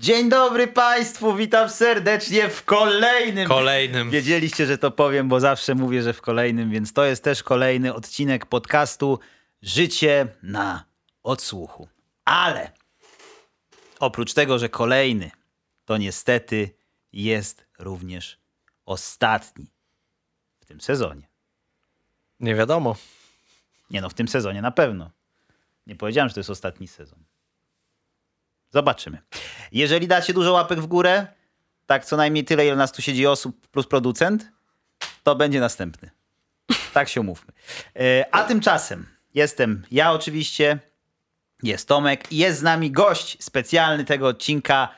Dzień dobry Państwu, witam serdecznie w kolejnym. Kolejnym. Wiedzieliście, że to powiem, bo zawsze mówię, że w kolejnym, więc to jest też kolejny odcinek podcastu Życie na odsłuchu. Ale oprócz tego, że kolejny, to niestety jest również ostatni w tym sezonie. Nie wiadomo. Nie no, w tym sezonie na pewno. Nie powiedziałem, że to jest ostatni sezon. Zobaczymy. Jeżeli dacie dużo łapek w górę, tak co najmniej tyle, ile nas tu siedzi osób plus producent, to będzie następny. Tak się umówmy. E, A tymczasem jestem ja oczywiście, jest Tomek i jest z nami gość specjalny tego odcinka,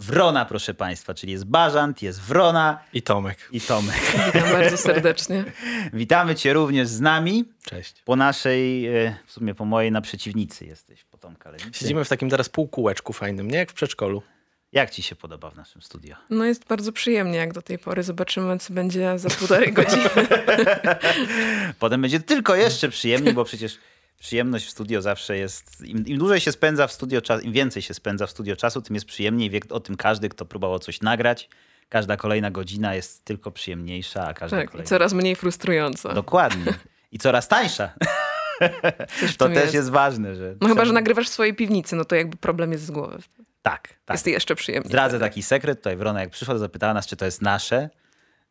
Wrona proszę Państwa, czyli jest Bażant, jest Wrona I Tomek. i Tomek. Witam bardzo serdecznie. Witamy Cię również z nami. Cześć. Po naszej, e, w sumie po mojej naprzeciwnicy jesteś, po Tomka Lewicy. Siedzimy w takim teraz półkółeczku fajnym, nie jak w przedszkolu. Jak ci się podoba w naszym studio? No jest bardzo przyjemnie jak do tej pory. Zobaczymy, co będzie za półtorej godziny. Potem będzie tylko jeszcze przyjemniej, bo przecież przyjemność w studio zawsze jest. Im, im dłużej się spędza w studio czasu, im więcej się spędza w studio czasu, tym jest przyjemniej. Wie o tym każdy, kto próbował coś nagrać. Każda kolejna godzina jest tylko przyjemniejsza, a każda Tak, i kolejna. coraz mniej frustrująca. Dokładnie. I coraz tańsza. To też jest. jest ważne, że. No chyba, że nagrywasz w swojej piwnicy, no to jakby problem jest z głowy. Tak, tak. Jest jeszcze przyjemniej. Zdradzę wtedy. taki sekret. Tutaj Wrona jak przyszła, to zapytała nas, czy to jest nasze.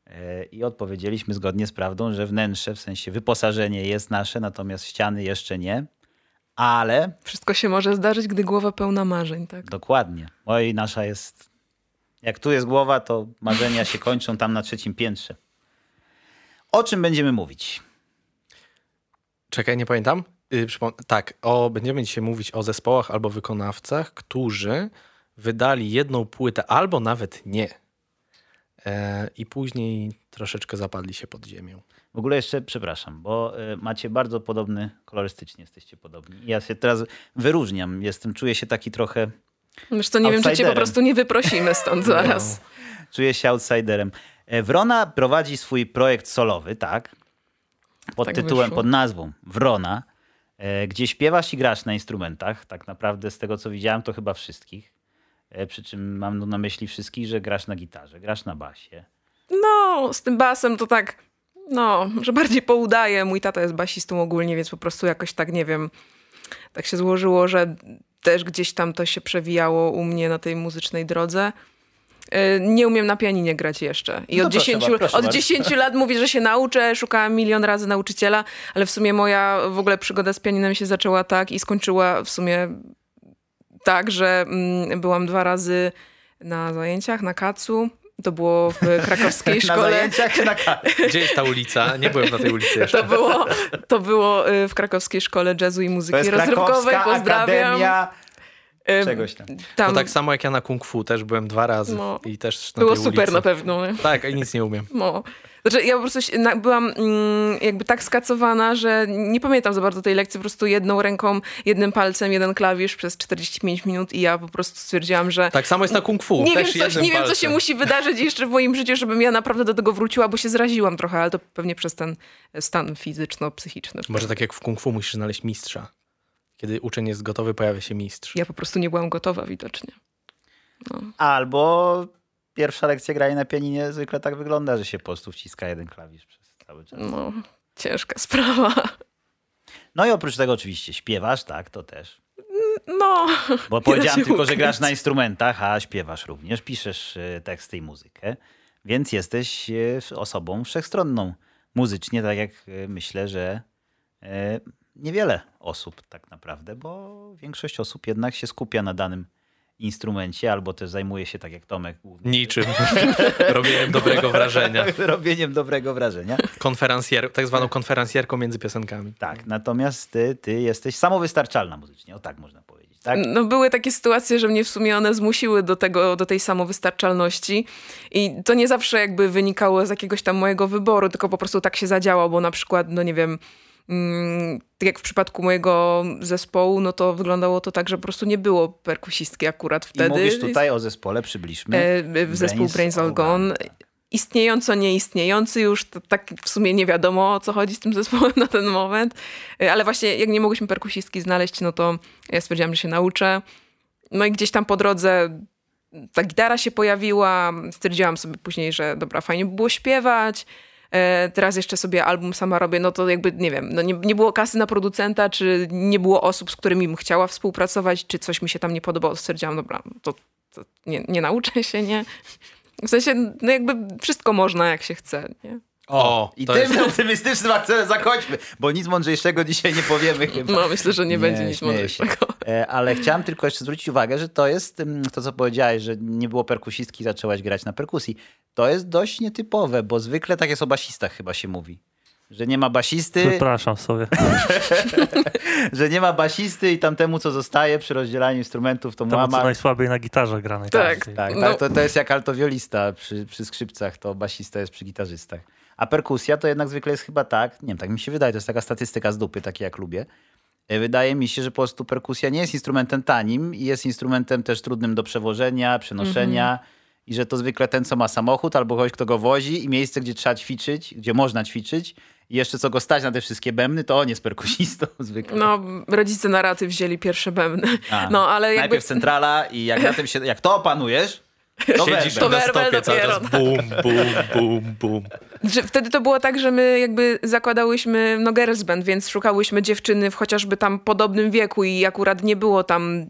E, I odpowiedzieliśmy zgodnie z prawdą, że wnętrze, w sensie wyposażenie jest nasze, natomiast ściany jeszcze nie. Ale Wszystko się może zdarzyć, gdy głowa pełna marzeń, tak? dokładnie. Oj, nasza jest. Jak tu jest głowa, to marzenia się kończą tam na trzecim piętrze. O czym będziemy mówić? Czekaj, nie pamiętam. Yy, tak, o, będziemy dzisiaj mówić o zespołach albo wykonawcach, którzy wydali jedną płytę albo nawet nie. E, I później troszeczkę zapadli się pod ziemią. W ogóle jeszcze przepraszam, bo y, macie bardzo podobny, kolorystycznie jesteście podobni. Ja się teraz wyróżniam. Jestem, czuję się taki trochę. Co, nie wiem, czy cię po prostu nie wyprosimy stąd zaraz. Czuję się outsiderem. E, Wrona prowadzi swój projekt solowy, tak? Pod Tak tytułem, wyszło. pod nazwą Wrona, e, gdzie śpiewasz i grasz na instrumentach. Tak naprawdę z tego, co widziałem, to chyba wszystkich. E, Przy czym mam na myśli wszystkich, że grasz na gitarze, grasz na basie. No, z tym basem to tak, no, że bardziej poudaję. Mój tata jest basistą ogólnie, więc po prostu jakoś tak, nie wiem, tak się złożyło, że też gdzieś tam to się przewijało u mnie na tej muzycznej drodze. Yy, Nie umiem na pianinie grać jeszcze. I No od, proszę 10, bardzo, proszę od bardzo. 10 lat mówię, że się nauczę. Szukałam milion razy nauczyciela, ale w sumie moja w ogóle przygoda z pianinem się zaczęła tak i skończyła w sumie tak, że mm, byłam dwa razy na zajęciach na kacu. To było w krakowskiej Na szkole. zajęciach czy na ka- Gdzie jest ta ulica? Nie byłem na tej ulicy jeszcze. To było, to było y, w krakowskiej szkole jazzu i To muzyki jest rozrywkowej. krakowska Pozdrawiam. akademia Ym, czegoś tam. Tam To tak samo jak ja na kung fu też byłem dwa razy. No. I też na było tej super ulicy. na pewno. nie? Tak, i nic nie umiem. No. Znaczy, ja po prostu się, na, byłam mm, jakby tak skacowana, że nie pamiętam za bardzo tej lekcji. Po prostu jedną ręką, jednym palcem, jeden klawisz przez 45 minut i ja po prostu stwierdziłam, że Tak samo jest na kung fu. nie, wiem, coś, nie wiem, co się musi wydarzyć jeszcze w moim życiu, żebym ja naprawdę do tego wróciła, bo się zraziłam trochę, ale to pewnie przez ten stan fizyczno-psychiczny. Może tak jak w kung fu musisz znaleźć mistrza. Kiedy uczeń jest gotowy, pojawia się mistrz. Ja po prostu nie byłam gotowa widocznie. Albo pierwsza lekcja grania na pianinie zwykle tak wygląda, że się po prostu wciska jeden klawisz przez cały czas. No, ciężka sprawa. No i oprócz tego oczywiście śpiewasz, tak, to też. No. Bo się tylko, że ukryć. grasz na instrumentach, a śpiewasz również, piszesz e, teksty i muzykę, więc jesteś e, osobą wszechstronną muzycznie, tak jak e, myślę, że niewiele osób tak naprawdę, bo większość osób jednak się skupia na danym instrumencie, albo też zajmuje się, tak jak Tomek, głównie Niczym. Robieniem dobrego wrażenia. robieniem dobrego wrażenia. Konferencjer, tak zwaną konferencjerką między piosenkami. Tak, natomiast ty, ty jesteś samowystarczalna muzycznie, o tak można powiedzieć. Tak? No były takie sytuacje, że mnie w sumie one zmusiły do tego, do tej samowystarczalności i to nie zawsze jakby wynikało z jakiegoś tam mojego wyboru, tylko po prostu tak się zadziało, bo na przykład, no nie wiem, tak jak w przypadku mojego zespołu, no to wyglądało to tak, że po prostu nie było perkusistki akurat I wtedy. mówisz tutaj o zespole, przybliżmy. E, w zespół Brains All Gone. Istniejąco, nieistniejący już, tak w sumie nie wiadomo o co chodzi z tym zespołem na ten moment, E, ale właśnie jak nie mogłyśmy perkusistki znaleźć, no to ja stwierdziłam, że się nauczę. No i gdzieś tam po drodze ta gitara się pojawiła, stwierdziłam sobie później, że dobra, fajnie by było śpiewać. E, teraz jeszcze sobie album sama robię, no to jakby nie wiem, no nie, nie było kasy na producenta, czy nie było osób, z którymi bym chciała współpracować, czy coś mi się tam nie podobało. Stwierdziłam, dobra, to, to nie, nie nauczę się, nie? W sensie, no jakby wszystko można, jak się chce, nie? O, I to tym jest... optymistycznym akcentem zakończmy, bo nic mądrzejszego dzisiaj nie powiemy chyba. No myślę, że nie, będzie nic śmieję się. mądrzejszego. E, Ale chciałem tylko jeszcze zwrócić uwagę, że to jest mm, to, co powiedziałeś, że nie było perkusistki i zaczęłaś grać na perkusji. To jest dość nietypowe, bo zwykle tak jest o basistach chyba się mówi. Że nie ma basisty, Przepraszam sobie. że nie ma basisty i tamtemu, co zostaje przy rozdzielaniu instrumentów, to Temu, co mama. najsłabiej na gitarze gra Tak, najczęściej. Tak, No. tak to, to jest jak altowiolista przy, przy skrzypcach, to basista jest przy gitarzystach. A perkusja to jednak zwykle jest chyba tak, nie wiem, tak mi się wydaje, to jest taka statystyka z dupy, takie jak lubię. E, Wydaje mi się, że po prostu perkusja nie jest instrumentem tanim i jest instrumentem też trudnym do przewożenia, przenoszenia i że to zwykle ten, co ma samochód albo ktoś, kto go wozi i miejsce, gdzie trzeba ćwiczyć, gdzie można ćwiczyć i jeszcze co go stać na te wszystkie bębny, to on jest perkusistą zwykle. No, rodzice na raty wzięli pierwsze bębny. A, No, ale jakby... Najpierw centrala i jak na tym się, jak to opanujesz, to Siedzisz werbel. na stopie cały dopiero, czas bum, bum, bum, bum. Że wtedy to było tak, że my jakby zakładałyśmy no girls band, więc szukałyśmy dziewczyny w chociażby tam podobnym wieku i akurat nie było tam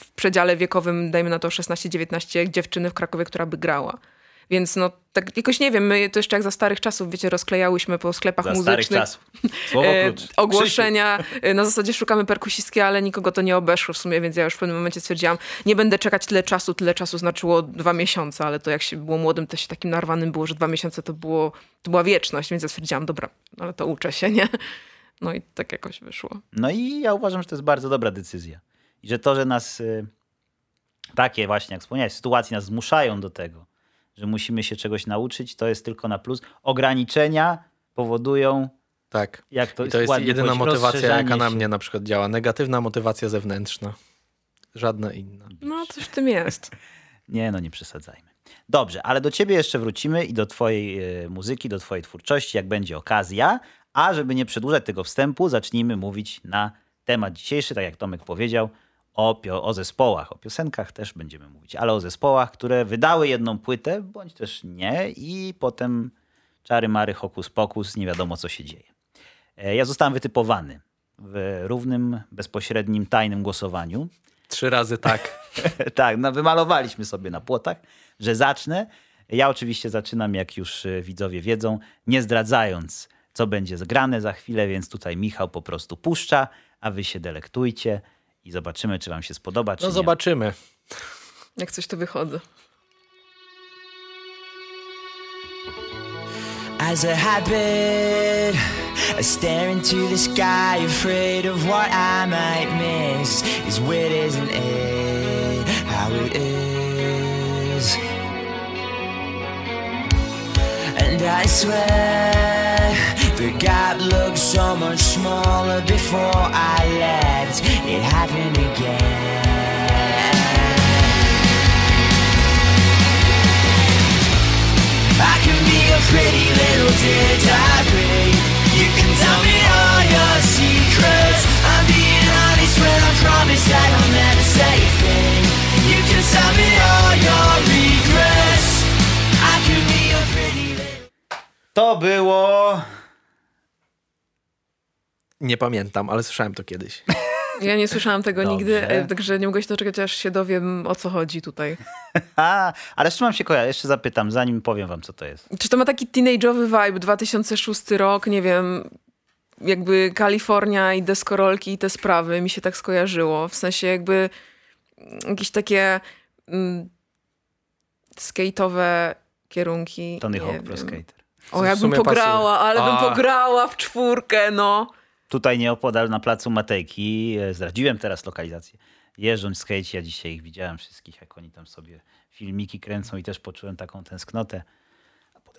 w przedziale wiekowym, dajmy na to 16-19 dziewczyny w Krakowie, która by grała. Więc no tak jakoś nie wiem, my to jeszcze jak za starych czasów, wiecie, rozklejałyśmy po sklepach Za starych muzycznych czasów. Słowo e, klucz. ogłoszenia. E, Na zasadzie szukamy perkusistki, ale nikogo to nie obeszło w sumie, więc ja już w pewnym momencie stwierdziłam, nie będę czekać tyle czasu, tyle czasu znaczyło dwa miesiące, ale to jak się było młodym, to się takim narwanym było, że dwa miesiące to, było, to była wieczność, więc ja stwierdziłam, dobra, ale to uczę się, nie? No i tak jakoś wyszło. No i ja uważam, że to jest bardzo dobra decyzja. I że to, że nas y, takie właśnie, jak wspomniałeś, sytuacje nas zmuszają do tego, że musimy się czegoś nauczyć, to jest tylko na plus. Ograniczenia powodują, Tak. jak to I to jest jedyna motywacja, jaka na się. mnie na przykład działa. Negatywna motywacja zewnętrzna. Żadna inna. No, coś w tym jest. Nie, no nie przesadzajmy. Dobrze, ale do ciebie jeszcze wrócimy i do twojej e, muzyki, do twojej twórczości, jak będzie okazja. A żeby nie przedłużać tego wstępu, zacznijmy mówić na temat dzisiejszy, tak jak Tomek powiedział, o, o zespołach. O piosenkach też będziemy mówić, ale o zespołach, które wydały jedną płytę, bądź też nie i potem czary mary, hokus pokus, nie wiadomo co się dzieje. E, Ja zostałem wytypowany w równym, bezpośrednim, tajnym głosowaniu. Trzy razy tak. tak, no wymalowaliśmy sobie na płotach, że zacznę. Ja oczywiście zaczynam, jak już y, widzowie wiedzą, nie zdradzając, co będzie zgrane za chwilę, więc tutaj Michał po prostu puszcza, a wy się delektujcie i zobaczymy, czy wam się spodoba, czy No nie. zobaczymy. Jak coś to wychodzę. As a habit, I stare into the sky, afraid of what I might miss. It's weird, isn't it? How it is. And I swear, gap looked so much smaller before I left. It happened again. I can be a pretty little diary. You can tell me all your secrets. I'm being honest when I promise that I'll never say a thing. You can tell me all your regrets. I can be a pretty little. To było... Nie pamiętam, ale słyszałem to kiedyś. Ja nie słyszałam tego Dobrze. nigdy, e, także nie mogę się doczekać, aż się dowiem, o co chodzi tutaj. A, ale z czym mam się kojarzyć? Jeszcze zapytam, zanim powiem wam, co to jest. Czy to ma taki teenage'owy vibe, 2006 rok, nie wiem, jakby Kalifornia i deskorolki i te sprawy mi się tak skojarzyło. W sensie jakby jakieś takie mm, skate'owe kierunki. Tony nie Hawk wiem. Pro Skater. O, jakbym sumie pograła, pasuje. ale bym A. pograła w czwórkę, no. Tutaj nieopodal na placu Matejki, e, zdradziłem teraz lokalizację, jeżdżą skate, ja dzisiaj ich widziałem wszystkich, jak oni tam sobie filmiki kręcą i też poczułem taką tęsknotę.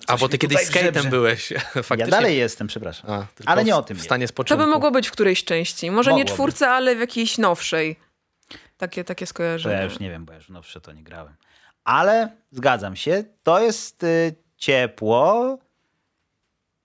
A bo ty kiedyś skatem byłeś. Faktycznie. Ja dalej jestem, przepraszam. A, Ale nie o tym W stanie To spoczynku. by mogło być w którejś części. Może nie Mogłoby. czwórce, ale w jakiejś nowszej. Takie, takie To skojarzenie. ja już nie wiem, bo ja już nowsze to nie grałem. Ale zgadzam się, to jest y, ciepło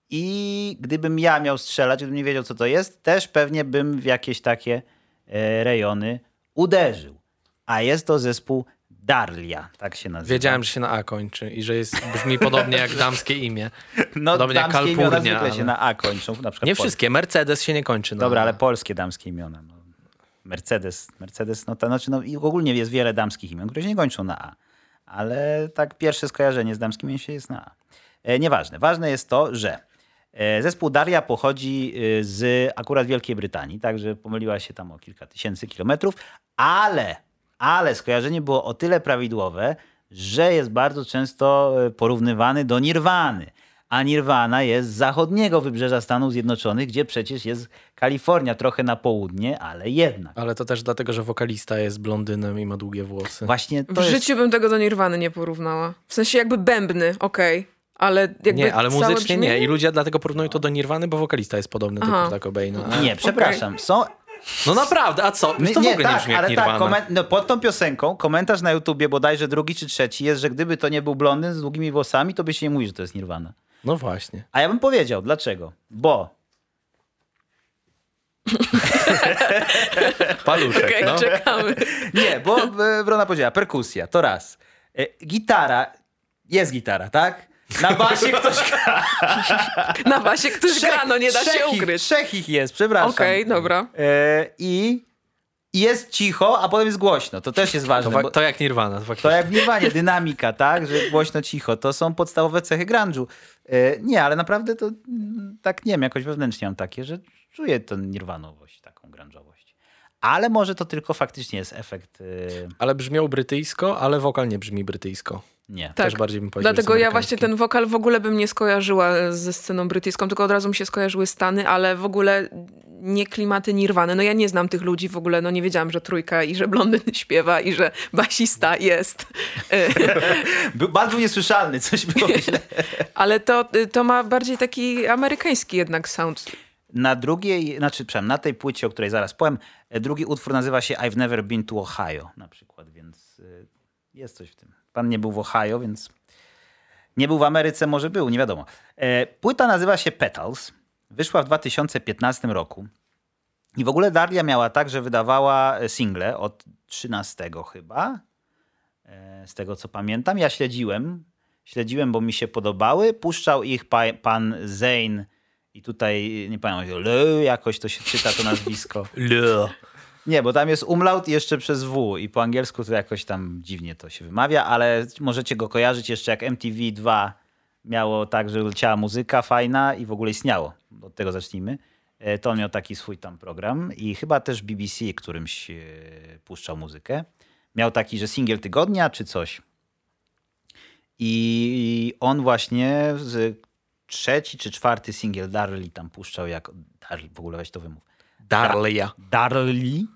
i gdybym ja miał strzelać, gdybym nie wiedział, co to jest, też pewnie bym w jakieś takie e, rejony uderzył. A jest to zespół Darlia, tak się nazywa. Wiedziałem, że się na A kończy i że jest, brzmi podobnie jak damskie imię. no, podobnie jak damskie imiona Kalpurnia, zwykle się ale- na A kończą. Na Nie wszystkie. Mercedes się nie kończy na Dobra, ale polskie damskie imiona. No. Mercedes, Mercedes, no to znaczy, no i ogólnie jest wiele damskich imion, które się nie kończą na A. Ale tak pierwsze skojarzenie z damskim imioniem się jest na A. E, nieważne. Ważne jest to, że zespół Daria pochodzi e, z akurat Wielkiej Brytanii, także pomyliła się tam o kilka tysięcy kilometrów, ale, ale skojarzenie było o tyle prawidłowe, że jest bardzo często e, porównywany do Nirwany. A Nirvana jest z zachodniego wybrzeża Stanów Zjednoczonych, gdzie przecież jest Kalifornia, trochę na południe, ale jednak. Ale to też dlatego, że wokalista jest blondynem i ma długie włosy. Właśnie to W jest... życiu bym tego do Nirwany nie porównała. W sensie jakby bębny, okej. Ale jakby Nie, ale muzycznie nie. brzmienie? I ludzie dlatego porównują to do Nirwany, bo wokalista jest podobny do Aha. Kurta Cobaina. A- Nie, przepraszam. Są, No naprawdę, a co? Nie, to w nie, ogóle nie tak, brzmi jak ale tak, komen- no, pod tą piosenką komentarz na YouTubie, bodajże drugi czy trzeci, jest, że gdyby to nie był blondyn z długimi włosami, to by się nie mówi, że to jest Nirvana. No właśnie. A ja bym powiedział, dlaczego? Bo Paluszek, Okej, no. czekamy. Nie, bo e, Wrona powiedziała, perkusja, to raz. E, Gitara, jest gitara, tak? Na basie ktoś gra. Na basie ktoś gra, no nie da trzech się ich- ukryć. Trzech ich jest, przepraszam. Okej, dobra. E, I jest cicho, a potem jest głośno. To też jest To, ważne. wa- bo- to jak Nirvana. To. To jak w Nirwanie, dynamika, tak? Że głośno, cicho. To są podstawowe cechy grunge'u. E, Nie, ale naprawdę to mm, tak nie wiem, jakoś wewnętrznie mam takie, że czuję tę nirwanowość, taką grunge'owość. Ale może to tylko faktycznie jest efekt... e, Ale brzmiał brytyjsko, ale wokal nie brzmi brytyjsko. Nie. Tak. Też bardziej bym powiedział, Dlatego ja właśnie ten wokal w ogóle bym nie skojarzyła ze sceną brytyjską, tylko od razu mi się skojarzyły Stany, ale w ogóle nie klimaty Nirwany. No ja nie znam tych ludzi w ogóle, no nie wiedziałam, że trójka i że blondyn śpiewa i że basista jest. E, Był bardzo niesłyszalny, coś było źle. Ale to, to ma bardziej taki amerykański jednak sound. Na drugiej, znaczy, przepraszam, na tej płycie, o której zaraz powiem, e, drugi utwór nazywa się I've Never Been to Ohio na przykład, więc jest coś w tym. Pan nie był w Ohio, więc nie był w Ameryce, może był, nie wiadomo. E, Płyta nazywa się Petals. Wyszła w 2015 roku. I w ogóle Daria miała tak, że wydawała e, single od 13 chyba, e, z tego co pamiętam. Ja śledziłem, śledziłem, bo mi się podobały. Puszczał ich pa, pan Zane i tutaj, nie pamiętam, Le, jakoś to się czyta to nazwisko. Le. Nie, bo tam jest umlaut jeszcze przez W i po angielsku to jakoś tam dziwnie to się wymawia, ale możecie go kojarzyć jeszcze jak MTV2 miało tak, że leciała muzyka fajna i w ogóle istniało. Od tego zacznijmy. E, To on miał taki swój tam program i chyba też BBC którymś e, puszczał muzykę. Miał taki, że singiel tygodnia czy coś. I on właśnie z trzeci czy czwarty singiel Darli tam puszczał jako... Darli, w ogóle weź to wymów. Darlia. Darli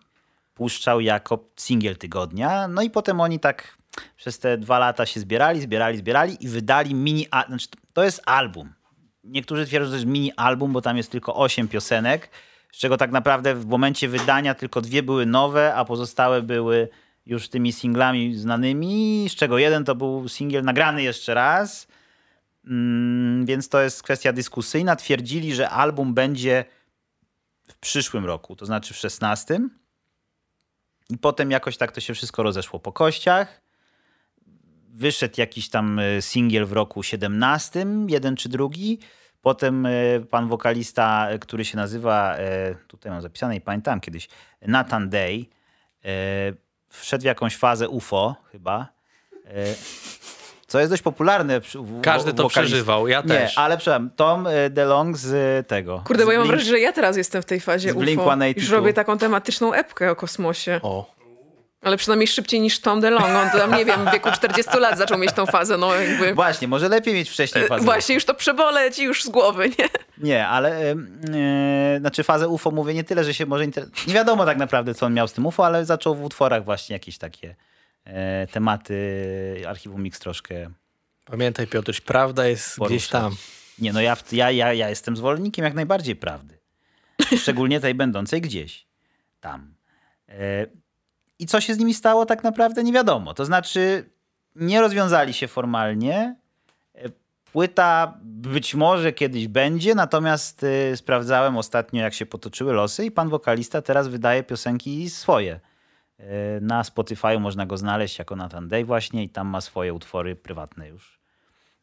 puszczał jako singiel tygodnia. No i potem oni tak przez te dwa lata się zbierali, zbierali, zbierali i wydali mini... a- Znaczy, to jest album. Niektórzy twierdzą, że to jest mini album, bo tam jest tylko osiem piosenek, z czego tak naprawdę w momencie wydania tylko dwie były nowe, a pozostałe były już tymi singlami znanymi, z czego jeden to był singiel nagrany jeszcze raz. Mm, więc to jest kwestia dyskusyjna. Twierdzili, że album będzie w przyszłym roku, to znaczy w 16. I potem jakoś tak to się wszystko rozeszło po kościach. Wyszedł jakiś tam e, singiel w roku 17, jeden czy drugi. Potem e, pan wokalista, e, który się nazywa, tutaj mam zapisane i pamiętam kiedyś, Nathan Day, wszedł w jakąś fazę UFO chyba. E, Co jest dość popularne. w- Każdy w to wokalistach. przeżywał, ja Nie, też. ale przepraszam, Tom e, DeLong z e, tego. Kurde, z bo ja mam Blink- wrażenie, że ja teraz jestem w tej fazie UFO. 182. Już robię taką tematyczną epkę o kosmosie. O. Ale przynajmniej szybciej niż Tom DeLong. On tam, nie wiem, w wieku 40 lat zaczął mieć tą fazę, no jakby... Właśnie, może lepiej mieć wcześniej fazę. Właśnie, już to przeboleć i już z głowy, nie? Nie, ale e, e, znaczy fazę UFO mówię nie tyle, że się może. Inter... Nie wiadomo tak naprawdę, co on miał z tym UFO, ale zaczął w utworach właśnie jakieś takie e, tematy archiwum Mix troszkę. Pamiętaj Piotruś, prawda jest Poruszać. gdzieś tam. Nie, no ja, ja, ja, ja jestem zwolennikiem jak najbardziej prawdy. Szczególnie tej będącej gdzieś tam. E, I co się z nimi stało, tak naprawdę nie wiadomo. To znaczy, nie rozwiązali się formalnie. E, Płyta być może kiedyś będzie, natomiast e, sprawdzałem ostatnio, jak się potoczyły losy, i pan wokalista teraz wydaje piosenki swoje. E, Na Spotify można go znaleźć jako Nathan Day właśnie i tam ma swoje utwory prywatne już,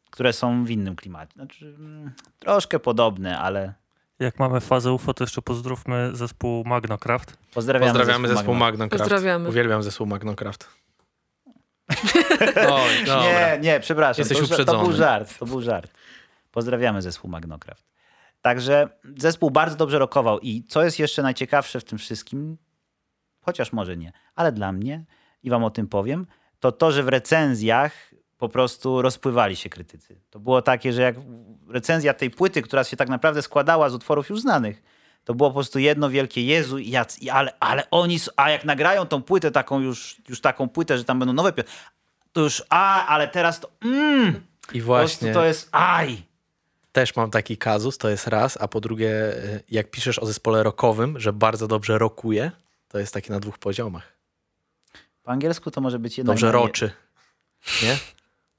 które są w innym klimacie. Znaczy, mm, troszkę podobne, ale Jak mamy fazę UFO, to jeszcze pozdrówmy zespół Magnocraft. pozdrawiamy, Pozdrawiamy zespół Magno. Magnocraft. Pozdrawiamy. Uwielbiam zespół Magnocraft. Oj. Nie, nie, przepraszam. Jesteś to, to uprzedzony. był żart, to był żart. Pozdrawiamy zespół Magnocraft. Także zespół bardzo dobrze rokował i co jest jeszcze najciekawsze w tym wszystkim, chociaż może nie, ale dla mnie i wam o tym powiem, to to, że w recenzjach po prostu rozpływali się krytycy. To było takie, że jak recenzja tej płyty, która się tak naprawdę składała z utworów już znanych, to było po prostu jedno wielkie Jezu, i jac, ale, ale oni, a jak nagrają tą płytę taką już, już taką płytę, że tam będą nowe piosenki, to już, a, ale teraz to, mm, I właśnie to jest, aj. też mam taki kazus, to jest raz, a po drugie, y, jak piszesz o zespole rockowym, że bardzo dobrze rokuje, to jest taki na dwóch poziomach. Po angielsku to może być jedno. Dobrze roczy. Nie?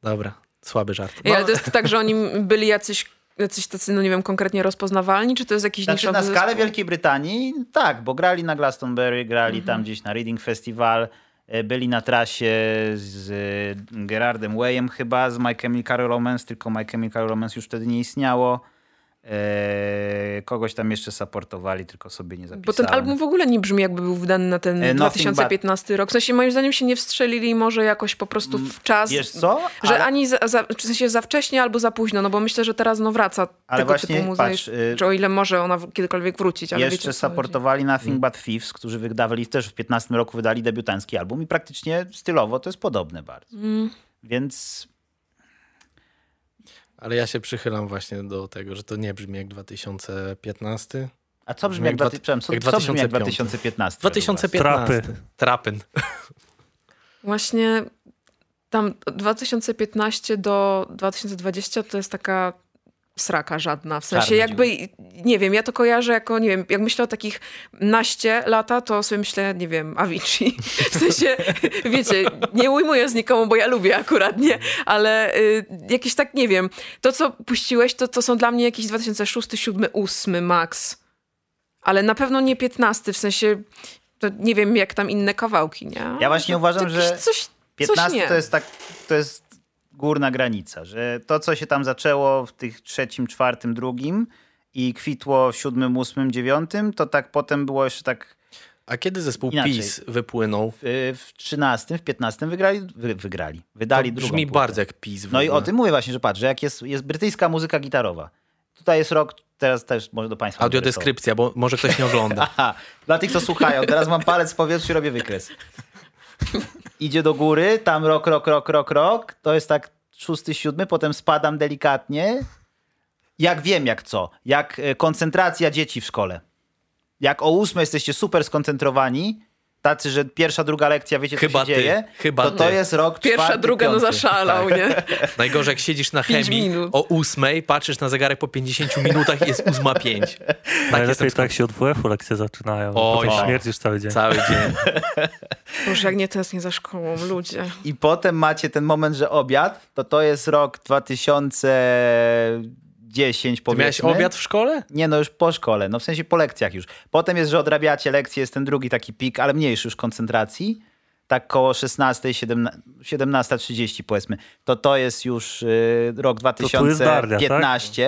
Dobra, słaby żart. Ej, ale to jest tak, że oni byli jacyś, jacyś tacy, no nie wiem, konkretnie rozpoznawalni, czy to jest jakiś Znaczy na skalę zespół? Wielkiej Brytanii, tak, bo grali na Glastonbury, grali Mhm. tam gdzieś na Reading Festival, e, byli na trasie z e, Gerardem Wayem chyba, z My Chemical Romance, tylko My Chemical Romance już wtedy nie istniało. E, kogoś tam jeszcze supportowali, tylko sobie nie zapisałem. Bo ten album w ogóle nie brzmi jakby był wydany na ten E, Nothing 2015 rok. W sensie moim zdaniem się nie wstrzelili może jakoś po prostu w czas. Wiesz co? Że Ale- ani za, za, w sensie za wcześnie albo za późno, no bo myślę, że teraz no wraca Ale tego właśnie, typu muzyka. patrz, czy o ile może ona kiedykolwiek wrócić, ale Jeszcze wiecie, supportowali Nothing But Thieves, którzy wydawali też w 15 roku wydali debiutancki album i praktycznie stylowo to jest podobne bardzo. Mm. Więc Ale ja się przychylam właśnie do tego, że to nie brzmi jak 2015. A co brzmi Jak jak, dwa- dwa, przepraszam, co, jak co brzmi jak 2005? 2015? według was? 2015. Trapy. Trapyn. Właśnie tam 2015 do 2020 to jest taka sraka żadna. W sensie jakby, nie wiem, ja to kojarzę jako, nie wiem, jak myślę o takich naście lata, to sobie myślę, nie wiem, Avicii. W sensie, wiecie, nie ujmuję z nikomu, bo ja lubię akurat, nie? Ale y, jakieś tak, nie wiem, to co puściłeś, to, to są dla mnie jakieś 2006, 2007, 2008 max. Ale na pewno nie 15, w sensie, to nie wiem jak tam inne kawałki, nie? Ja właśnie To uważam, jakieś że Coś, 15 coś to jest tak, to jest górna granica, że to, co się tam zaczęło w tych trzecim, czwartym, drugim i kwitło w siódmym, ósmym, dziewiątym, to tak potem było jeszcze tak A kiedy zespół Inaczej. PiS wypłynął? w, w 13, w 15 wygrali, wy, wygrali, wydali to drugą brzmi płytę. bardzo jak PiS. No i o tym mówię właśnie, że patrz, że jak jest, jest brytyjska muzyka gitarowa, tutaj jest rok, teraz też może do Państwa. Audiodeskrypcja, bo może ktoś nie ogląda. Aha, dla tych, co słuchają, teraz mam palec w powietrzu i robię wykres. Idzie do góry, tam rok, rok, rok, rok, rok, to jest tak szósty, siódmy, potem spadam delikatnie. Jak wiem, jak co. Jak e, koncentracja dzieci w szkole. Jak o ósmej jesteście super skoncentrowani, tacy, że pierwsza, druga lekcja, wiecie, chyba co się ty, dzieje, chyba to ty. to jest rok Pierwsza, czwarty, druga, no piąty. no zaszalał, tak. nie? Najgorzej, jak siedzisz na chemii o ósmej, patrzysz na zegarek po 50 minutach i jest ósma pięć. Tak Najlepiej tak się od WF-u lekcje zaczynają. O, potem śmierdzisz cały dzień. Cały dzień. Boże, jak nie tęsknię za szkołą, ludzie. I potem macie ten moment, że obiad, to to jest rok 2000... 10 powiedzmy. Ty miałeś obiad w szkole? Nie, no już po szkole, no w sensie po lekcjach już. Potem jest, że odrabiacie lekcje, jest ten drugi taki pik, ale mniejszy już koncentracji. Tak koło 16-17.30 powiedzmy. To to jest już y, rok 2015, darnia,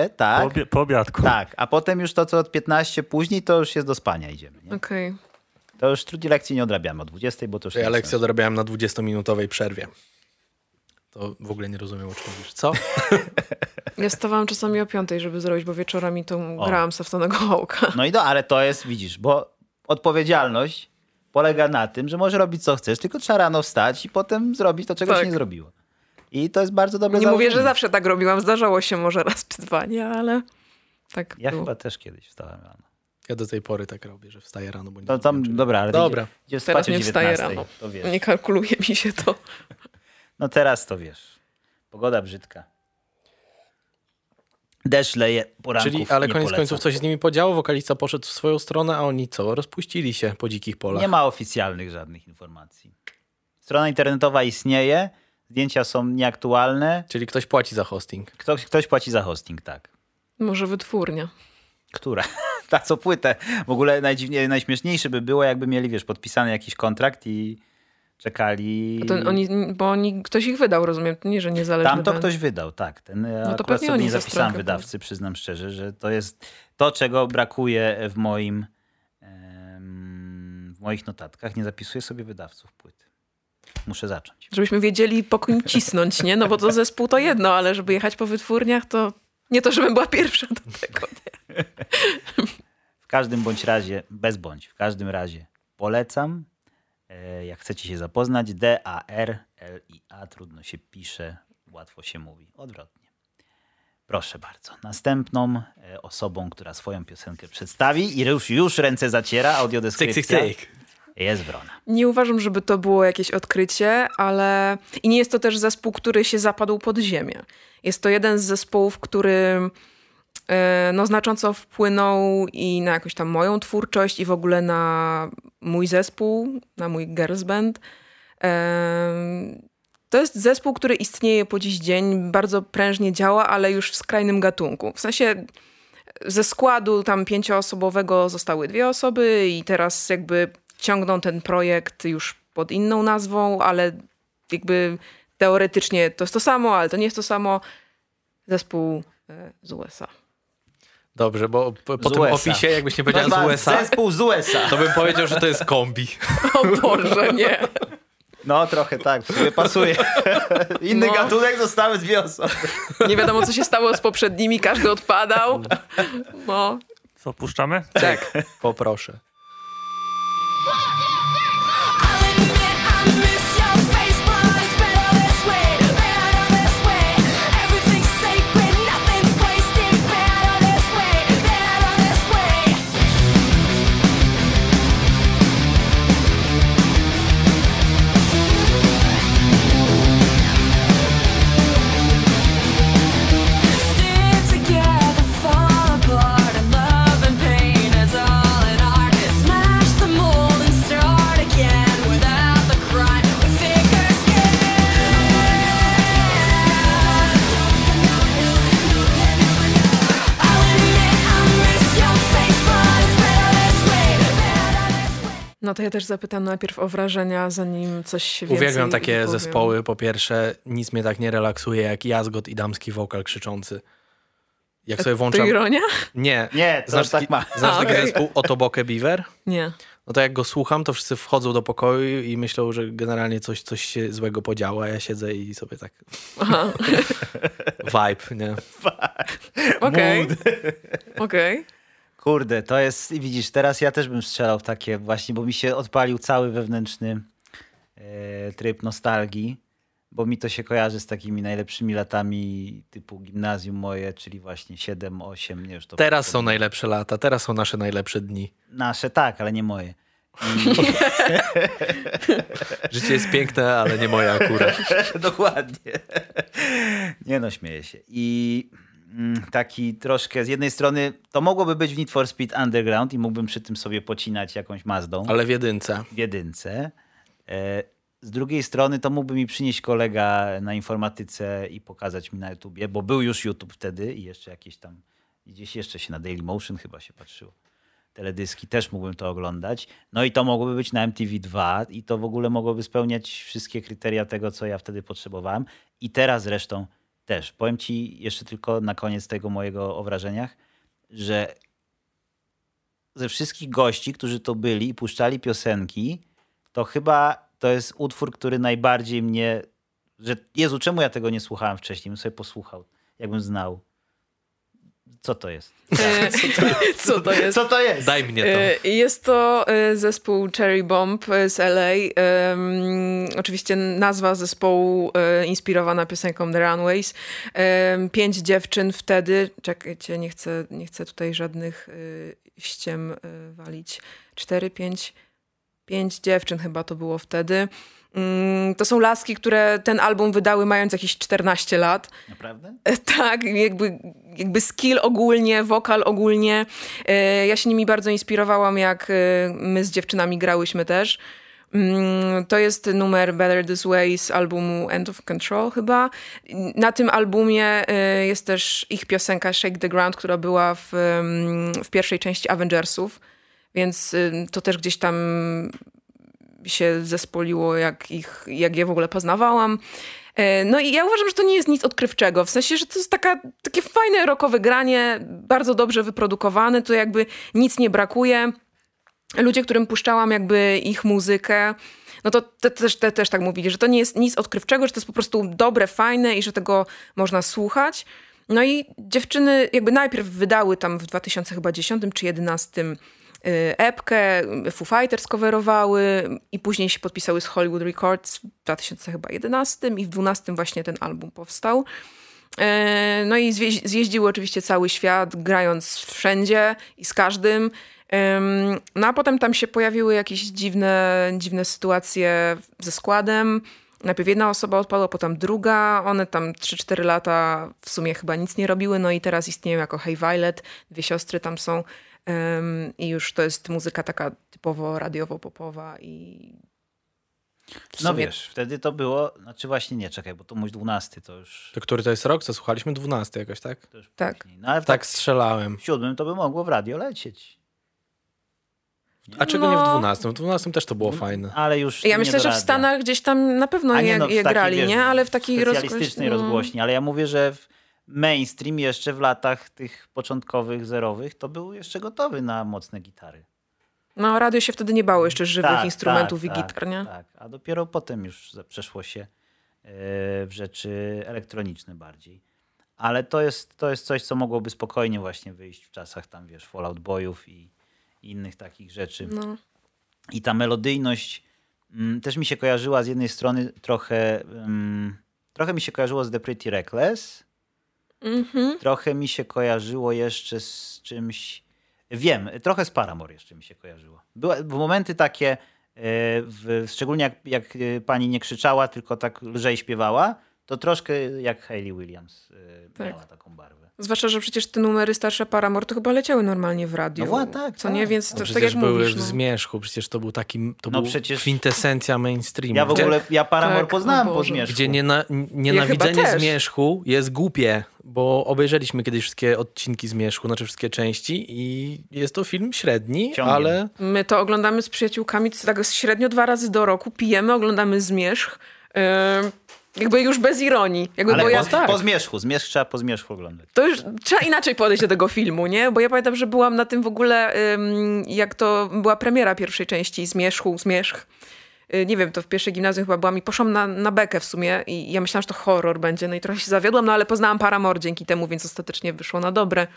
tak? tak? Po, po obiadku. Tak, a potem już to co od 15 później, to już jest do spania idziemy. Okej. Okay. To już trudniej lekcji nie odrabiamy o 20, bo to już... Ja lekcję odrabiałem na 20-minutowej przerwie. To w ogóle nie rozumiem, o czym mówisz. Co? Ja wstawałam czasami o piątej, żeby zrobić, bo wieczorami to grałam Saftonego Hołka. No i do, ale to jest, widzisz, bo odpowiedzialność polega na tym, że możesz robić co chcesz, tylko trzeba rano wstać i potem zrobić to, czego Tak. się nie zrobiło. I to jest bardzo dobre Nie mówię, że założenie. zawsze tak robiłam, zdarzało się może raz czy dwa, nie, ale tak Ja było. chyba też kiedyś wstałem rano. Ja do tej pory tak robię, że wstaję rano, bo nie No tam, wiem, czy- dobra, ale Dobra. Idzie, idzie Teraz o nie wstaję 19, rano. to wiesz. Nie kalkuluje mi się to. No teraz to wiesz. Pogoda brzydka. Deszcz leje, poranków Czyli, ale nie koniec polecam. końców coś z nimi podziało, wokalista poszedł w swoją stronę, a oni co? Rozpuścili się po dzikich polach. Nie ma oficjalnych żadnych informacji. Strona internetowa istnieje, zdjęcia są nieaktualne. Czyli ktoś płaci za hosting. Ktoś, ktoś płaci za hosting, tak. Może wytwórnia. Która? Ta co płytę. W ogóle najdziwniej, najśmieszniejsze by było, jakby mieli, wiesz, podpisany jakiś kontrakt i czekali. To oni, bo oni, ktoś ich wydał, rozumiem. To Nie, że niezależny Tam to band. ktoś wydał, tak. Ten, ja to akurat pewnie sobie nie za zapisałem wydawcy, przyznam szczerze, że to jest to, czego brakuje w moim w moich notatkach. Nie zapisuję sobie wydawców płyt. Muszę zacząć. Żebyśmy wiedzieli, po kim cisnąć, nie? No bo to zespół to jedno, ale żeby jechać po wytwórniach, to nie to, żebym była pierwsza do tego. Nie? W każdym bądź razie, bez bądź, w każdym razie polecam. E, Jak chcecie się zapoznać, D-A-R-L-I-A, trudno się pisze, łatwo się mówi, odwrotnie. Proszę bardzo. Następną e, osobą, która swoją piosenkę przedstawi i już, już ręce zaciera, Cyk, audiodeskrypcja, cyk, cyk. jest Wrona. Nie uważam, żeby to było jakieś odkrycie, ale i nie jest to też zespół, który się zapadł pod ziemię. Jest to jeden z zespołów, który no, znacząco wpłynął i na jakąś tam moją twórczość i w ogóle na mój zespół, na mój girls band. Em, To jest zespół, który istnieje po dziś dzień, bardzo prężnie działa, ale już w skrajnym gatunku. W sensie ze składu tam pięcioosobowego zostały dwie osoby i teraz jakby ciągną ten projekt już pod inną nazwą, ale jakby teoretycznie to jest to samo, ale to nie jest to samo. Zespół e, z USA. Dobrze, bo po, po Z tym USA. opisie, jakbyś nie powiedział z Nazwa USA, Zespół z USA. to bym powiedział, że to jest kombi. O Boże, nie. No trochę tak, pasuje. Inny No. gatunek, zostały dwie osoby. Nie wiadomo, co się stało z poprzednimi, każdy odpadał. No, Co, puszczamy? tak. Poproszę. No to ja też zapytam najpierw o wrażenia, zanim coś się więcej Uwielbiam takie powiem. zespoły. Po pierwsze, nic mnie tak nie relaksuje jak jazgot i damski wokal krzyczący. Jak sobie To włączam... ironia? Nie. Nie, to Znasz tak ma. znasz A, taki okej. zespół Otoboke Beaver? Nie. No to jak go słucham, to wszyscy wchodzą do pokoju i myślą, że generalnie coś, coś się złego podziało, a ja siedzę i sobie tak Aha, vibe, nie? okej. Okej. Kurde, to jest, i widzisz, teraz ja też bym strzelał w takie właśnie, bo mi się odpalił cały wewnętrzny e, tryb nostalgii, bo mi to się kojarzy z takimi najlepszymi latami typu gimnazjum moje, czyli właśnie 7, 8, nie już to... Teraz są najlepsze lata, teraz są nasze najlepsze dni. Nasze tak, ale nie moje. Życie jest piękne, ale nie moje akurat. Dokładnie. Nie no, śmieję się. I taki troszkę, z jednej strony to mogłoby być w Need for Speed Underground i mógłbym przy tym sobie pocinać jakąś Mazdą. Ale w jedynce. w jedynce. E, Z drugiej strony to mógłby mi przynieść kolega na informatyce i pokazać mi na YouTubie, bo był już YouTube wtedy i jeszcze jakieś tam, gdzieś jeszcze się na Dailymotion chyba się patrzyło. Teledyski też mógłbym to oglądać. No i to mogłoby być na MTV2 i to w ogóle mogłoby spełniać wszystkie kryteria tego, co ja wtedy potrzebowałem. I teraz zresztą też. Powiem ci jeszcze tylko na koniec tego mojego o wrażeniach, że ze wszystkich gości, którzy to byli i puszczali piosenki, to chyba to jest utwór, który najbardziej mnie. Że Jezu, czemu ja tego nie słuchałem wcześniej? Bym sobie posłuchał, jakbym znał. Co to jest? E, Co to jest? Co to jest? Daj mnie to. E, Jest to e, zespół Cherry Bomb e, z LA. Oczywiście nazwa zespołu e, inspirowana piosenką The Runways. Pięć dziewczyn wtedy, czekajcie, nie chcę, nie chcę tutaj żadnych e, ściem e, walić. Cztery, pięć, pięć dziewczyn chyba to było wtedy. Mm, To są laski, które ten album wydały mając jakieś 14 lat. Naprawdę? E, Tak, jakby, jakby skill ogólnie, wokal ogólnie. E, Ja się nimi bardzo inspirowałam, jak e, my z dziewczynami grałyśmy też. Mm, To jest numer Better This Way z albumu End of Control chyba. Na tym albumie jest też ich piosenka Shake the Ground, która była w, ym, w pierwszej części Avengersów, więc y, to też gdzieś tam się zespoliło, jak, ich, jak je w ogóle poznawałam. E, No i ja uważam, że to nie jest nic odkrywczego, w sensie, że to jest taka, takie fajne rockowe granie, bardzo dobrze wyprodukowane, to jakby nic nie brakuje. Ludzie, którym puszczałam jakby ich muzykę, no to te, też, te, też tak mówili, że to nie jest nic odkrywczego, że to jest po prostu dobre, fajne i że tego można słuchać. No i dziewczyny jakby najpierw wydały tam w 2010 czy 2011 y, epkę, Foo Fighters coverowały i później się podpisały z Hollywood Records w 2011 i w 2012 właśnie ten album powstał. E, No i zjeździły oczywiście cały świat, grając wszędzie i z każdym. Ym, No a potem tam się pojawiły jakieś dziwne, dziwne sytuacje ze składem. Najpierw jedna osoba odpadła, potem druga. One tam 3-4 lata w sumie chyba nic nie robiły. No i teraz istnieją jako Hey Violet. Dwie siostry tam są. I już to jest muzyka taka typowo radiowo-popowa i No sumie wiesz, wtedy to było, znaczy właśnie nie, czekaj, bo to mój 12 to już, To który to jest rok? Co słuchaliśmy? 12 jakoś, tak? to już Tak. później. No ale w Tak strzelałem. w siódmym to by mogło w radio lecieć. A czego nie w No. 12? W 12 też to było fajne. Ale już Ja myślę, że w. Stanach gdzieś tam na pewno je, nie, no, je takiej, grali, wiesz, nie? Ale w takiej specjalistycznej rozgłoś- no. rozgłośni, ale ja mówię, że w mainstream jeszcze w latach tych początkowych, zerowych, to był jeszcze gotowy na mocne gitary. No, radio się wtedy nie bało jeszcze żywych Tak, instrumentów tak, i tak, gitar, nie? Tak, a dopiero potem już przeszło się e, w rzeczy elektroniczne bardziej. Ale to jest, to jest coś, co mogłoby spokojnie właśnie wyjść w czasach tam, wiesz, Fallout Boyów i, i innych takich rzeczy. No. I ta melodyjność mm, też mi się kojarzyła z jednej strony trochę, mm, trochę mi się kojarzyło z The Pretty Reckless, Mhm. trochę mi się kojarzyło jeszcze z czymś, wiem, trochę z Paramore jeszcze mi się kojarzyło. Były momenty takie, e, w, szczególnie jak, jak e, pani nie krzyczała, tylko tak lżej śpiewała, to troszkę jak Hayley Williams e, Tak. miała taką barwę. Zwłaszcza, że przecież te numery starsze Paramore to chyba leciały normalnie w radiu. No wła- tak, Co tak. nie? Więc No to, tak przecież jak były mówisz. w No. Zmierzchu, przecież to był taki, to No był przecież- kwintesencja mainstreamu. Ja w ogóle, ja Paramore Tak, poznałem po zmierzchu. Gdzie niena, nienawidzenie Ja. Zmierzchu jest głupie, bo obejrzeliśmy kiedyś wszystkie odcinki Zmierzchu, znaczy wszystkie części i jest to film średni, Ciągiem. ale My to oglądamy z przyjaciółkami tak średnio dwa razy do roku. Pijemy, oglądamy Zmierzch. Yy, jakby już bez ironii. Jakby, Ale bo po, ja, tak. po zmierzchu, zmierzch trzeba po zmierzchu oglądać. to już trzeba inaczej podejść do tego filmu, nie? Bo ja pamiętam, że byłam na tym w ogóle, ym, jak to była premiera pierwszej części Zmierzchu, Zmierzch. Y, Nie wiem, to w pierwszej gimnazjum chyba byłam i poszłam na, na bekę w sumie i ja myślałam, że to horror będzie, no i trochę się zawiodłam, no ale poznałam Paramore dzięki temu, więc ostatecznie wyszło na dobre.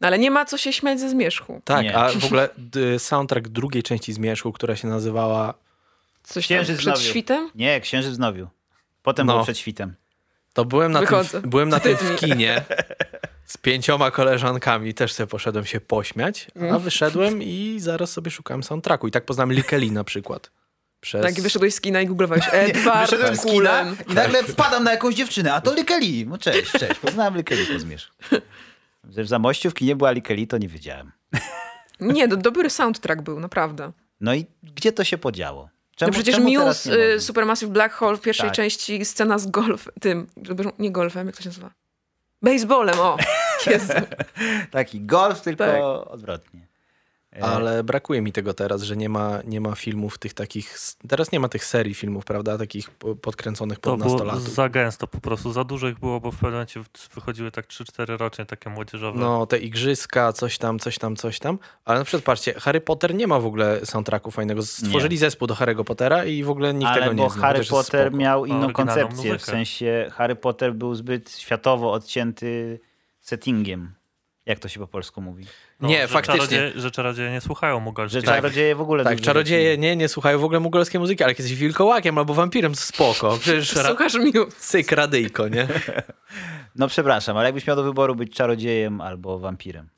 No ale nie ma co się śmiać ze Zmierzchu. tak, Nie. a w ogóle d- soundtrack drugiej części Zmierzchu, która się nazywała Coś tam Księżyc przed wnowił. świtem? Nie, Księżyc wznowił. Potem No. było przed świtem. To byłem na, tym, byłem na tym w kinie z pięcioma koleżankami. Też sobie poszedłem się pośmiać, a Mm. wyszedłem i zaraz sobie szukałem soundtracku. I tak poznałem Likeli na przykład. Przez... Tak, i wyszedłeś z kina i googlowałeś Edward Wyszedłem z kina Cullen. i nagle wpadam na jakąś dziewczynę, a to Likeli. No cześć, cześć. Poznałem Likeli po zmierzchu. Że w Zamościu w kinie była Likeli, to nie wiedziałem. Nie, do, dobry soundtrack był, naprawdę. No i gdzie to się podziało? Czemu, No przecież Muse, y? Supermassive Black Hole w pierwszej Tak. części, scena z golf, tym, nie golfem, jak to się nazywa? Baseballem, o! Jezu. Taki golf, tylko Tak. odwrotnie. E, Ale brakuje mi tego teraz, że nie ma, nie ma filmów tych takich. Teraz nie ma tych serii filmów, prawda? Takich po- podkręconych To pod było nastolatów. za gęsto po prostu, za dużo ich było, bo w pewnym momencie wychodziły tak 3-4 rocznie takie młodzieżowe. No, te igrzyska, coś tam, coś tam, coś tam. Ale na przykład patrzcie, Harry Potter nie ma w ogóle soundtracku fajnego. Stworzyli zespół do Harry'ego Pottera i w ogóle nikt Ale tego nie bo zna. Harry Potter spoko. miał inną koncepcję. W muzykę. sensie Harry Potter był zbyt światowo odcięty settingiem. Jak to się po polsku mówi? No, nie, że faktycznie. Czarodzieje, że czarodzieje nie słuchają Że mugolskiej. czarodzieje w ogóle... Tak, czarodzieje nie, nie słuchają w ogóle mugolskiej muzyki, ale jak jesteś wilkołakiem albo wampirem, to spoko. Przecież Słuchasz Muse. syk radyjko, nie? No przepraszam, ale jakbyś miał do wyboru być czarodziejem albo wampirem.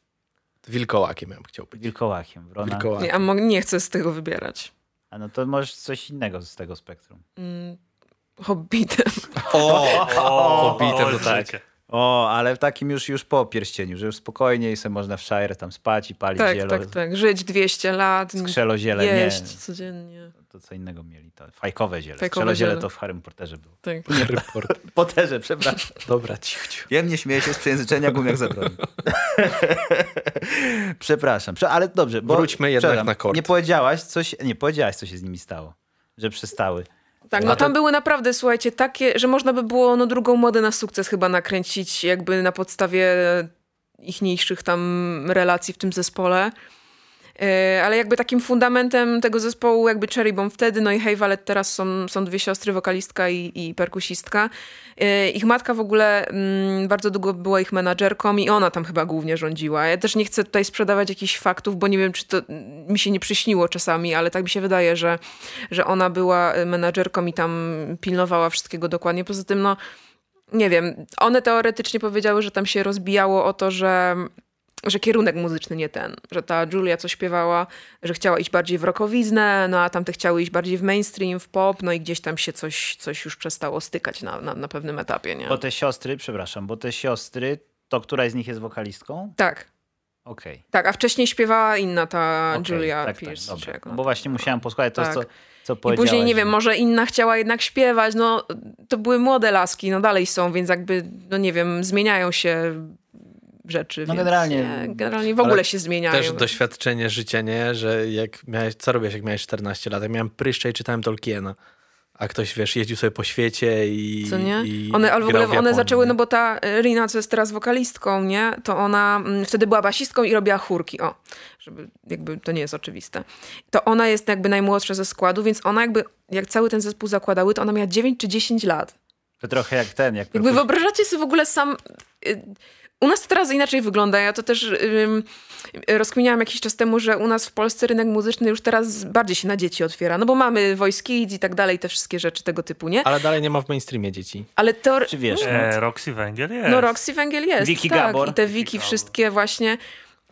Wilkołakiem ja bym chciał być. Wilkołakiem. Wrona. Wilkołakiem. Nie, a mo- nie chcę z tego wybierać. A no to możesz coś innego z tego spektrum. Mm, Hobbitem. O, O, Hobbitem o, to tak. życie. O, ale w takim już, już po pierścieniu, że już spokojnie i sobie można w Shire tam spać i palić Tak, zielo. tak, tak. Żyć 200 lat, Skrzelo ziele, jeść nie. codziennie. To co innego mieli, to fajkowe ziele. Fajkowe Skrzelo ziele ziele. to w Harrym Potterze było. Tak. Report. Potterze, przepraszam. Dobra, cichciu. Wiem, nie śmieję się z przejęzyczenia gumiak zabroni. przepraszam, prze- ale dobrze. Bo, Wróćmy jednak na kort. Nie powiedziałaś, coś, nie powiedziałaś, co się z nimi stało. Że przestały. Tak, no to- tam były naprawdę, słuchajcie, takie, że można by było no, drugą modę na sukces chyba nakręcić jakby na podstawie ichniejszych tam relacji w tym zespole. E, Ale jakby takim fundamentem tego zespołu jakby Cherry Bomb wtedy, no i Hey Valet teraz są, są dwie siostry, wokalistka i, i perkusistka. E, Ich matka w ogóle mm, bardzo długo była ich menadżerką i ona tam chyba głównie rządziła. Ja też nie chcę tutaj sprzedawać jakichś faktów, bo nie wiem, czy to mm, mi się nie przyśniło czasami, ale tak mi się wydaje, że, że ona była y, menadżerką i tam pilnowała wszystkiego dokładnie. Poza tym, no nie wiem, one teoretycznie powiedziały, że tam się rozbijało o to, że, że kierunek muzyczny nie ten, że ta Julia co śpiewała, że chciała iść bardziej w rockowiznę, no a tamte chciały iść bardziej w mainstream, w pop, no i gdzieś tam się coś, coś już przestało stykać na, na, na pewnym etapie, nie? Bo te siostry, przepraszam, bo te siostry, to któraś z nich jest wokalistką? Tak, Okej. tak, a wcześniej śpiewała inna ta Okej, Julia tak, tak, Pierce. dobra. czy jak ona Bo właśnie musiałem posłuchać to, Tak. co, co I później, nie wiem, że- może inna chciała jednak śpiewać, no to były młode laski, no dalej są, więc jakby, no nie wiem, zmieniają się rzeczy. No więc generalnie- Nie, generalnie w ogóle się zmieniają. Też doświadczenie życia, nie? Że jak miałeś, co robiłeś jak miałeś 14 lat? Ja miałem pryszcze i czytałem Tolkiena. A ktoś, wiesz, jeździł sobie po świecie i Co nie? I One, ale w ogóle one Japonii, zaczęły, nie? no bo ta e, Rina, co jest teraz wokalistką, nie? To ona mm, wtedy była basistką i robiła chórki. O, żeby jakby to nie jest oczywiste. To ona jest jakby najmłodsza ze składu, więc ona jakby, jak cały ten zespół zakładały, to ona miała 9 czy 10 lat. To trochę jak ten, jak Jakby wyobrażacie sobie w ogóle sam... y, U nas to teraz inaczej wygląda. Ja to też ym, rozkminiałam jakiś czas temu, że u nas w Polsce rynek muzyczny już teraz bardziej się na dzieci otwiera. No bo mamy Voice Kids i tak dalej, te wszystkie rzeczy tego typu, nie? Ale dalej nie ma w mainstreamie dzieci. Ale to... Czy wiesz, E, Roxy Węgiel jest. No Roxy Węgiel jest, Wiki tak. Gabor. I te wiki wszystkie właśnie.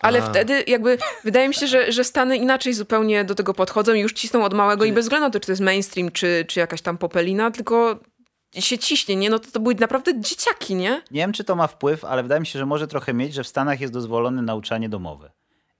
Ale A. wtedy jakby wydaje mi się, że, że Stany inaczej zupełnie do tego podchodzą i już cisną od małego i bez względu na to, czy to jest mainstream, czy, czy jakaś tam popelina, tylko się ciśnie, nie? No to, to były naprawdę dzieciaki, nie? Nie wiem, czy to ma wpływ, ale wydaje mi się, że może trochę mieć, że w Stanach jest dozwolone nauczanie domowe.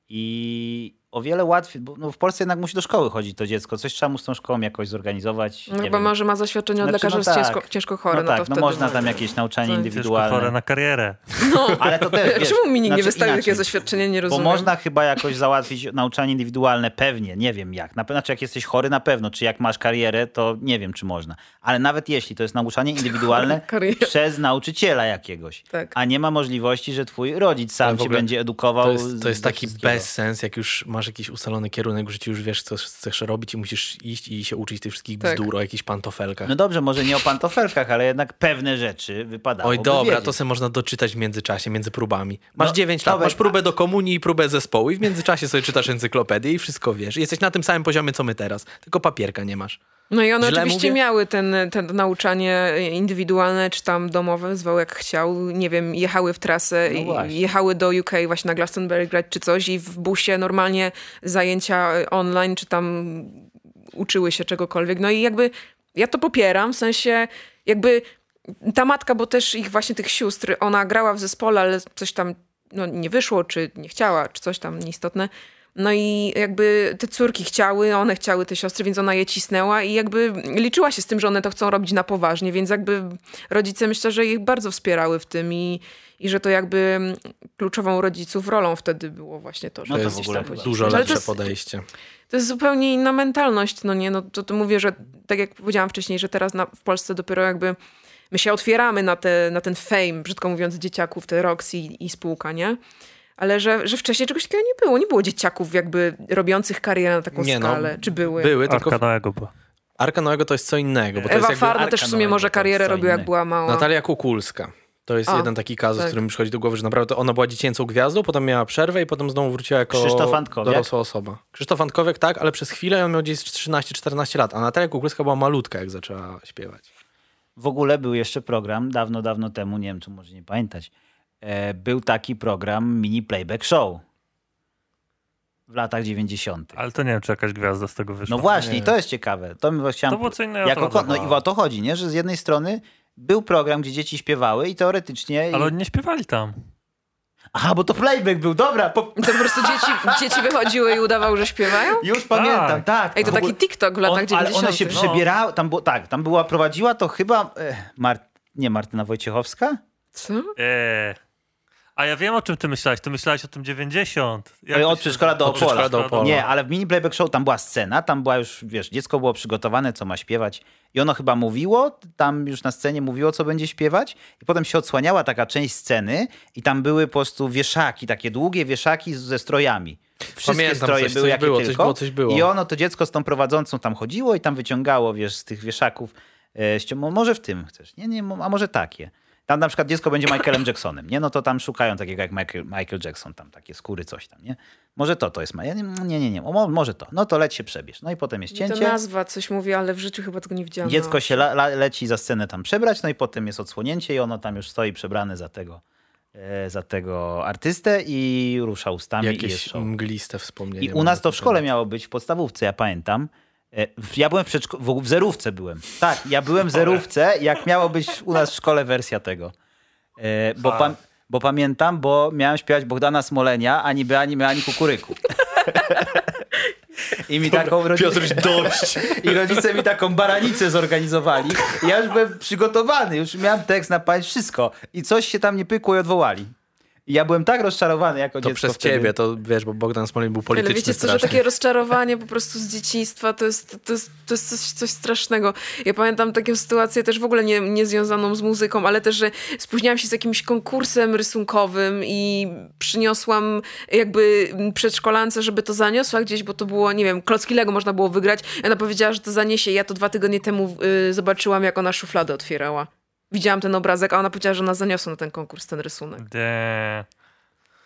I o wiele łatwiej, bo no w Polsce jednak musi do szkoły chodzić to dziecko. Coś trzeba mu z tą szkołą jakoś zorganizować. No nie chyba wiem. może ma zaświadczenie od Znaczy, lekarza, no że jest tak. ciężko, ciężko chory, No no, tak, to no wtedy można no. tam jakieś nauczanie Co, Ciężko indywidualne. chore na karierę. Ale to też, wiesz, Czemu mi nikt nie znaczy wystawił inaczej. takie zaświadczenie, nie Bo rozumiem. można chyba jakoś załatwić nauczanie indywidualne, pewnie, nie wiem jak. Na pewno, znaczy jak jesteś chory, na pewno. Czy jak masz karierę, to nie wiem, czy można. Ale nawet jeśli to jest nauczanie indywidualne przez nauczyciela jakiegoś, Tak. a nie ma możliwości, że twój rodzic sam cię będzie edukował. To jest, to jest taki bezsens, jak już masz jakiś ustalony kierunek w życiu, już wiesz, co chcesz robić i musisz iść i się uczyć tych wszystkich Tak. bzdur o jakichś pantofelkach. No dobrze, może nie o pantofelkach, ale jednak pewne rzeczy wypadało. Oj, dobra, to se można doczytać w międzyczasie, między próbami. Masz No, 9 to lat, masz próbę do komunii i próbę zespołu i w międzyczasie sobie czytasz encyklopedię i wszystko wiesz. I Jesteś na tym samym poziomie, co my teraz, tylko papierka nie masz. No i one Źle oczywiście mówię? miały ten, ten nauczanie indywidualne, czy tam domowe, zwał jak chciał. Nie wiem, jechały w trasę, No jechały do UK właśnie na Glastonbury grać czy coś i w busie normalnie zajęcia online, czy tam uczyły się czegokolwiek. No i jakby ja to popieram, w sensie jakby ta matka, bo też ich właśnie tych sióstr, ona grała w zespole, ale coś tam no, nie wyszło, czy nie chciała, czy coś tam nieistotne. No i jakby te córki chciały, one chciały te siostry, więc ona je cisnęła i jakby liczyła się z tym, że one to chcą robić na poważnie, więc jakby rodzice myślę, że ich bardzo wspierały w tym i, i że to jakby kluczową rodziców rolą wtedy było właśnie to, że No to gdzieś w ogóle. Dużo lepsze jest- podejście. to jest zupełnie inna mentalność, no nie, no to, to mówię, że tak jak powiedziałam wcześniej, że teraz na, w Polsce dopiero jakby my się otwieramy na, te, na ten fame, brzydko mówiąc, dzieciaków, te Roxy i, i spółka, nie? Ale że, że wcześniej czegoś takiego nie było. Nie było dzieciaków jakby robiących karierę na taką Nie, no, skalę. Czy były? Były, tylko Arka Noego była. Arka Noego to jest co innego, bo to Ewa Farna też w sumie Noego może karierę robiła, jak była mała. Natalia Kukulska. To jest A, jeden taki kazus, tak. który mi przychodzi do głowy, że naprawdę ona była dziecięcą gwiazdą, potem miała przerwę i potem znowu wróciła jako dorosła osoba. Krzysztof Antkowiak tak, ale przez chwilę on miał gdzieś 13-14 lat, a Natalia Kukulska była malutka, jak zaczęła śpiewać. W ogóle był jeszcze program dawno, dawno temu, nie wiem, czy może nie pamiętać. E, był taki program Mini Playback Show w latach 90. Ale to nie wiem, czy jakaś gwiazda z tego wyszła. No właśnie, i to jest ciekawe. To mi chciałem. To było co innego jako, ko- no i o to chodzi, nie? że z jednej strony był program, gdzie dzieci śpiewały i teoretycznie... Ale oni nie śpiewali tam. Aha, bo to playback był, dobra, po... Co, po prostu dzieci, dzieci wychodziły i udawały, że śpiewają? już pamiętam, tak. Ej, to taki TikTok w latach On, ale 90. one się No. przebierały, tam było, tak, tam była, prowadziła to chyba, e, Mar- nie Martyna Wojciechowska? Co? Eee. A ja wiem, o czym ty myślałeś. Ty myślałeś o tym 90. Jak Ej, to od przedszkola do Opola. do Opola. Nie, ale w mini playback show tam była scena, tam była już, wiesz, dziecko było przygotowane, co ma śpiewać i ono chyba mówiło, tam już na scenie mówiło, co będzie śpiewać i potem się odsłaniała taka część sceny i tam były po prostu wieszaki, takie długie wieszaki ze strojami. Wszystkie Pamiętam, stroje coś- były coś jakie było, coś tylko. było, coś było. I ono, to dziecko z tą prowadzącą tam chodziło i tam wyciągało, wiesz, z tych wieszaków. E, może w tym chcesz, nie, nie, a może takie. Tam na przykład dziecko będzie Michaelem Jacksonem, nie? No to tam szukają takiego jak Michael, Michael Jackson, tam takie skóry, coś tam, nie? Może to to jest. ma- ja Nie, nie, nie, nie. O, mo- może to. No to leć się przebierz. No i potem jest To cięcie. nazwa coś mówi, ale w życiu chyba tego nie widziałam. Dziecko się la, la, leci za scenę tam przebrać, no i potem jest odsłonięcie i ono tam już stoi przebrane za tego, e, za tego artystę i rusza ustami i jest Jakieś show. mgliste wspomnienie. I u nas na to w szkole miało być, w podstawówce, ja pamiętam. E, Ja byłem w, w, zerówce byłem. Tak, ja byłem w zerówce, jak miało być u nas w szkole wersja tego. E, Bo, pam- bo pamiętam, bo miałem śpiewać Bogdana Smolenia, ani by, ani my, ani kukuryku. I mi taką rodzicę, Piotruś, dość. I rodzice mi taką baranicę zorganizowali. Ja już byłem przygotowany, już miałem tekst na pamięć, wszystko. I coś się tam nie pykło i odwołali. I ja byłem tak rozczarowany jako To dziecko przez wtedy. ciebie, to wiesz, bo Bogdan Smolin był Ale polityczny wiecie co, że takie rozczarowanie po prostu z dzieciństwa to jest, to jest, to jest coś, coś strasznego. Ja pamiętam taką sytuację też w ogóle nie, nie związaną z muzyką, ale też, że spóźniałam się z jakimś konkursem rysunkowym i przyniosłam jakby przedszkolance, żeby to zaniosła gdzieś, bo to było, nie wiem, klocki Lego można było wygrać. I Ona powiedziała, że to zaniesie. Ja to dwa tygodnie temu y, zobaczyłam, jak ona szufladę otwierała. Widziałam ten obrazek, a ona powiedziała, że ona zaniosła na ten konkurs ten rysunek. De...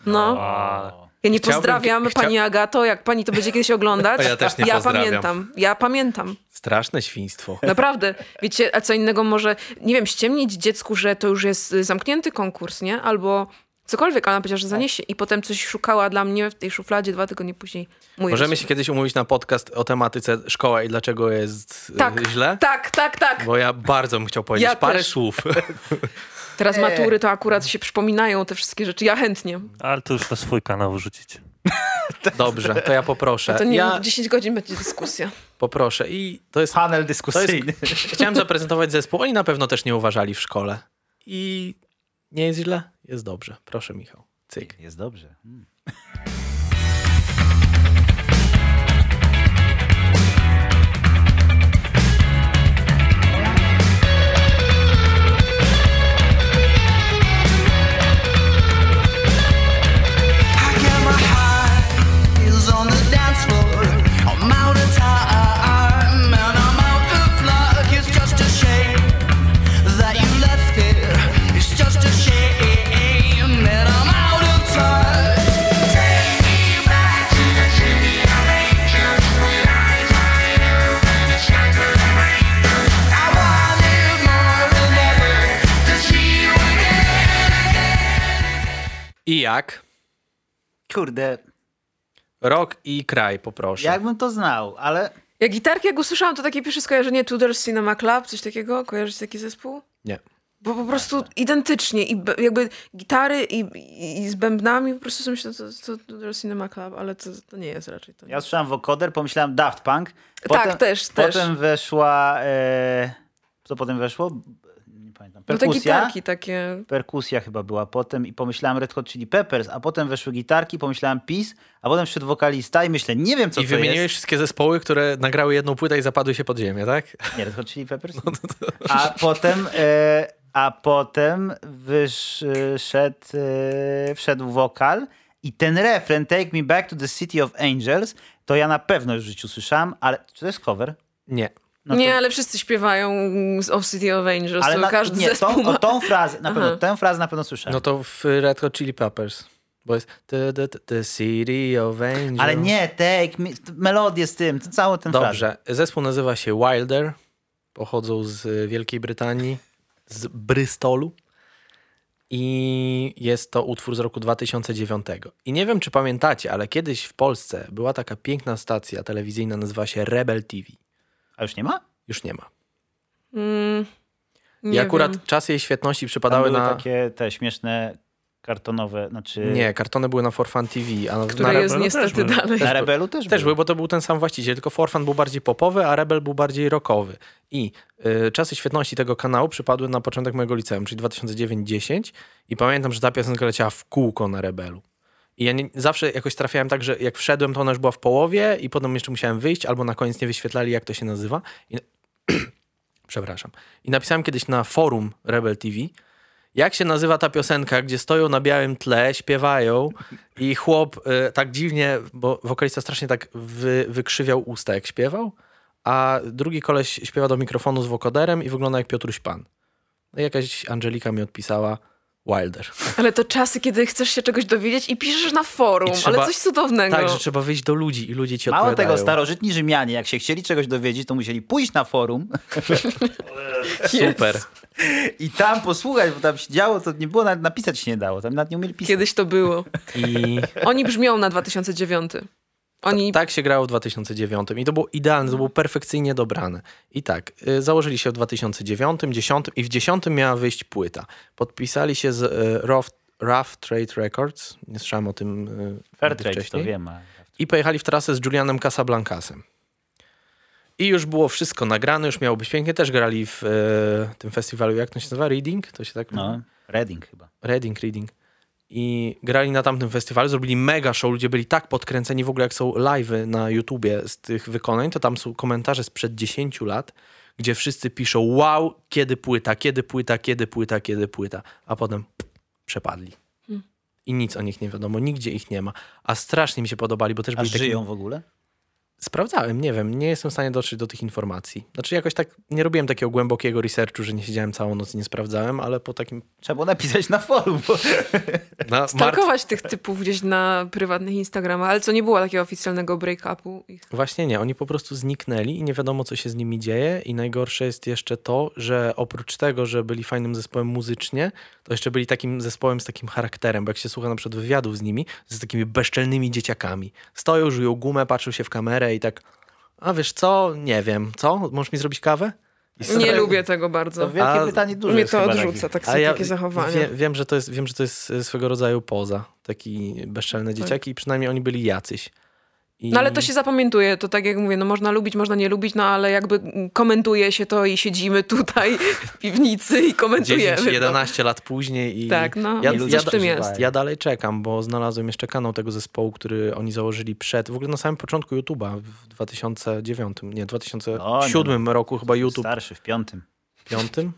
No. O. Ja nie Chciałbym- pozdrawiam chcia- pani Agato, jak pani to będzie kiedyś oglądać. Ja też nie Ja pozdrawiam. pamiętam, ja pamiętam. Straszne świństwo. Naprawdę. Wiecie, a co innego może, nie wiem, ściemnić dziecku, że to już jest zamknięty konkurs, nie? Albo cokolwiek, ale ona powiedziała, że zaniesie. I potem coś szukała dla mnie w tej szufladzie dwa tygodnie później. Mój Możemy się kiedyś umówić na podcast o tematyce szkoła i dlaczego jest y, Tak, źle? tak, tak, tak. Bo ja bardzo bym chciał powiedzieć Ja parę też. słów. Teraz matury to akurat się przypominają te wszystkie rzeczy. Ja chętnie. Ale to już na swój kanał wrzucić. Dobrze, to ja poproszę. To nie ja 10 godzin będzie dyskusja. poproszę i to jest... Panel To dyskusyjny. jest chciałem zaprezentować zespół. Oni na pewno też nie uważali w szkole. I nie jest źle? Jest dobrze. Proszę Michał. Cyk. Jest dobrze. Mm. Jak? Kurde, Rok i kraj, poproszę. jakbym to znał, ale Ja gitarki, jak usłyszałam, to takie pierwsze skojarzenie Tudor Cinema Club, coś takiego. Kojarzysz taki zespół? Nie. Bo po prostu identycznie i jakby gitary i, i, i z bębnami po prostu sobie myślę, to, to, to Cinema Club, ale to, to nie jest raczej to. ja usłyszałem wokoder, pomyślałem Daft Punk. Tak, też, też. Potem weszła... E, co potem weszło? Pamiętam. no te Perkusja. gitarki takie. Perkusja chyba była potem i pomyślałem Red Hot Chili Peppers, a potem weszły gitarki, pomyślałem Peace, a potem wszedł wokalista i myślę, nie wiem co I to wymieniłeś jest. wszystkie zespoły, które nagrały jedną płytę i zapadły się pod ziemię, tak? Nie, Red Hot Chili Peppers? No A potem, e, a potem wyszedł, e, wszedł wokal i ten refren Take Me Back to the City of Angels, to ja na pewno już w życiu słyszałem, ale czy to jest cover? Nie. No nie, to, ale wszyscy śpiewają z Of City of Angels, ale to na, każdy nie, zespół tą, ma. o, tą frazę, na pewno, Aha. tę frazę na pewno słyszałem. No to w Red Hot Chili Peppers. Bo jest the, the, the, City of Angels. ale nie, Take Me, melodię z tym, to całą tę frazę. Dobrze. Zespół nazywa się Wilder. Pochodzą z Wielkiej Brytanii, z Bristolu. I jest to utwór z roku 2009. I nie wiem, czy pamiętacie, ale kiedyś w Polsce była taka piękna stacja telewizyjna, nazywa się Rebel TV. A już nie ma? Już nie ma. Mm, I Nie akurat wiem. czasy jej świetności przypadały były na... takie te śmieszne kartonowe, znaczy... Nie, kartony były na For Fun TV, a Które na, jest Rebelu niestety też dalej. Na Rebelu też, Też były. był, bo to był ten sam właściciel, tylko Forfan był bardziej popowy, a Rebel był bardziej rockowy. I y, czasy świetności tego kanału przypadły na początek mojego liceum, czyli 2009-10 i pamiętam, że ta piosenka leciała w kółko na Rebelu. I ja nie, zawsze jakoś trafiałem tak, że jak wszedłem, to ona już była w połowie i potem jeszcze musiałem wyjść, albo na koniec nie wyświetlali, jak to się nazywa. I... Przepraszam. I napisałem kiedyś na forum Rebel TV, jak się nazywa ta piosenka, gdzie stoją na białym tle, śpiewają i chłop y, tak dziwnie, bo wokalista strasznie tak wy, wykrzywiał usta, jak śpiewał, a drugi koleś śpiewa do mikrofonu z wokoderem i wygląda jak Piotruś Pan. No jakaś Angelika mi odpisała Wilder. Ale to czasy, kiedy chcesz się czegoś dowiedzieć i piszesz na forum, trzeba- ale coś cudownego. Tak, że trzeba wyjść do ludzi i ludzie ci Mało odpowiadają. tego, starożytni Rzymianie, jak się chcieli czegoś dowiedzieć, to musieli pójść na forum Super. i tam posłuchać, bo tam się działo, to nie było, nawet napisać się nie dało, tam nawet nie umieli pisać. Kiedyś to było. I Oni brzmią na 2009. Oni tak się grało w 2009 i to było idealne, to było perfekcyjnie dobrane. I tak, y, założyli się w 2009, 10 i w 10 miała wyjść płyta. Podpisali się z y, Rough, Rough Trade Records, nie słyszałem o tym y, Fair trade, to wcześniej. wiem. a- I pojechali w trasę z Julianem Casablancasem. I już było wszystko nagrane, już miało być pięknie. Też grali w e, tym festiwalu, jak to się nazywa? Reading? To się tak No, Reading chyba. Reading, Reading. I grali na tamtym festiwalu, zrobili mega show, ludzie byli tak podkręceni, w ogóle jak są live'y na YouTubie z tych wykonań, to tam są komentarze sprzed 10 lat, gdzie wszyscy piszą wow, kiedy płyta, kiedy płyta, kiedy płyta, kiedy płyta, a potem pff, przepadli. I nic o nich nie wiadomo, nigdzie ich nie ma. A strasznie mi się podobali, bo też A byli żyją w ogóle? Sprawdzałem, nie wiem, nie jestem w stanie dotrzeć do tych informacji. Znaczy jakoś tak nie robiłem takiego głębokiego researchu, że nie siedziałem całą noc i nie sprawdzałem, ale po takim... Trzeba było napisać na forum, bo Na stalkować tych typów gdzieś na prywatnych Instagramach, ale co nie było takiego oficjalnego break-upu. Ich. Właśnie nie, oni po prostu zniknęli i nie wiadomo, co się z nimi dzieje. I najgorsze jest jeszcze to, że oprócz tego, że byli fajnym zespołem muzycznie, to jeszcze byli takim zespołem z takim charakterem, bo jak się słucha na przykład wywiadów z nimi, z takimi bezczelnymi dzieciakami. Stoją, żują gumę, patrzą się w kamerę i tak, a wiesz co, nie wiem, co, możesz mi zrobić kawę? I Nie lubię tego bardzo. to wielkie A- pytanie dużo Mnie to odrzuca, tak są ja takie zachowania. Wie, wiem, że to jest, wiem, że to jest swego rodzaju poza, taki bezczelne dzieciaki i przynajmniej oni byli jacyś. I... No ale to się zapamiętuje, to tak jak mówię, no można lubić, można nie lubić, no ale jakby komentuje się to i siedzimy tutaj w piwnicy i komentujemy 10, to. 11 lat później i Tak, no, ja, ja, w tym jest. ja dalej czekam, bo znalazłem jeszcze kanał tego zespołu, który oni założyli przed, w ogóle na samym początku YouTube'a w 2009, nie, 2007 roku chyba YouTube Starszy, w piątym. piątym.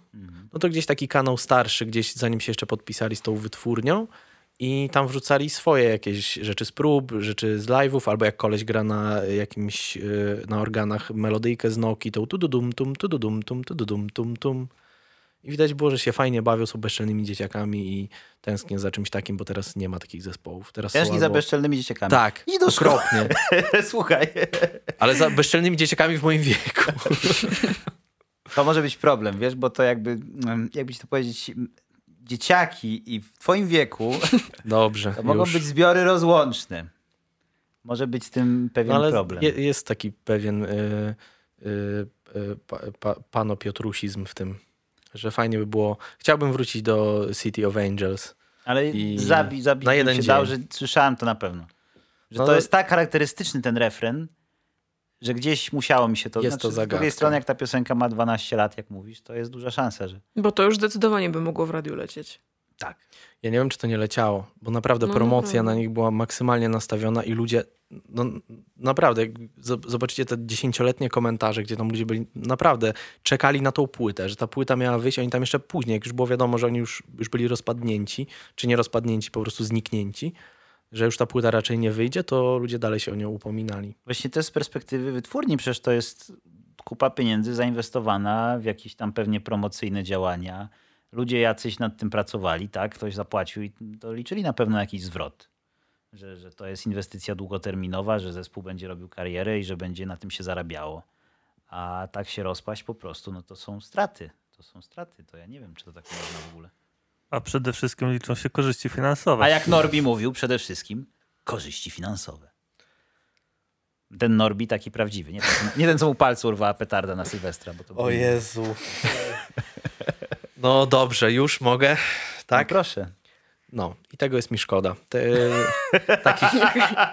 No to gdzieś taki kanał starszy, gdzieś zanim się jeszcze podpisali z tą wytwórnią i tam wrzucali swoje jakieś rzeczy z prób, rzeczy z live'ów, albo jak koleś gra na jakimś, y, na organach melodyjkę z Noki, tą tududum, tum, tududum, tum, tududum, tum, tum. I widać było, że się fajnie bawią, są bezczelnymi dzieciakami i tęsknię za czymś takim, bo teraz nie ma takich zespołów. Teraz są Tęskni za albo... bezczelnymi dzieciakami. Tak, Idź do okropnie. Słuchaj, Ale za bezczelnymi dzieciakami w moim wieku. to może być problem, wiesz, bo to jakby, mm, jakby ci to powiedzieć, dzieciaki i w twoim wieku Dobrze, to mogą już. być zbiory rozłączne. Może być z tym pewien No ale problem. je, jest taki pewien y, y, y, pa, pa, panopiotrusizm w tym, że fajnie by było. Chciałbym wrócić do City of Angels. Ale I zabi, zabić na jeden się dzień. dał, że słyszałem to na pewno. Że No to jest tak charakterystyczny ten refren, że gdzieś musiało mi się to... Jest znaczy, to Z drugiej zagadka. strony, jak ta piosenka ma 12 lat, jak mówisz, to jest duża szansa, że Bo to już zdecydowanie by mogło w radiu lecieć. tak. Ja nie wiem, czy to nie leciało, bo naprawdę No, promocja naprawdę. na nich była maksymalnie nastawiona i ludzie, no naprawdę, jak zobaczycie te dziesięcioletnie komentarze, gdzie tam ludzie byli, naprawdę czekali na tą płytę, że ta płyta miała wyjść, oni tam jeszcze później, jak już było wiadomo, że oni już, już byli rozpadnięci, czy nie rozpadnięci, po prostu zniknięci, że już ta płyta raczej nie wyjdzie, to ludzie dalej się o nią upominali. Właśnie też z perspektywy wytwórni, przecież to jest kupa pieniędzy zainwestowana w jakieś tam pewnie promocyjne działania. Ludzie jacyś nad tym pracowali, tak? Ktoś zapłacił i to liczyli na pewno jakiś zwrot. Że, że to jest inwestycja długoterminowa, że zespół będzie robił karierę i że będzie na tym się zarabiało. A tak się rozpaść po prostu, no to są straty. To są straty. To ja nie wiem, czy to tak można w ogóle. A przede wszystkim liczą się korzyści finansowe. A jak Norbi mówił, przede wszystkim korzyści finansowe. Ten Norbi taki prawdziwy. Nie ten, co- nie ten co mu palcu urwała petarda na Sylwestra. Bo to był- Jezu. No dobrze, już mogę. No, Tak? proszę. No i tego jest mi szkoda. Te, takich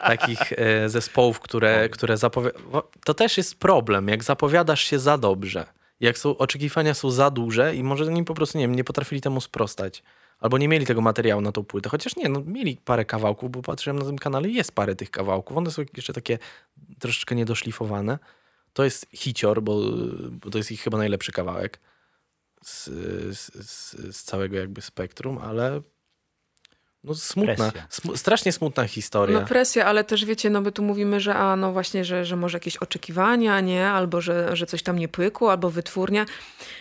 takich e, zespołów, które, które zapowiadają. To też jest problem, jak zapowiadasz się za dobrze. Jak są, oczekiwania są za duże i może oni po prostu nie, wiem, nie potrafili temu sprostać. Albo nie mieli tego materiału na tą płytę. Chociaż nie, no mieli parę kawałków, bo patrzyłem na tym kanale, jest parę tych kawałków. One są jeszcze takie troszeczkę niedoszlifowane. To jest hicior, bo, bo to jest ich chyba najlepszy kawałek z, z, z, z całego jakby spektrum, ale no smutna, smu, strasznie smutna historia. No presja, ale też wiecie, no my tu mówimy, że a no właśnie, że, że może jakieś oczekiwania, nie? Albo że, że coś tam nie pykło, albo wytwórnia.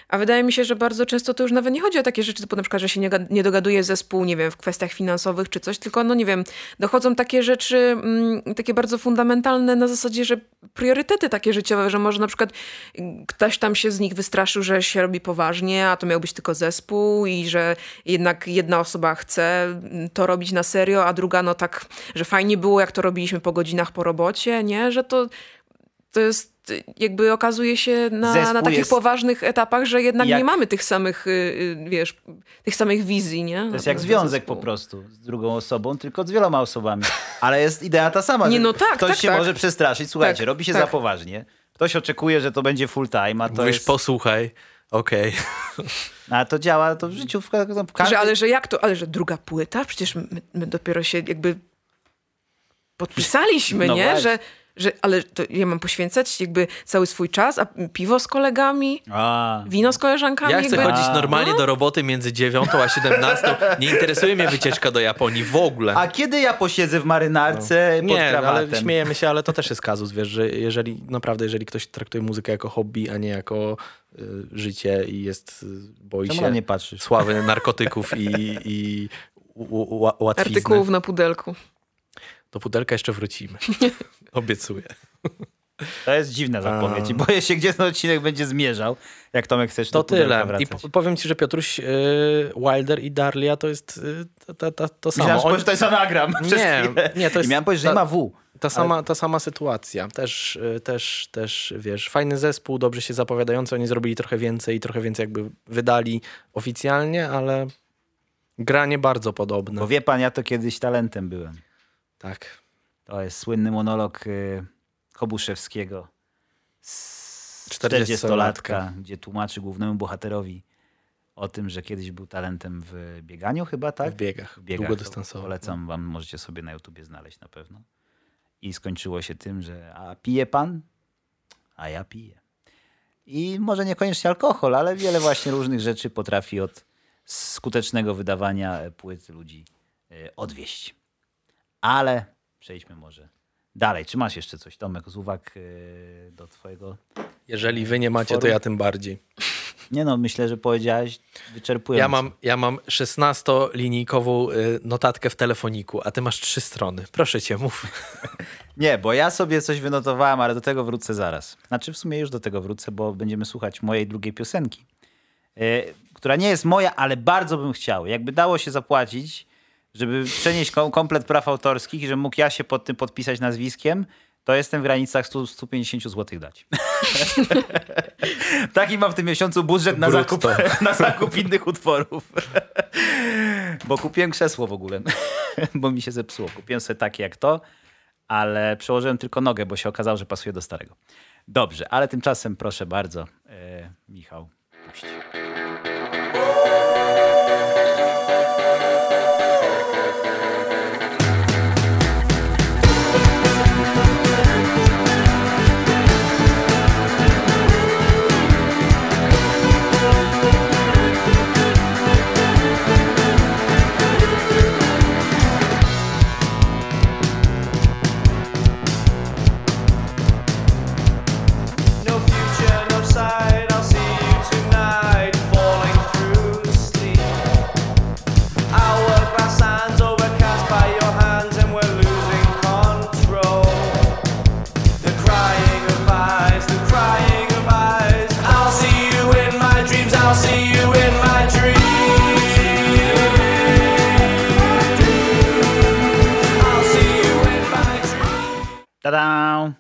A wydaje mi się, że bardzo często to już nawet nie chodzi o takie rzeczy, typu na przykład, że się nie, nie dogaduje zespół, nie wiem, w kwestiach finansowych czy coś, tylko no nie wiem, dochodzą takie rzeczy, mm, takie bardzo fundamentalne na zasadzie, że priorytety takie życiowe, że może na przykład ktoś tam się z nich wystraszył, że się robi poważnie, a to miał być tylko zespół i że jednak jedna osoba chce mm, to robić na serio, a druga no tak, że fajnie było, jak to robiliśmy po godzinach po robocie, nie? Że to, to jest jakby okazuje się na, Zespół na takich jest- poważnych etapach, że jednak Jak- nie mamy tych samych, y, y, wiesz, tych samych wizji, nie? To jest jak związek po prostu z drugą osobą, tylko z wieloma osobami. Ale jest idea ta sama. Nie, że no tak, Ktoś tak, się tak. może przestraszyć. Słuchajcie, Tak, robi się tak. za poważnie. Ktoś oczekuje, że to będzie full time, a to Mówisz, jest... posłuchaj, okej. A to działa to w życiu w, ka- w każdym... Że, ale że jak to? Ale że druga płyta? Przecież my, my dopiero się jakby podpisaliśmy, No nie? właśnie. Że, że, ale to ja mam poświęcać jakby cały swój czas, a piwo z kolegami, A, wino z koleżankami. Ja chcę jakby... chodzić A. normalnie do roboty między 9 a 17. Nie interesuje mnie wycieczka do Japonii w ogóle. a kiedy ja posiedzę w marynarce pod Nie, krawatem? ale śmiejemy się, ale to też jest kazus, wiesz, że jeżeli naprawdę, jeżeli ktoś traktuje muzykę jako hobby, a nie jako y, życie i jest, y, boi Czemu się patrzysz? sławy narkotyków i, i u, u, ła- łatwizny, Artykułów na pudelku. do pudelka jeszcze wrócimy. Obiecuję. To jest dziwna zapowiedź. i Boję się, gdzie ten odcinek będzie zmierzał. Jak Tomek chcesz To do tyle. I wracać. po- powiem ci, że Piotruś y, Wilder i Darlia to jest y, to, to, to, samo. Myślałem, że to jest anagram Nie, nie, to jest- I miałem powiedzieć, że nie ta- ma W. Ta sama, ta sama sytuacja. Też, y, też, też, wiesz, fajny zespół, dobrze się zapowiadający. Oni zrobili trochę więcej i trochę więcej jakby wydali oficjalnie, ale granie bardzo podobne. Bo wie pan, ja to kiedyś talentem byłem. Tak. To jest słynny monolog y, Kobuszewskiego z 40-latka. 40-latka, gdzie tłumaczy głównemu bohaterowi o tym, że kiedyś był talentem w bieganiu chyba, tak? W biegach, W biegach. długodystansowych. Polecam wam, możecie sobie na YouTubie znaleźć na pewno. I skończyło się tym, że a pije pan? A ja piję. I może niekoniecznie alkohol, ale wiele właśnie różnych rzeczy potrafi od skutecznego wydawania płyt ludzi e, odwieść. Ale przejdźmy może dalej. Czy masz jeszcze coś, Tomek, z uwag e, do twojego... Jeżeli wy nie macie, to Forum. ja tym bardziej. Nie no, myślę, że powiedziałeś wyczerpująco. Ja mam, ja mam 16-linijkową y, notatkę w telefoniku, a ty masz trzy strony. Proszę cię, mów. Nie, bo ja sobie coś wynotowałem, ale do tego wrócę zaraz. Znaczy w sumie już do tego wrócę, bo będziemy słuchać mojej drugiej piosenki, e, która nie jest moja, ale bardzo bym chciał. Jakby dało się zapłacić, żeby przenieść kom komplet praw autorskich i żebym mógł ja się pod tym podpisać nazwiskiem, to jestem w granicach 100, 150 zł dać. Taki mam w tym miesiącu budżet na zakup, na zakup innych utworów. Bo kupiłem krzesło w ogóle, bo mi się zepsuło. Kupiłem sobie takie jak to, ale przełożyłem tylko nogę, bo się okazało, że pasuje do starego. Dobrze, ale tymczasem proszę bardzo, e, Michał, puść. Tada!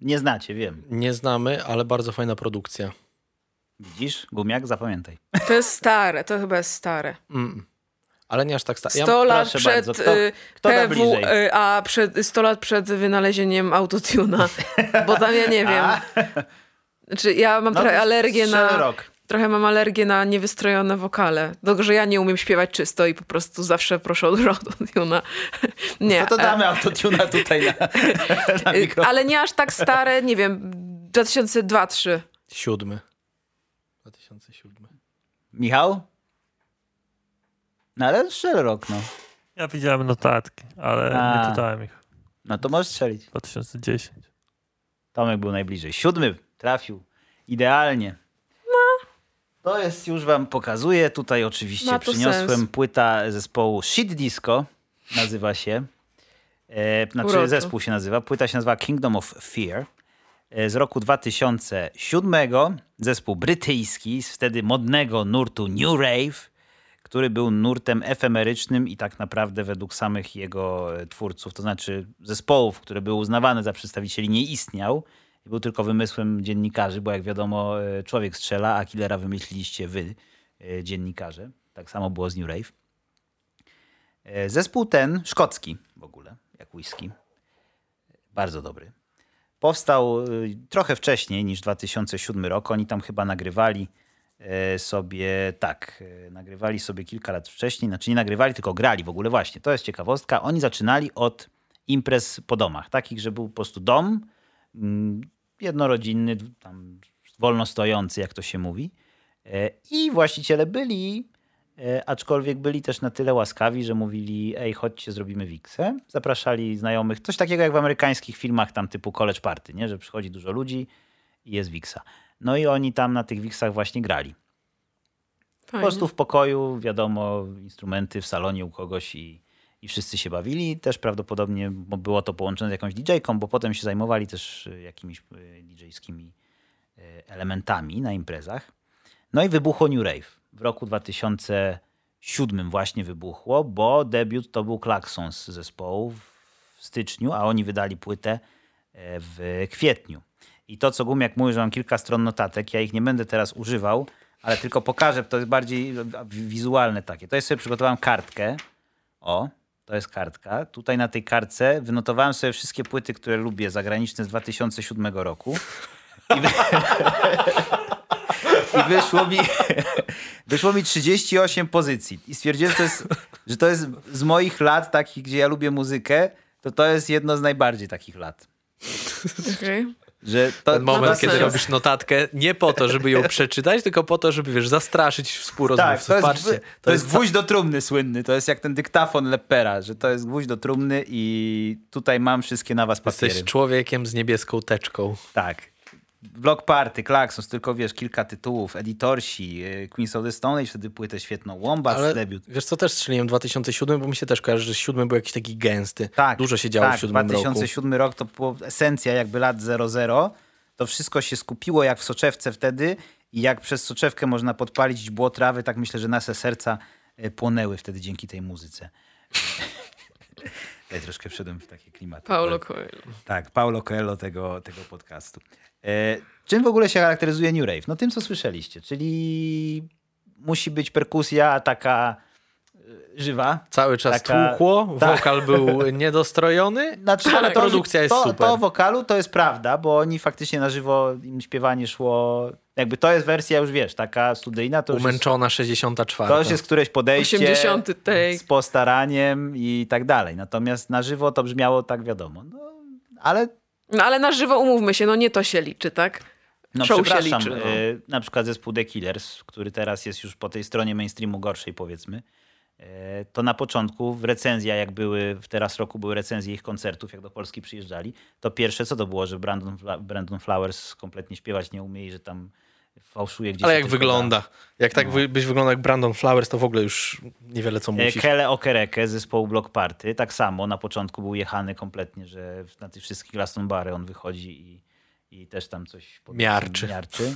Nie znacie, wiem. Nie znamy, ale bardzo fajna produkcja. Widzisz? Gumiak, zapamiętaj. To jest stare, to chyba jest stare. Mm. Ale nie aż tak stary. 100 lat proszę przed bardzo, kto- y, kto da PW, y, a przed, 100 lat przed wynalezieniem autotuna. Bo tam ja nie wiem. Znaczy, ja mam No, trochę alergię na. rok. Trochę mam alergię na niewystrojone wokale. Dlatego, że ja nie umiem śpiewać czysto i po prostu zawsze proszę o dużo autotuna. Nie. No to e, damy autotuna tutaj na, na y, mikrofon. Ale nie aż tak stare, nie wiem, 2002-2003. Siódmy. 2007. Michał? No ale strzel rok, no. Ja widziałem notatki, ale A. nie czytałem ich. No to możesz strzelić. 2010. Tomek był najbliżej. Siódmy trafił. Idealnie. To jest, już wam pokazuję. Tutaj oczywiście przyniosłem sens. płyta zespołu Shit Disco. Nazywa się. E, znaczy zespół się nazywa. Płyta się nazywa Kingdom of Fear. E, z roku 2007. Zespół brytyjski z wtedy modnego nurtu New Rave, który był nurtem efemerycznym i tak naprawdę według samych jego e, twórców, to znaczy zespołów, które były uznawane za przedstawicieli, nie istniał. I był tylko wymysłem dziennikarzy, bo jak wiadomo, e, człowiek strzela, a killera wymyśliliście wy, e, dziennikarze. Tak samo było z New Rave. E, Zespół ten, szkocki w ogóle, jak whisky, bardzo dobry. Powstał trochę wcześniej niż 2007 rok. Oni tam chyba nagrywali sobie, tak, nagrywali sobie kilka lat wcześniej. Znaczy nie nagrywali, tylko grali w ogóle właśnie. To jest ciekawostka. Oni zaczynali od imprez po domach. Takich, że był po prostu dom jednorodzinny, tam wolno stojący, jak to się mówi. E, I właściciele byli, e, aczkolwiek byli też na tyle łaskawi, że mówili, ej, chodźcie, zrobimy wiksę. Zapraszali znajomych, coś takiego jak w amerykańskich filmach tam typu college party, nie? że przychodzi dużo ludzi i jest wiksa. No i oni tam na tych wiksach właśnie grali. Po Fajnie. prostu w pokoju, wiadomo, instrumenty w salonie u kogoś i, i wszyscy się bawili. Też prawdopodobnie było to połączone z jakąś DJ-ką, bo potem się zajmowali też y, jakimiś y, DJ-skimi y, elementami na imprezach. No i wybuchło New Rave. W roku 2007 właśnie wybuchło, bo debiut to był Klaxons zespołu w styczniu, a oni wydali płytę e, w kwietniu. I to, co Gumiak mówi, że mam kilka stron notatek, ja ich nie będę teraz używał, ale tylko pokażę, to jest bardziej wizualne takie. To jest sobie przygotowałem kartkę. O, to jest kartka. Tutaj na tej kartce wynotowałem sobie wszystkie płyty, które lubię, zagraniczne z 2007 roku. I, wy... I wyszło mi, wyszło mi 38 pozycji. I stwierdziłem, że to, jest, że to jest z moich lat takich, gdzie ja lubię muzykę, to to jest jedno z najbardziej takich lat. Okej. Że to, Ten moment, to kiedy robisz notatkę nie po to, żeby ją przeczytać, tylko po to, żeby, wiesz, zastraszyć współrozmówców. Tak, to jest, Patrzcie, to jest gwóźdź do trumny słynny. To jest jak ten dyktafon Lepera, że to jest gwóźdź do trumny i tutaj mam wszystkie na was papiery. Jesteś człowiekiem z niebieską teczką. Tak. Block Party, Klaxons, tylko wiesz, kilka tytułów, Editorsi, y, Queens of the Stone Age, wtedy płytę świetną, Wombats, Ale debiut. wiesz co, też strzeliłem 2007, bo mi się też kojarzy, że siódmy był jakiś taki gęsty. Tak, Dużo się działo tak, w siódmym roku. 2007 rok to była esencja jakby lat 00. To wszystko się skupiło jak w soczewce wtedy i jak przez soczewkę można podpalić źdźbło trawy, tak myślę, że nasze serca e, płonęły wtedy dzięki tej muzyce. Ja troszkę wszedłem w takie klimaty. Paulo Coelho. Tak, Paulo Coelho tego, tego podcastu. E, czym w ogóle się charakteryzuje New Rave? No tym, co słyszeliście, czyli musi być perkusja taka e, żywa. Cały czas Taka- tłukło, tak. wokal był niedostrojony, Znaczy, ale to, produkcja jest to, super. To wokalu to jest prawda, bo oni faktycznie na żywo im śpiewanie szło. Jakby to jest wersja już wiesz, taka studyjna, to już, jest, Umęczona 64. to już jest któreś podejście 80 take. z postaraniem i tak dalej. Natomiast na żywo to brzmiało tak wiadomo. No, ale No ale na żywo umówmy się, no nie to się liczy, tak? No Show przepraszam, liczy, no. e, na przykład zespół The Killers, który teraz jest już po tej stronie mainstreamu gorszej powiedzmy, e, to na początku w recenzjach, jak były, w teraz roku były recenzje ich koncertów, jak do Polski przyjeżdżali, to pierwsze co to było, że Brandon, Brandon Flowers kompletnie śpiewać nie umie i że tam fałszuje gdzieś. Ale jak wygląda. Jak tak wy- byś wyglądał jak Brandon Flowers, to w ogóle już niewiele co. E, musisz. Kele Okereke z zespołu Block Party, tak samo na początku był jechany kompletnie, że na tych wszystkich Glastonbury on wychodzi i, i też tam coś Miarczy. miarczy.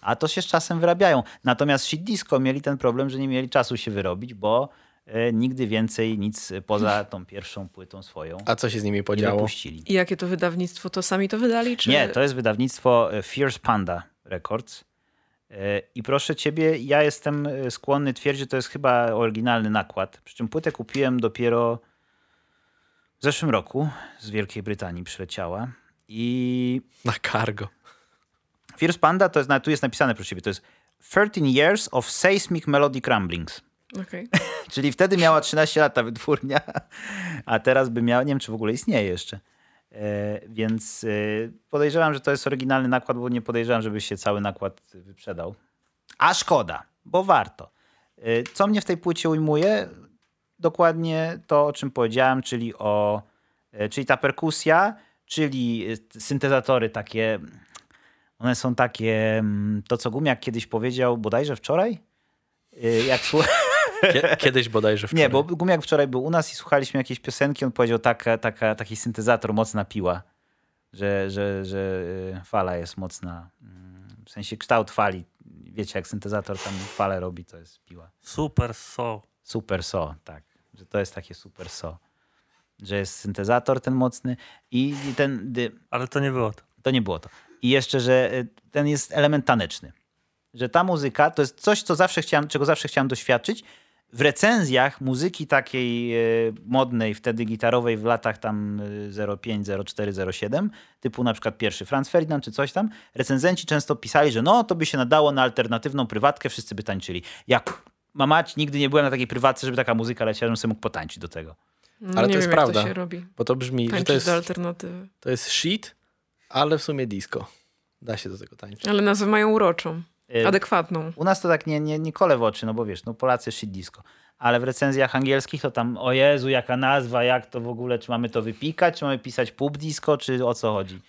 A to się z czasem wyrabiają. Natomiast Shit Disco mieli ten problem, że nie mieli czasu się wyrobić, bo e, nigdy więcej nic poza tą pierwszą płytą swoją A co się z nimi nie podziało? I jakie to wydawnictwo? To sami to wydali? Czy... Nie, to jest wydawnictwo e, Fierce Panda Records. E, I proszę ciebie, ja jestem e, skłonny twierdzić, że to jest chyba oryginalny nakład. Przy czym płytę kupiłem dopiero w zeszłym roku. Z Wielkiej Brytanii przyleciała. I Na cargo. Fierce Panda to jest, tu jest napisane proszę ciebie, to jest 13 Years of Seismic Melodic Rumblings. Okej. Czyli wtedy miała 13 lat ta wytwórnia, a teraz by miała, nie wiem czy w ogóle istnieje jeszcze. E, więc e, podejrzewam, że to jest oryginalny nakład, bo nie podejrzewam, żeby się cały nakład wyprzedał. A szkoda, bo warto. E, co mnie w tej płycie ujmuje? Dokładnie to, o czym powiedziałem, czyli, o, czyli ta perkusja, czyli syntezatory takie, one są takie, mm, to co Gumiak kiedyś powiedział, bodajże wczoraj, jak słuchałem. Kie- Kiedyś bodajże wczoraj. Nie, bo Gumiak wczoraj był u nas i słuchaliśmy jakiejś piosenki, on powiedział taka, taka, taki syntezator, mocna piła, że, że, że y, fala jest mocna, mm, w sensie kształt fali. Wiecie, jak syntezator tam falę robi, to jest piła. Super so. Super so, tak, że to jest takie super so. Że jest syntezator ten mocny i, ten, Ale to nie było to. to nie było to. I jeszcze, że y, ten jest element taneczny. Że ta muzyka to jest coś, co zawsze chciałem, czego zawsze chciałem doświadczyć. W recenzjach muzyki takiej y, modnej, wtedy gitarowej w latach tam y, 05, 04, 07, typu na przykład pierwszy Franz Ferdinand czy coś tam, recenzenci często pisali, że no to by się nadało na alternatywną prywatkę, wszyscy by tańczyli. Jak mamać, nigdy nie byłem na takiej prywatce, żeby taka muzyka leciała, żebym sobie mógł potańczyć do tego. No, Ale nie to wiem, jest jak prawda. to się robi. Bo to brzmi, że Tańczyć to jest, do alternatywy. to jest shit, ale w sumie disco. Da się do tego tańczyć. Ale nazwę mają uroczą. Y, Adekwatną. U nas to tak nie, nie, nie kole w oczy, no bo wiesz, no Polacy shit disco. Ale w recenzjach angielskich to tam, o Jezu, jaka nazwa, jak to w ogóle, czy mamy to wypikać, czy mamy pisać pub disco, czy o co chodzi?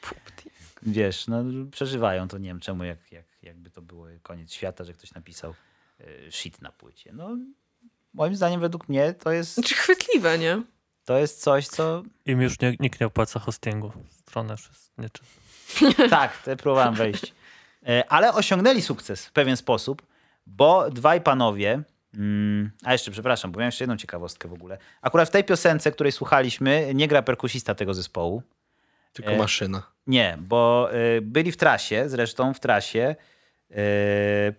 Wiesz, no przeżywają to, nie wiem czemu, jak, jak, jakby to było koniec świata, że ktoś napisał e, shit na płycie. No, moim zdaniem, według mnie, to jest, Znaczy chwytliwe, nie? to jest coś, co... Im już nie, nikt nie opłaca hostingu. Stronę wszyscy nie czy... Tak, te próbowałem wejść. E, Ale osiągnęli sukces w pewien sposób, bo dwaj panowie. Mm, a jeszcze, przepraszam, bo miałem jeszcze jedną ciekawostkę w ogóle. Akurat w tej piosence, której słuchaliśmy, nie gra perkusista tego zespołu. Tylko E, maszyna. Nie, bo y, byli w trasie, zresztą w trasie,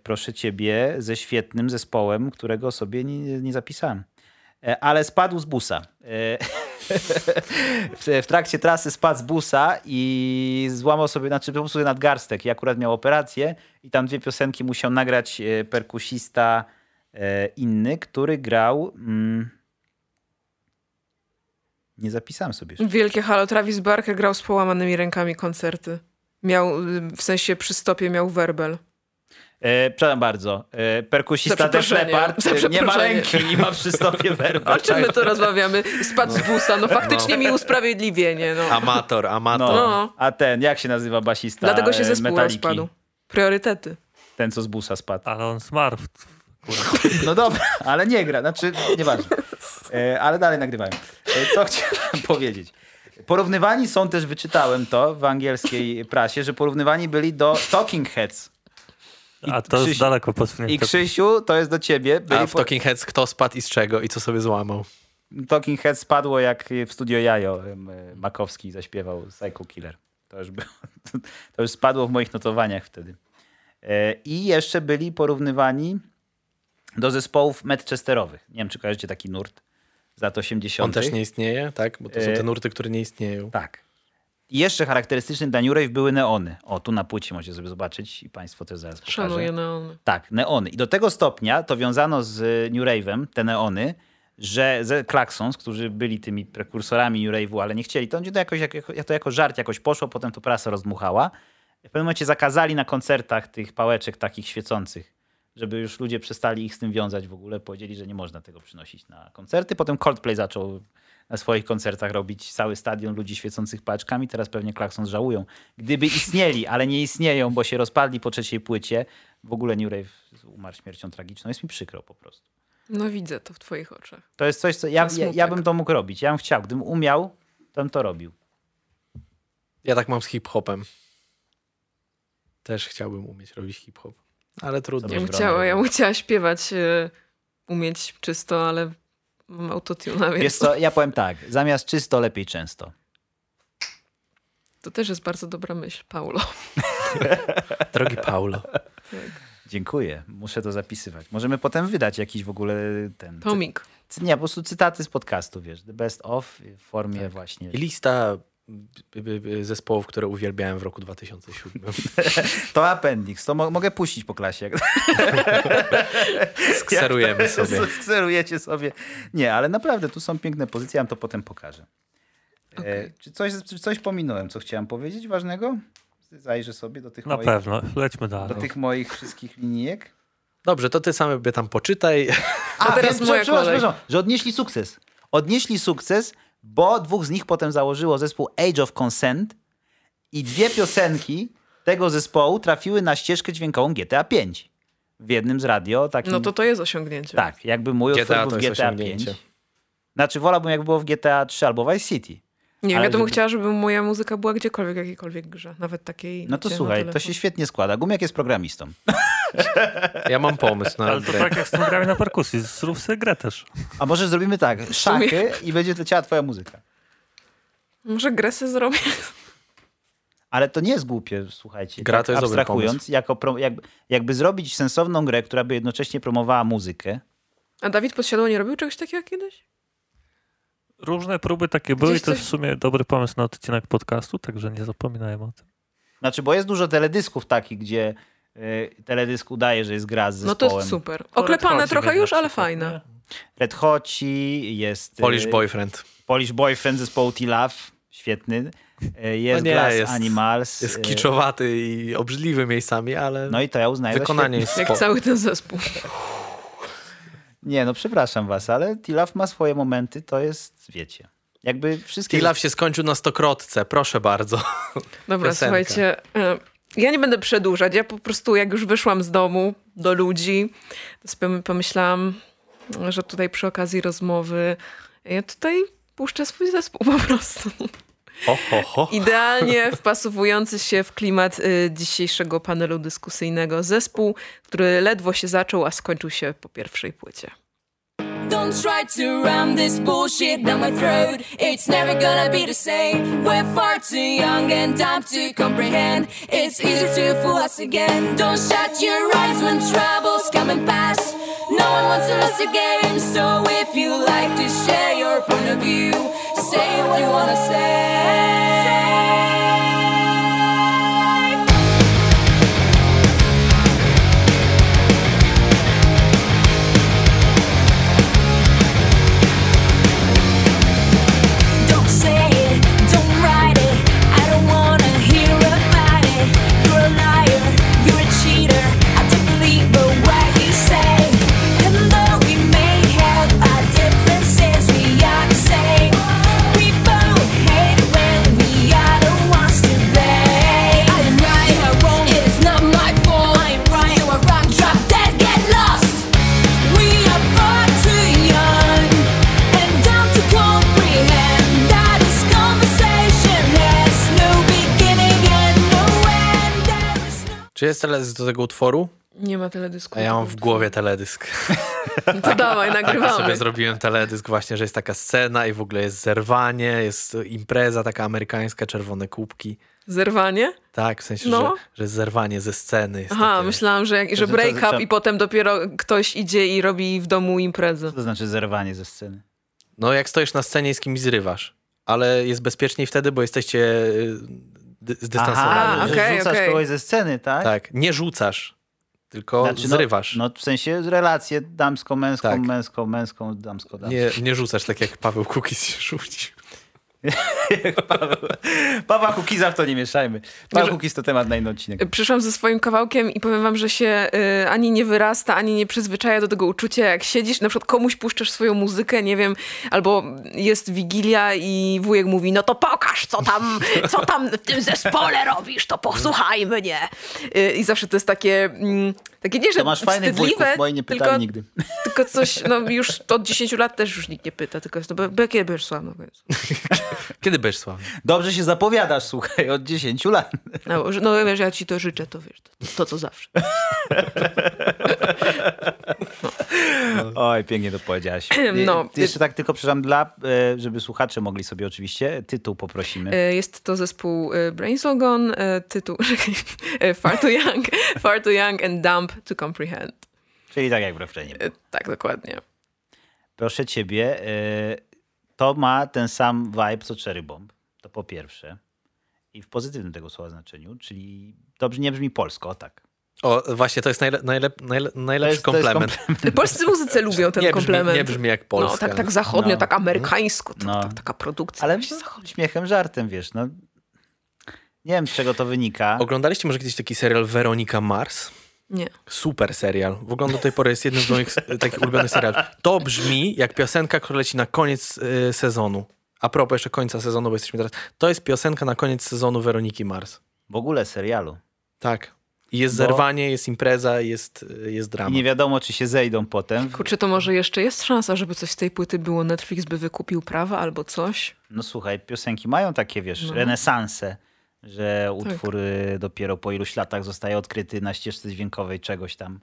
proszę ciebie, ze świetnym zespołem, którego sobie nie, nie zapisałem. E, Ale spadł z busa. W, w trakcie trasy spadł z busa i złamał sobie, znaczy po prostu nadgarstek i akurat miał operację i tam dwie piosenki musiał nagrać e, perkusista e, inny, który grał... Mm, nie zapisałem sobie. Wielkie halo. Travis Barker grał z połamanymi rękami koncerty. Miał, w sensie przy stopie miał werbel. E, przepraszam bardzo. E, perkusista. Leppard Za e, nie ma ręki i ma przy stopie werbel. O czym my to rozmawiamy? Spadł z busa. No faktycznie mi usprawiedliwienie. No. Amator, amator. No, No. a ten, jak się nazywa basista Dlatego się zespół Metaliki? rozpadł. Priorytety. Ten, co z busa spadł. Ale on zmarł. No dobra, ale nie gra, znaczy nieważne. E, ale dalej nagrywają. E, co chciałem powiedzieć? Porównywani są też, wyczytałem to w angielskiej prasie, że porównywani byli do Talking Heads. A to jest Krzyś- daleko I posunięte. Krzysiu, to jest do ciebie. Byli A w po- Talking Heads kto spadł i z czego i co sobie złamał? Talking Heads spadło jak w studio Jajo e, Makowski zaśpiewał Psycho Killer. To już, było, to już spadło w moich notowaniach wtedy. E, I jeszcze byli porównywani do zespołów Manchesterowych. Nie wiem, czy kojarzycie taki nurt z lat 80. On też nie istnieje, tak? Bo to są E, te nurty, które nie istnieją. Tak. I jeszcze charakterystyczny dla New Rave były neony. O, tu na płycie możecie sobie zobaczyć i państwo też zaraz pokażę. Szanuję neony. Tak, neony. I do tego stopnia to wiązano z New Rave'em, te neony, że Klaxons, którzy byli tymi prekursorami New Rave'u, ale nie chcieli, to, to, jakoś, jako, to jako żart jakoś poszło, potem to prasa rozdmuchała. W pewnym momencie zakazali na koncertach tych pałeczek takich świecących, żeby już ludzie przestali ich z tym wiązać w ogóle. Powiedzieli, że nie można tego przynosić na koncerty. Potem Coldplay zaczął na swoich koncertach robić cały stadion ludzi świecących paczkami. Teraz pewnie Klaxons żałują. Gdyby istnieli, ale nie istnieją, bo się rozpadli po trzeciej płycie, w ogóle New Rave umarł śmiercią tragiczną. Jest mi przykro po prostu. No widzę to w twoich oczach. To jest coś, co ja, ja, ja bym to mógł robić. Ja bym chciał. Gdybym umiał, to bym to robił. Ja tak mam z hip-hopem. Też chciałbym umieć robić hip-hop. Ale trudno. Ja bym chciała, ja bym chciała śpiewać, e, umieć czysto, ale mam autotuna, więc Wiesz co, ja powiem tak. Zamiast czysto, lepiej często. to też jest bardzo dobra myśl, Paulo. Drogi Paulo. Tak. Dziękuję. Muszę to zapisywać. Możemy potem wydać jakiś w ogóle ten... Tomik. Cy- Nie, po prostu cytaty z podcastu, wiesz. The best of w formie właśnie. I lista zespołów, które uwielbiałem w roku 2007. To appendix. To mo mogę puścić po klasie. Skserujemy sobie. Skserujecie sobie. Nie, ale naprawdę tu są piękne pozycje, ja wam to potem pokażę. E, Okej. czy, coś, czy coś pominąłem, co chciałem powiedzieć ważnego? Zajrzę sobie do tych, Na moich, pewno, lećmy dalej. do tych moich wszystkich linijek. Dobrze, to ty sam sobie tam poczytaj. A teraz wiem, moja przepraszam, przepraszam, że odnieśli sukces. Odnieśli sukces, bo dwóch z nich potem założyło zespół Age of Consent i dwie piosenki tego zespołu trafiły na ścieżkę dźwiękową GTA 5. W jednym z radio. Takim, No to to jest osiągnięcie. Tak, jakby mój utwór GTA był w GTA 5. osiągnięcie. Znaczy wolałbym jakby było w GTA 3 albo Vice City. Nie wiem, Ale ja bym żeby- chciała, żeby moja muzyka była gdziekolwiek, w jakiejkolwiek grze. Nawet takiej. No to słuchaj, to się świetnie składa. Gumiak jest programistą. Ja mam pomysł na Ale to grę. tak jak z tym grami na perkusji, zrób sobie grę też. A może zrobimy tak, szachy i będzie leciała twoja muzyka. Może grę sobie zrobię. Ale to nie jest głupie, słuchajcie. Gra tak to jest dobry abstrahując, jako pro, jakby, jakby zrobić sensowną grę, która by jednocześnie promowała muzykę. A Dawid Podsiadło nie robił czegoś takiego kiedyś? Różne próby takie były i to jest w sumie dobry pomysł na odcinek podcastu, także nie zapominajmy o tym. Znaczy, bo jest dużo teledysków takich, gdzie y, teledysk udaje, że jest gra z No zespołem. to jest super. Oklepane trochę już, ale fajne. Red Hoci, jest... y, Polish Boyfriend. Polish Boyfriend zespołu T-Love, świetny. Y, Jest No nie, Glass jest- Animals. Jest y, kiczowaty i obrzydliwy miejscami, ale No i to ja uznaję wykonanie jest Jak cały ten zespół. Nie, no przepraszam was, ale T-Love ma swoje momenty, to jest, wiecie, jakby wszystkie... Tilaf się skończył na stokrotce, proszę bardzo. Dobra, Piosenka. słuchajcie. e, Ja nie będę przedłużać. Ja po prostu, jak już wyszłam z domu do ludzi, to sobie pomyślałam, że tutaj przy okazji rozmowy ja tutaj puszczę swój zespół po prostu. Idealnie wpasowujący się w klimat y, dzisiejszego panelu dyskusyjnego zespół, który ledwo się zaczął, a skończył się po pierwszej płycie. Don't try to ram this bullshit down my throat. It's never gonna be the same. We're far too young and dumb to comprehend. It's easy to fool us again. Don't shut your eyes when trouble's coming past. No one wants to lose the game. So if you like to share your point of view, say what you wanna say. Czy jest teledysk do tego utworu? Nie ma teledysku. A ja mam w głowie teledysk. To dawaj, Ja nagrywamy. sobie zrobiłem teledysk właśnie, że jest taka scena i w ogóle jest zerwanie, jest impreza taka amerykańska, czerwone kubki. Zerwanie? Tak, w sensie, No. że, że jest zerwanie ze sceny. Jest Aha, takie... myślałam, że, jak, że to- break up i potem dopiero ktoś idzie i robi w domu imprezę. Co to znaczy zerwanie ze sceny? No jak stoisz na scenie i z kimś zrywasz, ale jest bezpieczniej wtedy, bo jesteście y, dy- zdystansowani. A, że okej, rzucasz okej. kogoś ze sceny, tak? Tak, nie rzucasz, tylko Znaczy, no- zrywasz. No, w sensie relację damsko-męską, Tak. męską, męską, damsko-damską. Nie, nie rzucasz tak jak Paweł Kukiz się rzucił. Pawła Kukiza w to nie mieszajmy. Paweł Kukiz to temat na inny odcinek. Przyszłam ze swoim kawałkiem i powiem wam, że się y, ani nie wyrasta, ani nie przyzwyczaja do tego uczucia, jak siedzisz, na przykład komuś puszczasz swoją muzykę, nie wiem, albo jest wigilia i wujek mówi, no to pokaż, co tam, co tam w tym zespole robisz, to posłuchaj mnie. Y, I zawsze to jest takie, mm, takie nie, że To masz fajnych wujków, moi nie pytali tylko, nigdy. tylko coś, no już od 10 lat też już nikt nie pyta, tylko jest to, bo, bo będziesz sławny? Kiedy będziesz sławny? Dobrze się zapowiadasz, słuchaj, od 10 lat. No, że- no wiesz, ja ci to życzę, to wiesz, to, to co zawsze. Oj, pięknie to powiedziałaś. No. Ty jeszcze tak tylko, przepraszam, dla, e, żeby słuchacze mogli sobie oczywiście, tytuł poprosimy. E, Jest to zespół Brains All Gone, e, tytuł Far Too Young, Far Too Young and Dumb jump to comprehend. Czyli tak jak w refrenie. Tak, dokładnie. Proszę ciebie, y, to ma ten sam vibe co Cherry Bomb. To po pierwsze. I w pozytywnym tego słowa znaczeniu, czyli dobrze nie brzmi polsko, o tak. O, właśnie, to jest najle, najle, najle, najlepszy to jest komplement. Polscy muzycy lubią ten nie, brzmi, komplement. nie brzmi jak polska. No, tak, tak zachodnio, No. tak amerykańsko. Tak, No. tak, taka produkcja. Ale właśnie no, zachodnia. śmiechem, żartem, wiesz, no. Nie wiem, z czego to wynika. Oglądaliście może kiedyś taki serial Weronika Mars? Nie. Super serial. W ogóle do tej pory jest jednym z moich takich ulubionych seriali. To brzmi jak piosenka, która leci na koniec e, sezonu. A propos jeszcze końca sezonu, bo jesteśmy teraz. To jest piosenka na koniec sezonu Weroniki Mars. W ogóle serialu. Tak. I jest Bo- zerwanie, jest impreza, jest, e, jest I drama. nie wiadomo, czy się zejdą potem. Kurczę, to może jeszcze jest szansa, żeby coś z tej płyty było. Netflix by wykupił prawa albo coś. No słuchaj, piosenki mają takie, wiesz, No. renesanse, że utwór y, dopiero po iluś latach zostaje odkryty na ścieżce dźwiękowej czegoś tam.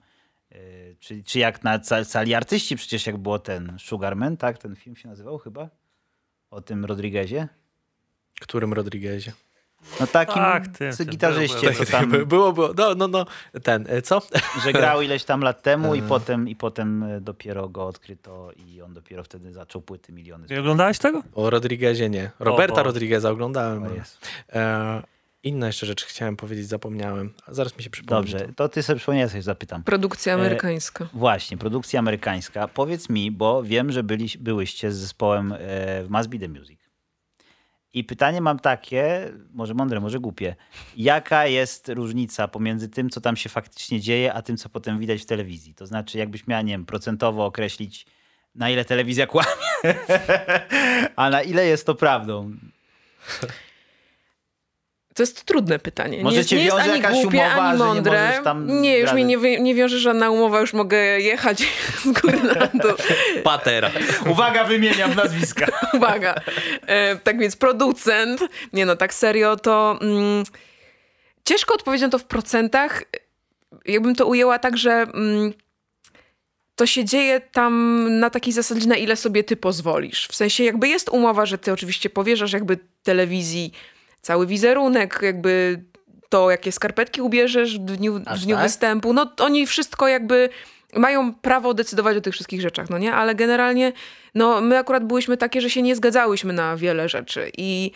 Y, Czy, czy jak na ca- cali artyści, przecież jak było ten Sugarman, tak? Ten film się nazywał chyba? O tym Rodriguezie? Którym Rodriguezie? No takim Tak, tym, co tym, gitarzyście, było, co tam, Było, było. No, no, no. Ten, e, co? że grał ileś tam lat temu i E. potem, i potem y, dopiero go odkryto i on dopiero wtedy zaczął płyty miliony. Nie oglądałeś tego? O Rodriguezie nie. Roberta bo- Rodrigueza oglądałem. O. E, inne jeszcze rzeczy chciałem powiedzieć, zapomniałem. A Zaraz mi się przypomni. Dobrze, to ty sobie przypomniałeś, coś zapytam. Produkcja E, amerykańska. Właśnie, produkcja amerykańska. Powiedz mi, bo wiem, że byli, byłyście z zespołem e, w Must Be The Music. I pytanie mam takie, może mądre, może głupie. Jaka jest różnica pomiędzy tym, co tam się faktycznie dzieje, a tym, co potem widać w telewizji? To znaczy, jakbyś miała, nie wiem, procentowo określić, na ile telewizja kłamie, a na ile jest to prawdą. To jest trudne pytanie. Może nie cię nie jest wiąże ani jakaś głupie, umowa, ani że nie mądre. możesz tam nie, już zdradzać? nie, wy, nie wiąże żadna umowa, już mogę jechać z góry na dół. Patera. Uwaga, wymieniam nazwiska. Uwaga. E, tak więc producent, nie no, tak serio, to mm, ciężko odpowiedzieć na to w procentach. Jakbym to ujęła tak, że mm, to się dzieje tam na takiej zasadzie, na ile sobie ty pozwolisz. W sensie jakby jest umowa, że ty oczywiście powierzasz jakby telewizji cały wizerunek, jakby to, jakie skarpetki ubierzesz w dniu, w dniu tak? występu. No oni wszystko jakby mają prawo decydować o tych wszystkich rzeczach, no nie? Ale generalnie no my akurat byłyśmy takie, że się nie zgadzałyśmy na wiele rzeczy i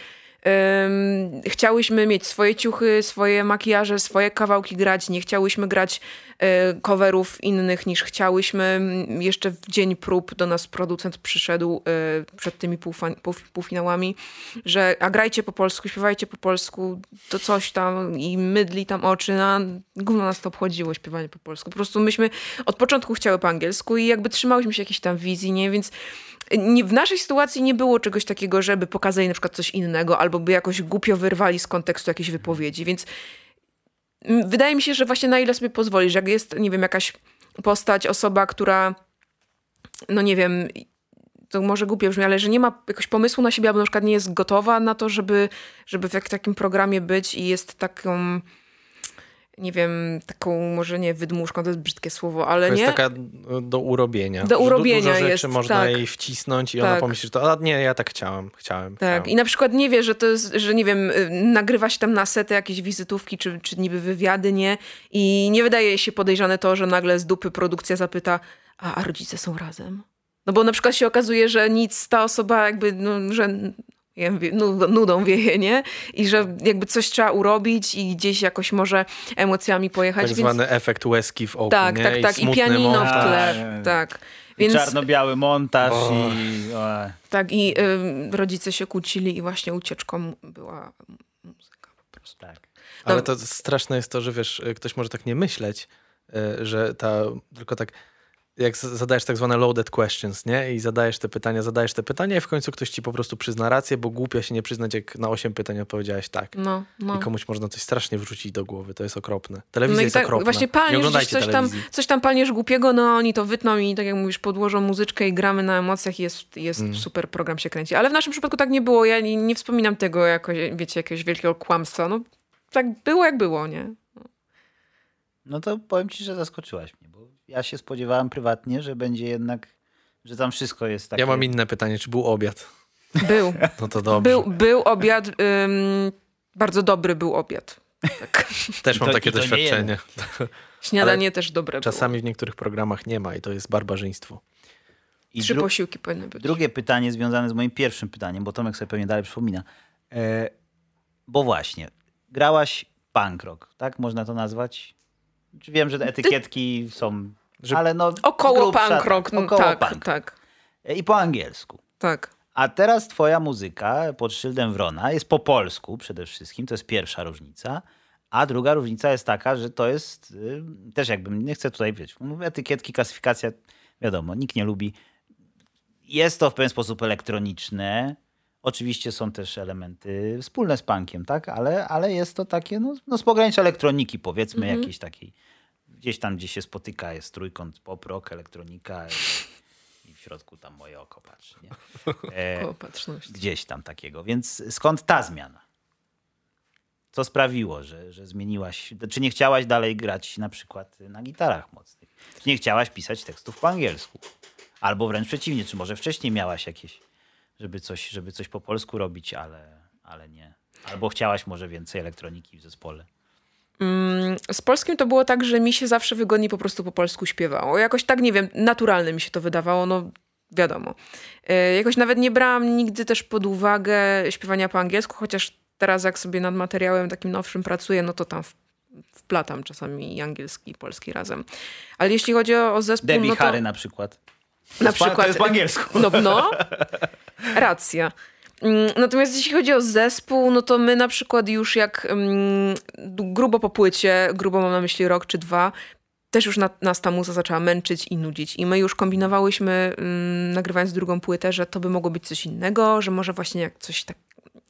chciałyśmy mieć swoje ciuchy, swoje makijaże, swoje kawałki grać, nie chciałyśmy grać coverów innych niż chciałyśmy. Jeszcze w dzień prób do nas producent przyszedł y, przed tymi półfinałami, że a grajcie po polsku, śpiewajcie po polsku, to coś tam i mydli tam oczy, na gówno nas to obchodziło śpiewanie po polsku. Po prostu myśmy od początku chciały po angielsku i jakby trzymałyśmy się jakiejś tam wizji, nie? Więc nie, w naszej sytuacji nie było czegoś takiego, żeby pokazali na przykład coś innego albo by jakoś głupio wyrwali z kontekstu jakieś wypowiedzi, więc wydaje mi się, że właśnie na ile sobie pozwolisz, jak jest, nie wiem, jakaś postać, osoba, która no nie wiem, to może głupio brzmi, ale że nie ma jakiegoś pomysłu na siebie, albo na przykład nie jest gotowa na to, żeby, żeby w takim programie być i jest taką, nie wiem, taką może nie wydmuszką, to jest brzydkie słowo, ale To jest nie. taka e, do urobienia. Do urobienia Dużo rzeczy jest, można tak. jej wcisnąć i ona Tak. pomyśli, że to, a nie, ja tak chciałam, chciałem. Tak, chciałem. i na przykład nie wie, że to jest, że nie wiem, y, nagrywa się tam na setę jakieś wizytówki, czy, czy niby wywiady, nie? I nie wydaje się podejrzane to, że nagle z dupy produkcja zapyta, a, a rodzice są razem? No bo na przykład się okazuje, że nic ta osoba jakby, no, że nudą, wieje, nie? I że jakby coś trzeba urobić i gdzieś jakoś może emocjami pojechać. Tak więc... zwany efekt łezki w oku, Tak, nie? tak, tak. I smutny pianino w montaż. tle. montaż. Tak. I Więc czarno-biały montaż i... O. tak, i y, rodzice się kłócili i właśnie ucieczką była muzyka po prostu. Tak. Ale No. to straszne jest to, że wiesz, ktoś może tak nie myśleć, y, że ta, tylko tak, jak zadajesz tak zwane loaded questions, nie? I zadajesz te pytania, zadajesz te pytania i w końcu ktoś ci po prostu przyzna rację, bo głupio się nie przyznać, jak na osiem pytań odpowiedziałeś tak. No, no. I komuś można coś strasznie wrzucić do głowy. To jest okropne. No Telewizja i jest tak okropna. właśnie nie palniesz coś tam, telewizji. coś tam palniesz głupiego, no oni to wytną i tak jak mówisz, podłożą muzyczkę i gramy na emocjach i jest, jest Mm. super, program się kręci. Ale w naszym przypadku tak nie było, ja nie, nie wspominam tego jako, wiecie, jakiegoś wielkiego kłamstwa. No tak było jak było, nie? No to powiem ci, że zaskoczyłaś ja się spodziewałem prywatnie, że będzie jednak, że tam wszystko jest takie... Ja mam inne pytanie, czy był obiad? Był, No to dobrze. był, był obiad, ym, bardzo dobry był obiad. Tak. Też mam to- takie doświadczenie. Śniadanie też dobre Czasami w niektórych programach nie ma i to jest barbarzyństwo. I było. Trzy dru- posiłki powinny być. Drugie pytanie związane z moim pierwszym pytaniem, bo Tomek sobie pewnie dalej przypomina. E, bo właśnie, grałaś punk rock, tak można to nazwać? Czy Wiem, że etykietki są, ale no... Około grubsza, punk rock, no, około tak, punk. tak, I po angielsku. tak. A teraz twoja muzyka pod szyldem Wrona jest po polsku przede wszystkim, to jest pierwsza różnica. A druga różnica jest taka, że to jest y, też jakby, nie chcę tutaj wiedzieć, etykietki, klasyfikacja, wiadomo, nikt nie lubi. Jest to w pewien sposób elektroniczne. Oczywiście są też elementy wspólne z punkiem, tak? Ale, ale jest to takie, no, no z pogranicza elektroniki powiedzmy, jakiejś takiej, gdzieś tam, gdzie się spotyka, jest trójkąt pop, rock, elektronika i, i w środku tam moje oko patrzy, nie? E, Opatrzność. gdzieś tam takiego. Więc skąd ta zmiana? Co sprawiło, że, że zmieniłaś? Czy nie chciałaś dalej grać na przykład na gitarach mocnych? Czy nie chciałaś pisać tekstów po angielsku? Albo wręcz przeciwnie, czy może wcześniej miałaś jakieś, żeby coś, żeby coś po polsku robić, ale, ale nie. Albo chciałaś może więcej elektroniki w zespole. Mm, Z polskim to było tak, że mi się zawsze wygodniej po prostu po polsku śpiewało. Jakoś tak, nie wiem, naturalne mi się to wydawało, no wiadomo. E, Jakoś nawet nie brałam nigdy też pod uwagę śpiewania po angielsku, chociaż teraz jak sobie nad materiałem takim nowszym pracuję, no to tam w- wplatam czasami i angielski i polski razem. Ale jeśli chodzi o, o zespół, Debbie no to... Harry na przykład. Na to przykład. jest po angielsku. No, no. Racja. Mm, Natomiast jeśli chodzi o zespół, no to my na przykład już jak mm, grubo po płycie, grubo mam na myśli rok czy dwa, też już na, nas ta muza zaczęła męczyć i nudzić. I my już kombinowałyśmy, mm, nagrywając drugą płytę, że to by mogło być coś innego, że może właśnie jak coś tak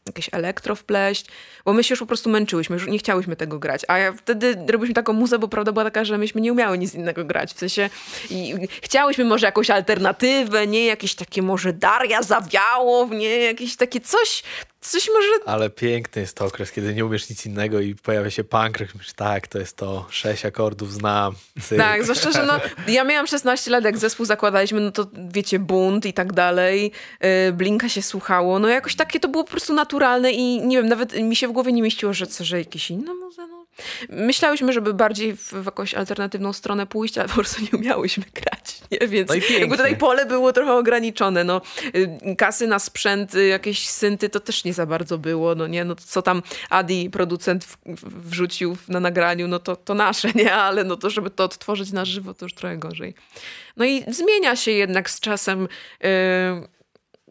jakieś elektro wpleść, bo my się już po prostu męczyłyśmy, już nie chciałyśmy tego grać. A ja wtedy robiliśmy taką muzę, bo prawda była taka, że myśmy nie umiały nic innego grać. W sensie i chciałyśmy może jakąś alternatywę, nie? Jakieś takie może Daria Zawiałow, nie? Jakieś takie coś, coś może... Ale piękny jest to okres, kiedy nie umiesz nic innego i pojawia się punk rock. Myślisz, tak, to jest to, sześć akordów znam. Tak, zwłaszcza, że no, ja miałam 16 lat, jak zespół zakładaliśmy, no to wiecie, bunt i tak dalej, yy, Blinka się słuchało, no jakoś takie to było po prostu naturalne i nie wiem, nawet mi się w głowie nie mieściło, że co, że jakieś inne muze, no. Myślałyśmy, żeby bardziej w, w jakąś alternatywną stronę pójść, ale po prostu nie umiałyśmy grać, nie? Więc No jakby tutaj pole było trochę ograniczone, no. Y, Kasy na sprzęt, y, jakieś synty, to też nie za bardzo było, no nie? No co tam Adi, producent, w, w, wrzucił na nagraniu, no to, to nasze, nie? Ale no to, żeby to odtworzyć na żywo, to już trochę gorzej. No i zmienia się jednak z czasem... y,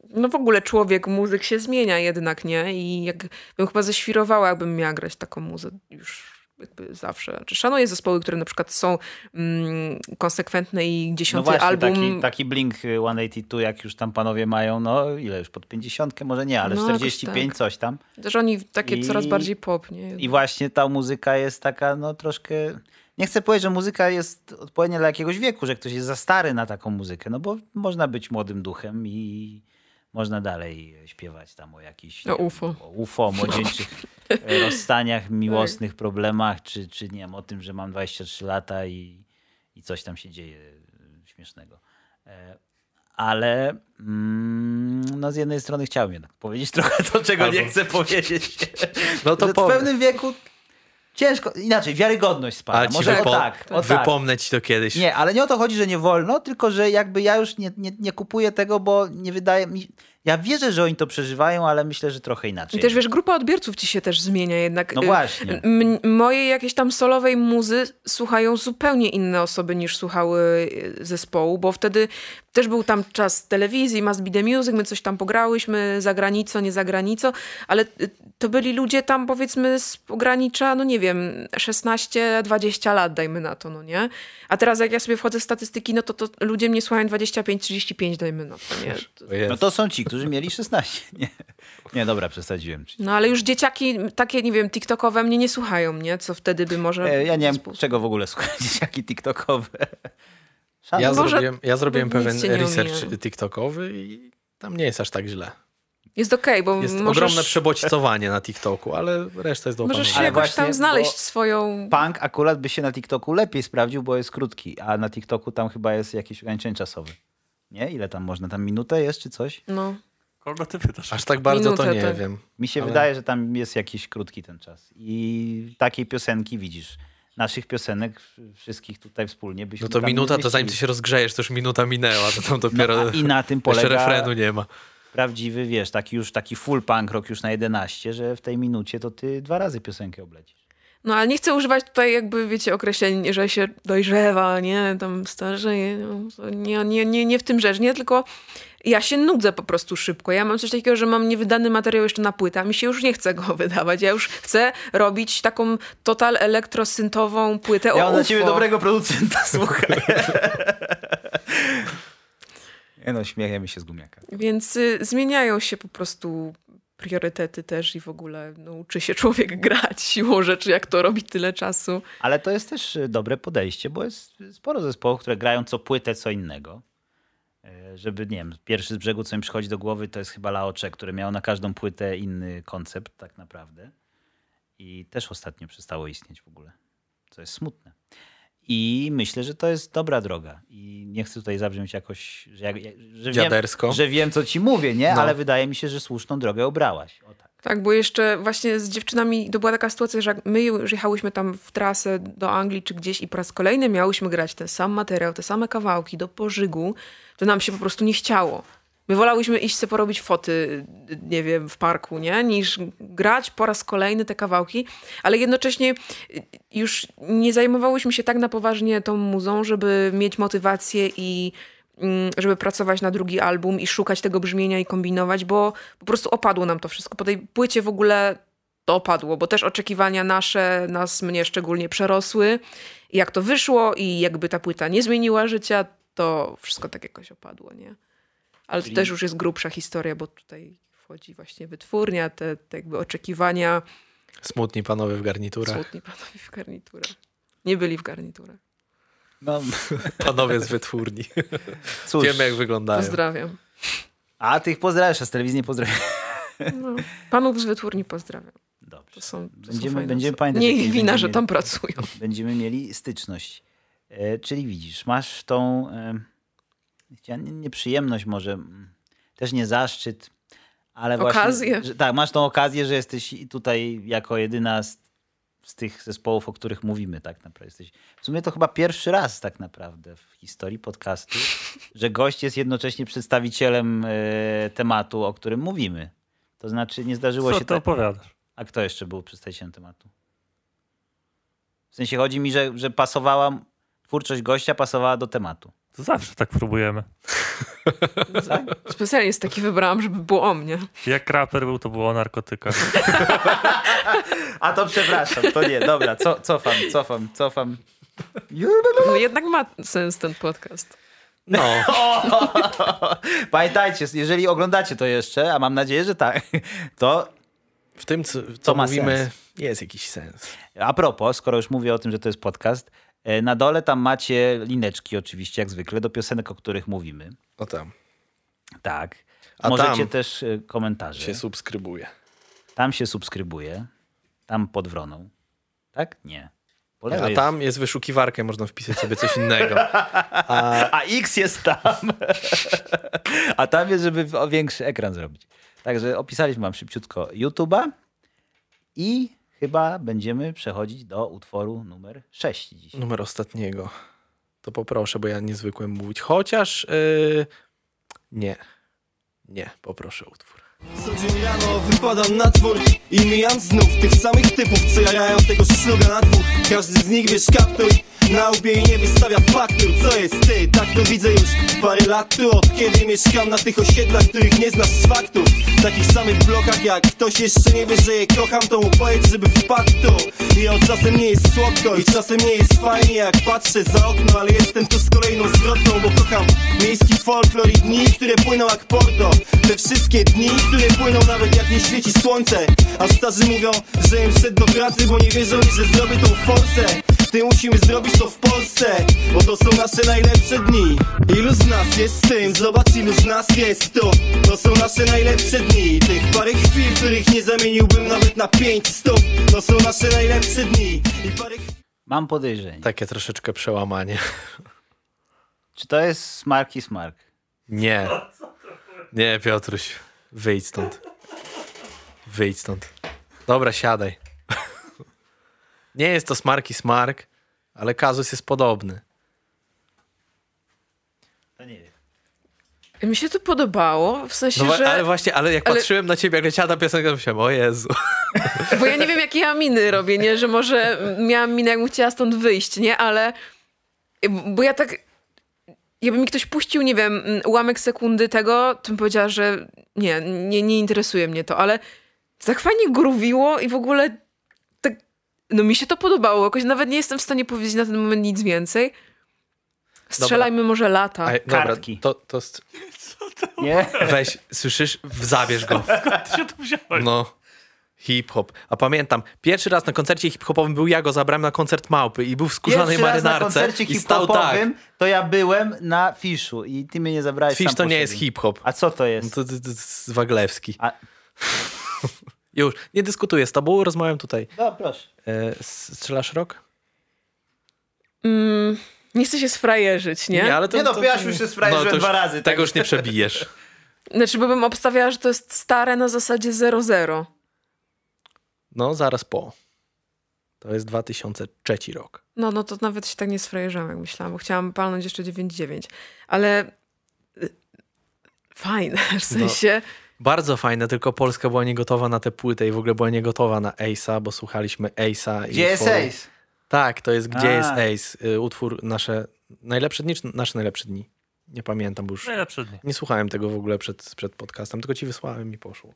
no w ogóle człowiek, muzyk się zmienia jednak, nie? I jakbym chyba ześwirowała, jakbym miała grać taką muzę już jakby zawsze. Czy szanuję zespoły, które na przykład są mm, konsekwentne i No dziesiąty właśnie, album... taki, taki Blink 182, jak już tam panowie mają, no ile już, pod 50, może nie, ale No, jakoś 45, tak. coś tam. Że oni takie I- coraz bardziej pop, nie? I właśnie ta muzyka jest taka, no troszkę. Nie chcę powiedzieć, że muzyka jest odpowiednia dla jakiegoś wieku, że ktoś jest za stary na taką muzykę, no bo można być młodym duchem i można dalej śpiewać tam o jakichś. O UFO. O UFO, o młodzieńczych e, rozstaniach, miłosnych problemach, czy, czy nie wiem, o tym, że mam 23 lata i, i coś tam się dzieje e, śmiesznego. E, Ale mm, no z jednej strony chciałbym jednak powiedzieć trochę to, czego Albo- nie chcę powiedzieć. No to w pewnym wieku ciężko, inaczej, wiarygodność spada. Ale Może wypo- o tak, o tak. wypomnę ci to kiedyś. Nie, ale nie o to chodzi, że nie wolno, tylko że jakby ja już nie, nie, nie kupuję tego, bo nie wydaje mi... Ja wierzę, że oni to przeżywają, ale myślę, że trochę inaczej. I też wiesz, grupa odbiorców ci się też zmienia jednak. No Y, właśnie. m- mojej jakiejś tam solowej muzy słuchają zupełnie inne osoby niż słuchały y, zespołu, bo wtedy też był tam czas telewizji, Must Be The Music, my coś tam pograłyśmy za granicą, nie za granicą, ale y, to byli ludzie tam powiedzmy z pogranicza, no nie wiem, 16-20 lat dajmy na to, no nie? A teraz jak ja sobie wchodzę w statystyki, no to, to ludzie mnie słuchają 25-35 dajmy na to, nie? No to są ci, którzy mieli 16. Nie, nie dobra, przesadziłem. No ale już dzieciaki takie, nie wiem, tiktokowe mnie nie słuchają, nie? Co wtedy by może... E, Ja nie wiem, czego w ogóle słuchać dzieciaki tiktokowe. Szan- Ja, zrobiłem, ja zrobiłem pewien research omija. TikTokowy i tam nie jest aż tak źle. Jest okej, bo Jest możesz, ogromne przebodźcowanie na TikToku, ale reszta jest do możesz się jakoś tam znaleźć swoją... Punk akurat by się na TikToku lepiej sprawdził, bo jest krótki, a na TikToku tam chyba jest jakieś ograniczenie czasowe. Nie? Ile tam można? Tam minutę jest czy coś? No. Kogo ty pytasz? Aż tak bardzo to Minutę, nie tak. wiem. Mi się Ale- wydaje, że tam jest jakiś krótki ten czas. I takiej piosenki widzisz. naszych piosenek wszystkich tutaj wspólnie byśmy No to minuta, to zanim ty się rozgrzejesz, to już minuta minęła, to tam dopiero No, a I na tym jeszcze polega refrenu nie ma. prawdziwy, wiesz, taki już taki full punk rock już na 11, że w tej minucie to ty dwa razy piosenkę oblecisz. No ale nie chcę używać tutaj jakby, wiecie, określeń, że się dojrzewa, nie, tam starzeje. No, nie, nie, nie, nie w tym rzecz, nie, tylko ja się nudzę po prostu szybko. Ja mam coś takiego, że mam niewydany materiał jeszcze na płytę, a mi się już nie chce go wydawać. Ja już chcę robić taką total elektrosyntową płytę o Ja mam na ciebie dobrego producenta, słuchaj. Nie no, śmiejemy się z gumiaka. Więc y, zmieniają się po prostu priorytety też i w ogóle no, uczy się człowiek grać siłą rzeczy, jak to robi tyle czasu. Ale to jest też y, dobre podejście, bo jest sporo zespołów, które grają co płytę co innego. E, Żeby, nie wiem, pierwszy z brzegu, co mi przychodzi do głowy, to jest chyba Laocze, które miało na każdą płytę inny koncept tak naprawdę. I też ostatnio przestało istnieć w ogóle, co jest smutne. I myślę, że to jest dobra droga. I nie chcę tutaj zabrzmieć jakoś, że, jak, że, Dziadersko. wiem, że wiem, co ci mówię, nie? No. Ale wydaje mi się, że słuszną drogę obrałaś. O tak. Tak, bo jeszcze właśnie z dziewczynami to była taka sytuacja, że jak my już jechałyśmy tam w trasę do Anglii czy gdzieś i po raz kolejny miałyśmy grać ten sam materiał, te same kawałki do pożygu, to nam się po prostu nie chciało. My wolałyśmy iść sobie porobić foty, nie wiem, w parku, nie? Niż grać po raz kolejny te kawałki, ale jednocześnie już nie zajmowałyśmy się tak na poważnie tą muzą, żeby mieć motywację i mm, żeby pracować na drugi album i szukać tego brzmienia i kombinować, bo po prostu opadło nam to wszystko. Po tej płycie w ogóle to opadło, bo też oczekiwania nasze, nas, mnie szczególnie przerosły. Jak to wyszło i jakby ta płyta nie zmieniła życia, to wszystko tak jakoś opadło, nie? Ale Czyli- to też już jest grubsza historia, bo tutaj wchodzi właśnie wytwórnia, te, te jakby oczekiwania. Smutni panowie w garniturach. Smutni panowie w garniturach. Nie byli w garniturach. No, Panowie z wytwórni. cóż. Wiemy jak wyglądają. Pozdrawiam. A tych pozdrawiasz, a z telewizji nie pozdrawiam. No, panów z wytwórni pozdrawiam. Dobrze. To są, to są Będziemy- fajne będziemy pamiętać, Nie ich wina, będziemy że tam pracują. Będziemy mieli styczność. E, czyli widzisz, masz tą e, nie- nieprzyjemność może, mm, też nie zaszczyt, ale właśnie... Okazję. Że, tak, masz tą okazję, że jesteś tutaj jako jedyna z, z tych zespołów, o których mówimy tak naprawdę. Jesteś, w sumie to chyba pierwszy raz tak naprawdę w historii podcastu, że gość jest jednocześnie przedstawicielem e, tematu, o którym mówimy. To znaczy nie zdarzyło Co się ty tak... opowiadasz? A kto jeszcze był przedstawicielem tematu? W sensie chodzi mi, że, że pasowała, twórczość gościa pasowała do tematu. To zawsze tak próbujemy. Specjalnie jest taki wybrałam, żeby było o mnie. Jak raper był, to było o narkotykach. A to przepraszam, to nie, dobra, co, cofam, cofam, cofam. No jednak ma sens ten podcast. No, Pamiętajcie, jeżeli oglądacie to jeszcze, a mam nadzieję, że tak, to w tym co, co mówimy sens. jest jakiś sens. a propos, skoro już mówię o tym, że to jest podcast, na dole tam macie lineczki oczywiście, jak zwykle, do piosenek, o których mówimy. O tam Tak. A Możecie też e, komentarze. się subskrybuje. Tam się subskrybuje. Tam pod wroną. Tak? Nie. Po A jest- tam jest wyszukiwarkę, można wpisać sobie coś innego. A X jest tam. A tam jest, żeby większy ekran zrobić. Także opisaliśmy wam szybciutko YouTube'a i chyba będziemy przechodzić do utworu numer 6 dziś. Numer ostatniego. To poproszę, bo ja nie zwykłem mówić. Chociaż yy, nie. Nie, poproszę utwór. Co dzień rano wypadam na dwór i mijam znów tych samych typów, co jarają tego szluga na dwóch. Każdy z nich wiesz kaptur na łbie i nie wystawia faktur. Co jest ty? Tak to widzę już parę lat tu, od kiedy mieszkam na tych osiedlach, których nie znasz z faktów. W takich samych blokach jak ktoś jeszcze nie wie, że je kocham, to mu powiedz, żeby wpadł tu. I od czasem nie jest słodko i czasem nie jest fajnie, jak patrzę za okno, ale jestem tu z kolejną zwrotką, bo kocham miejski folklor i dni, które płyną jak porto. Te wszystkie dni, które płyną nawet jak nie świeci słońce. A starzy mówią, że im szedł do pracy, bo nie wierzą mi, że zrobię tą forsę. Ty musimy zrobić to w Polsce, bo to są nasze najlepsze dni. Ilu z nas jest z tym? Zobacz ilu z nas jest tu. To są nasze najlepsze dni. Tych parę chwil, których nie zamieniłbym nawet na pięć stóp. To są nasze najlepsze dni. I parę Mam podejrzenie. Takie troszeczkę przełamanie. Czy to jest Smark i Smark? Nie. Nie, Piotruś. Wyjdź stąd. Wyjdź stąd. Dobra, siadaj. Nie jest to smarki smark, ale kazus jest podobny. To nie wiem. Mi się to podobało, w sensie, No, że... ale właśnie, ale jak ale- patrzyłem na ciebie, jak leciała ta piosenka, to myślałem, o Jezu. Bo ja nie wiem, jakie ja miny robię, nie? Że może miałam minę, jakbym chciała stąd wyjść, nie? Ale... Bo ja tak... Jakby mi ktoś puścił, nie wiem, ułamek sekundy tego, to bym powiedziała, że nie, nie, nie interesuje mnie to, ale tak fajnie gruwiło i w ogóle tak... No mi się to podobało, jakoś nawet nie jestem w stanie powiedzieć na ten moment nic więcej. Strzelajmy może lata. A, dobra, Kartki. to, to st- Nie? weź, słyszysz? Zabierz go. Ty się tu wziąłeś. No. Hip-hop. A pamiętam, pierwszy raz na koncercie hip-hopowym był ja go zabrałem na koncert Małpy i był w skórzanej Pierwszy raz na marynarce koncercie tak. hip-hopowym to ja byłem na fiszu i ty mnie nie zabrałeś Fisz to nie jest hip-hop. A co to No jest? To, to, to jest Waglewski. A, Już, nie dyskutuję z tobą, rozmawiam tutaj. no proszę. E, strzelasz rok? Mm, nie chcę się sfrajerzyć, nie? ale Nie no, ja już się sfrajerzyłem to już- dwa razy, Tego tak. już nie przebijesz. Znaczy, bo bym obstawiała, że to jest stare na zasadzie 0-0. No, zaraz po. To jest 2003 rok. No, no to nawet się tak nie sfrajerzałam, jak myślałam, bo chciałam palnąć jeszcze 9-9. Ale y, fajne, w sensie... Bardzo fajne, tylko Polska była niegotowa na tę płytę i w ogóle była niegotowa na Ace'a, bo słuchaliśmy Ace'a. i Gdzie jest utworu- Ace? Tak, to jest Gdzie A. jest Ace. y, Utwór nasze najlepsze dni, czy nasze najlepsze dni? Nie pamiętam, bo już Najlepsze dni. nie słuchałem tego w ogóle przed, przed podcastem, tylko ci wysłałem i poszło.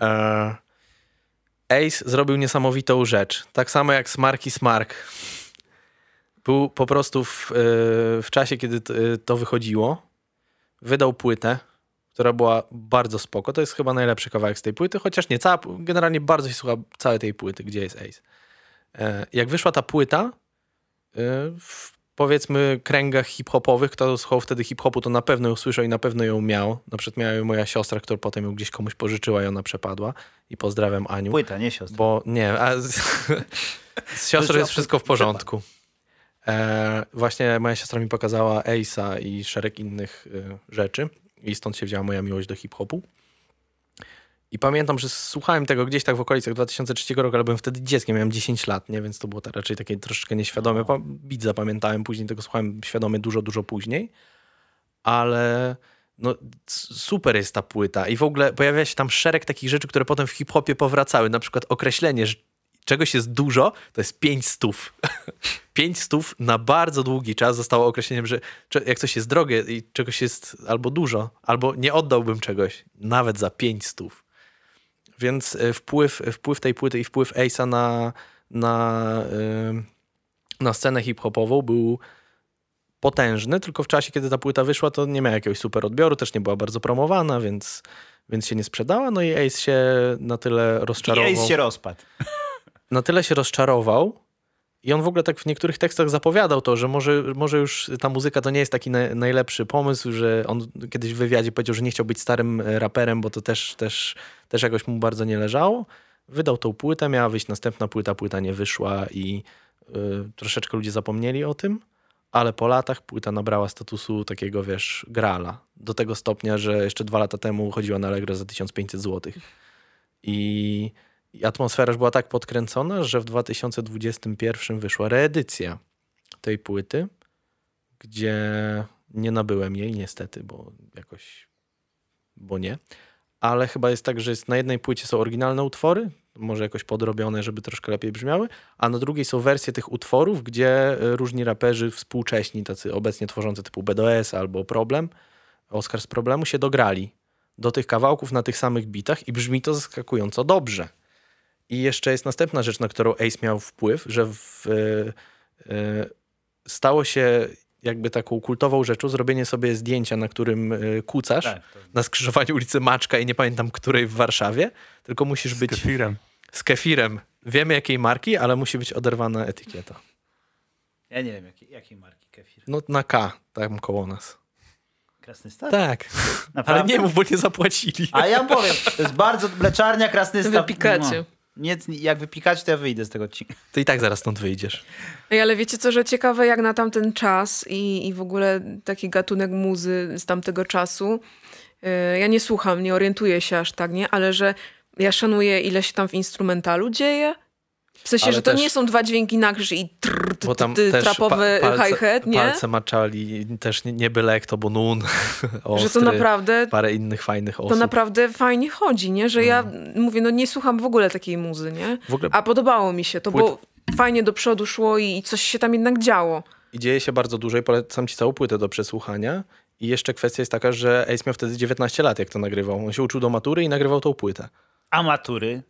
E, Ace zrobił niesamowitą rzecz. Tak samo jak Smarky Smark. Był po prostu w, e, w czasie, kiedy e, to wychodziło, wydał płytę, która była bardzo spoko. To jest chyba najlepszy kawałek z tej płyty, chociaż nie cała, generalnie bardzo się słucha całej tej płyty, gdzie jest Ace. E, Jak wyszła ta płyta, powiedzmy kręgach hip-hopowych, kto słuchał wtedy hip-hopu, to na pewno ją słyszał i na pewno ją miał. Na przykład miała ją moja siostra, która potem ją gdzieś komuś pożyczyła i ona przepadła. I pozdrawiam Aniu. Płyta, nie siostra. Bo nie, a z, z siostrą jest wszystko w porządku. E, właśnie moja siostra mi pokazała Ace'a i szereg innych y, rzeczy i stąd się wzięła moja miłość do hip-hopu. I pamiętam, że słuchałem tego gdzieś tak w okolicach 2003 roku, ale byłem wtedy dzieckiem, miałem 10 lat, nie? więc to było tak raczej takie troszeczkę nieświadome. Pa- Beat zapamiętałem, później tego słuchałem świadomie dużo, dużo później. Ale no, super jest ta płyta i w ogóle pojawia się tam szereg takich rzeczy, które potem w hip-hopie powracały. Na przykład określenie, że czegoś jest dużo, to jest pięć stów. pięć stów na bardzo długi czas zostało określeniem, że jak coś jest drogie i czegoś jest albo dużo, albo nie oddałbym czegoś nawet za pięć stów. Więc y, wpływ, wpływ tej płyty i wpływ Ace'a na, na, y, na scenę hip-hopową był potężny, tylko w czasie, kiedy ta płyta wyszła, to nie miała jakiegoś super odbioru, też nie była bardzo promowana, więc, więc się nie sprzedała. No i Ace się na tyle I rozczarował. Ace się rozpadł. Na tyle się rozczarował i on w ogóle tak w niektórych tekstach zapowiadał to, że może, może już ta muzyka to nie jest taki na, najlepszy pomysł, że on kiedyś w wywiadzie powiedział, że nie chciał być starym e, raperem, bo to też, też, też jakoś mu bardzo nie leżało. Wydał tą płytę, miała wyjść następna płyta, płyta nie wyszła i y, troszeczkę ludzie zapomnieli o tym, ale po latach płyta nabrała statusu takiego, wiesz, grala. Do tego stopnia, że jeszcze dwa lata temu chodziła na Allegro za 1500 zł. I, I atmosfera już była tak podkręcona, że w 2021 wyszła reedycja tej płyty, gdzie nie nabyłem jej niestety, bo jakoś, bo nie. Ale chyba jest tak, że jest, na jednej płycie są oryginalne utwory, może jakoś podrobione, żeby troszkę lepiej brzmiały, a na drugiej są wersje tych utworów, gdzie e, różni raperzy współcześni, tacy obecnie tworzący typu BDS albo Problem, Oscar z Problemu się dograli do tych kawałków na tych samych bitach i brzmi to zaskakująco dobrze. I jeszcze jest następna rzecz, na którą Ace miał wpływ, że w, e, e, stało się jakby taką kultową rzeczą zrobienie sobie zdjęcia, na którym e, kucasz Tak, to... na skrzyżowaniu ulicy Maczka i nie pamiętam której w Warszawie, tylko musisz Z być kefirem. z kefirem. Wiemy jakiej marki, ale musi być oderwana etykieta. Ja nie wiem, jakiej, jakiej marki kefir. No na K, tam koło nas. Krasny Staw? Tak, ale Naprawdę? nie mów, bo nie zapłacili. A ja powiem, to jest bardzo mleczarnia, Krasny Staw. Wypikacie. Nie, jak wypikacie, to ja wyjdę z tego odcinka. Ty i tak zaraz stąd wyjdziesz. Ej, ale wiecie co, że ciekawe jak na tamten czas i, i w ogóle taki gatunek muzy z tamtego czasu. Yy, ja nie słucham, nie orientuję się aż tak, nie? Ale że ja szanuję ile się tam w instrumentalu dzieje. W sensie, Ale że to też- nie są dwa dźwięki na krzyż i trrr, ty, Bo tam ty, trapowy pa- palce, hi-hat, nie? Palce maczali, też nie, nie byle jak to, bo nun, Że ostry, to naprawdę, parę innych fajnych osób. to naprawdę fajnie chodzi, nie? Że ja mówię, no nie słucham w ogóle takiej muzy, nie? W ogóle A podobało mi się to, bo fajnie do przodu szło i, i coś się tam jednak działo. I dzieje się bardzo dużo i polecam ci całą płytę do przesłuchania. I jeszcze kwestia jest taka, że Ace miał wtedy 19 lat, jak to nagrywał. On się uczył do matury i nagrywał tą płytę. A matury?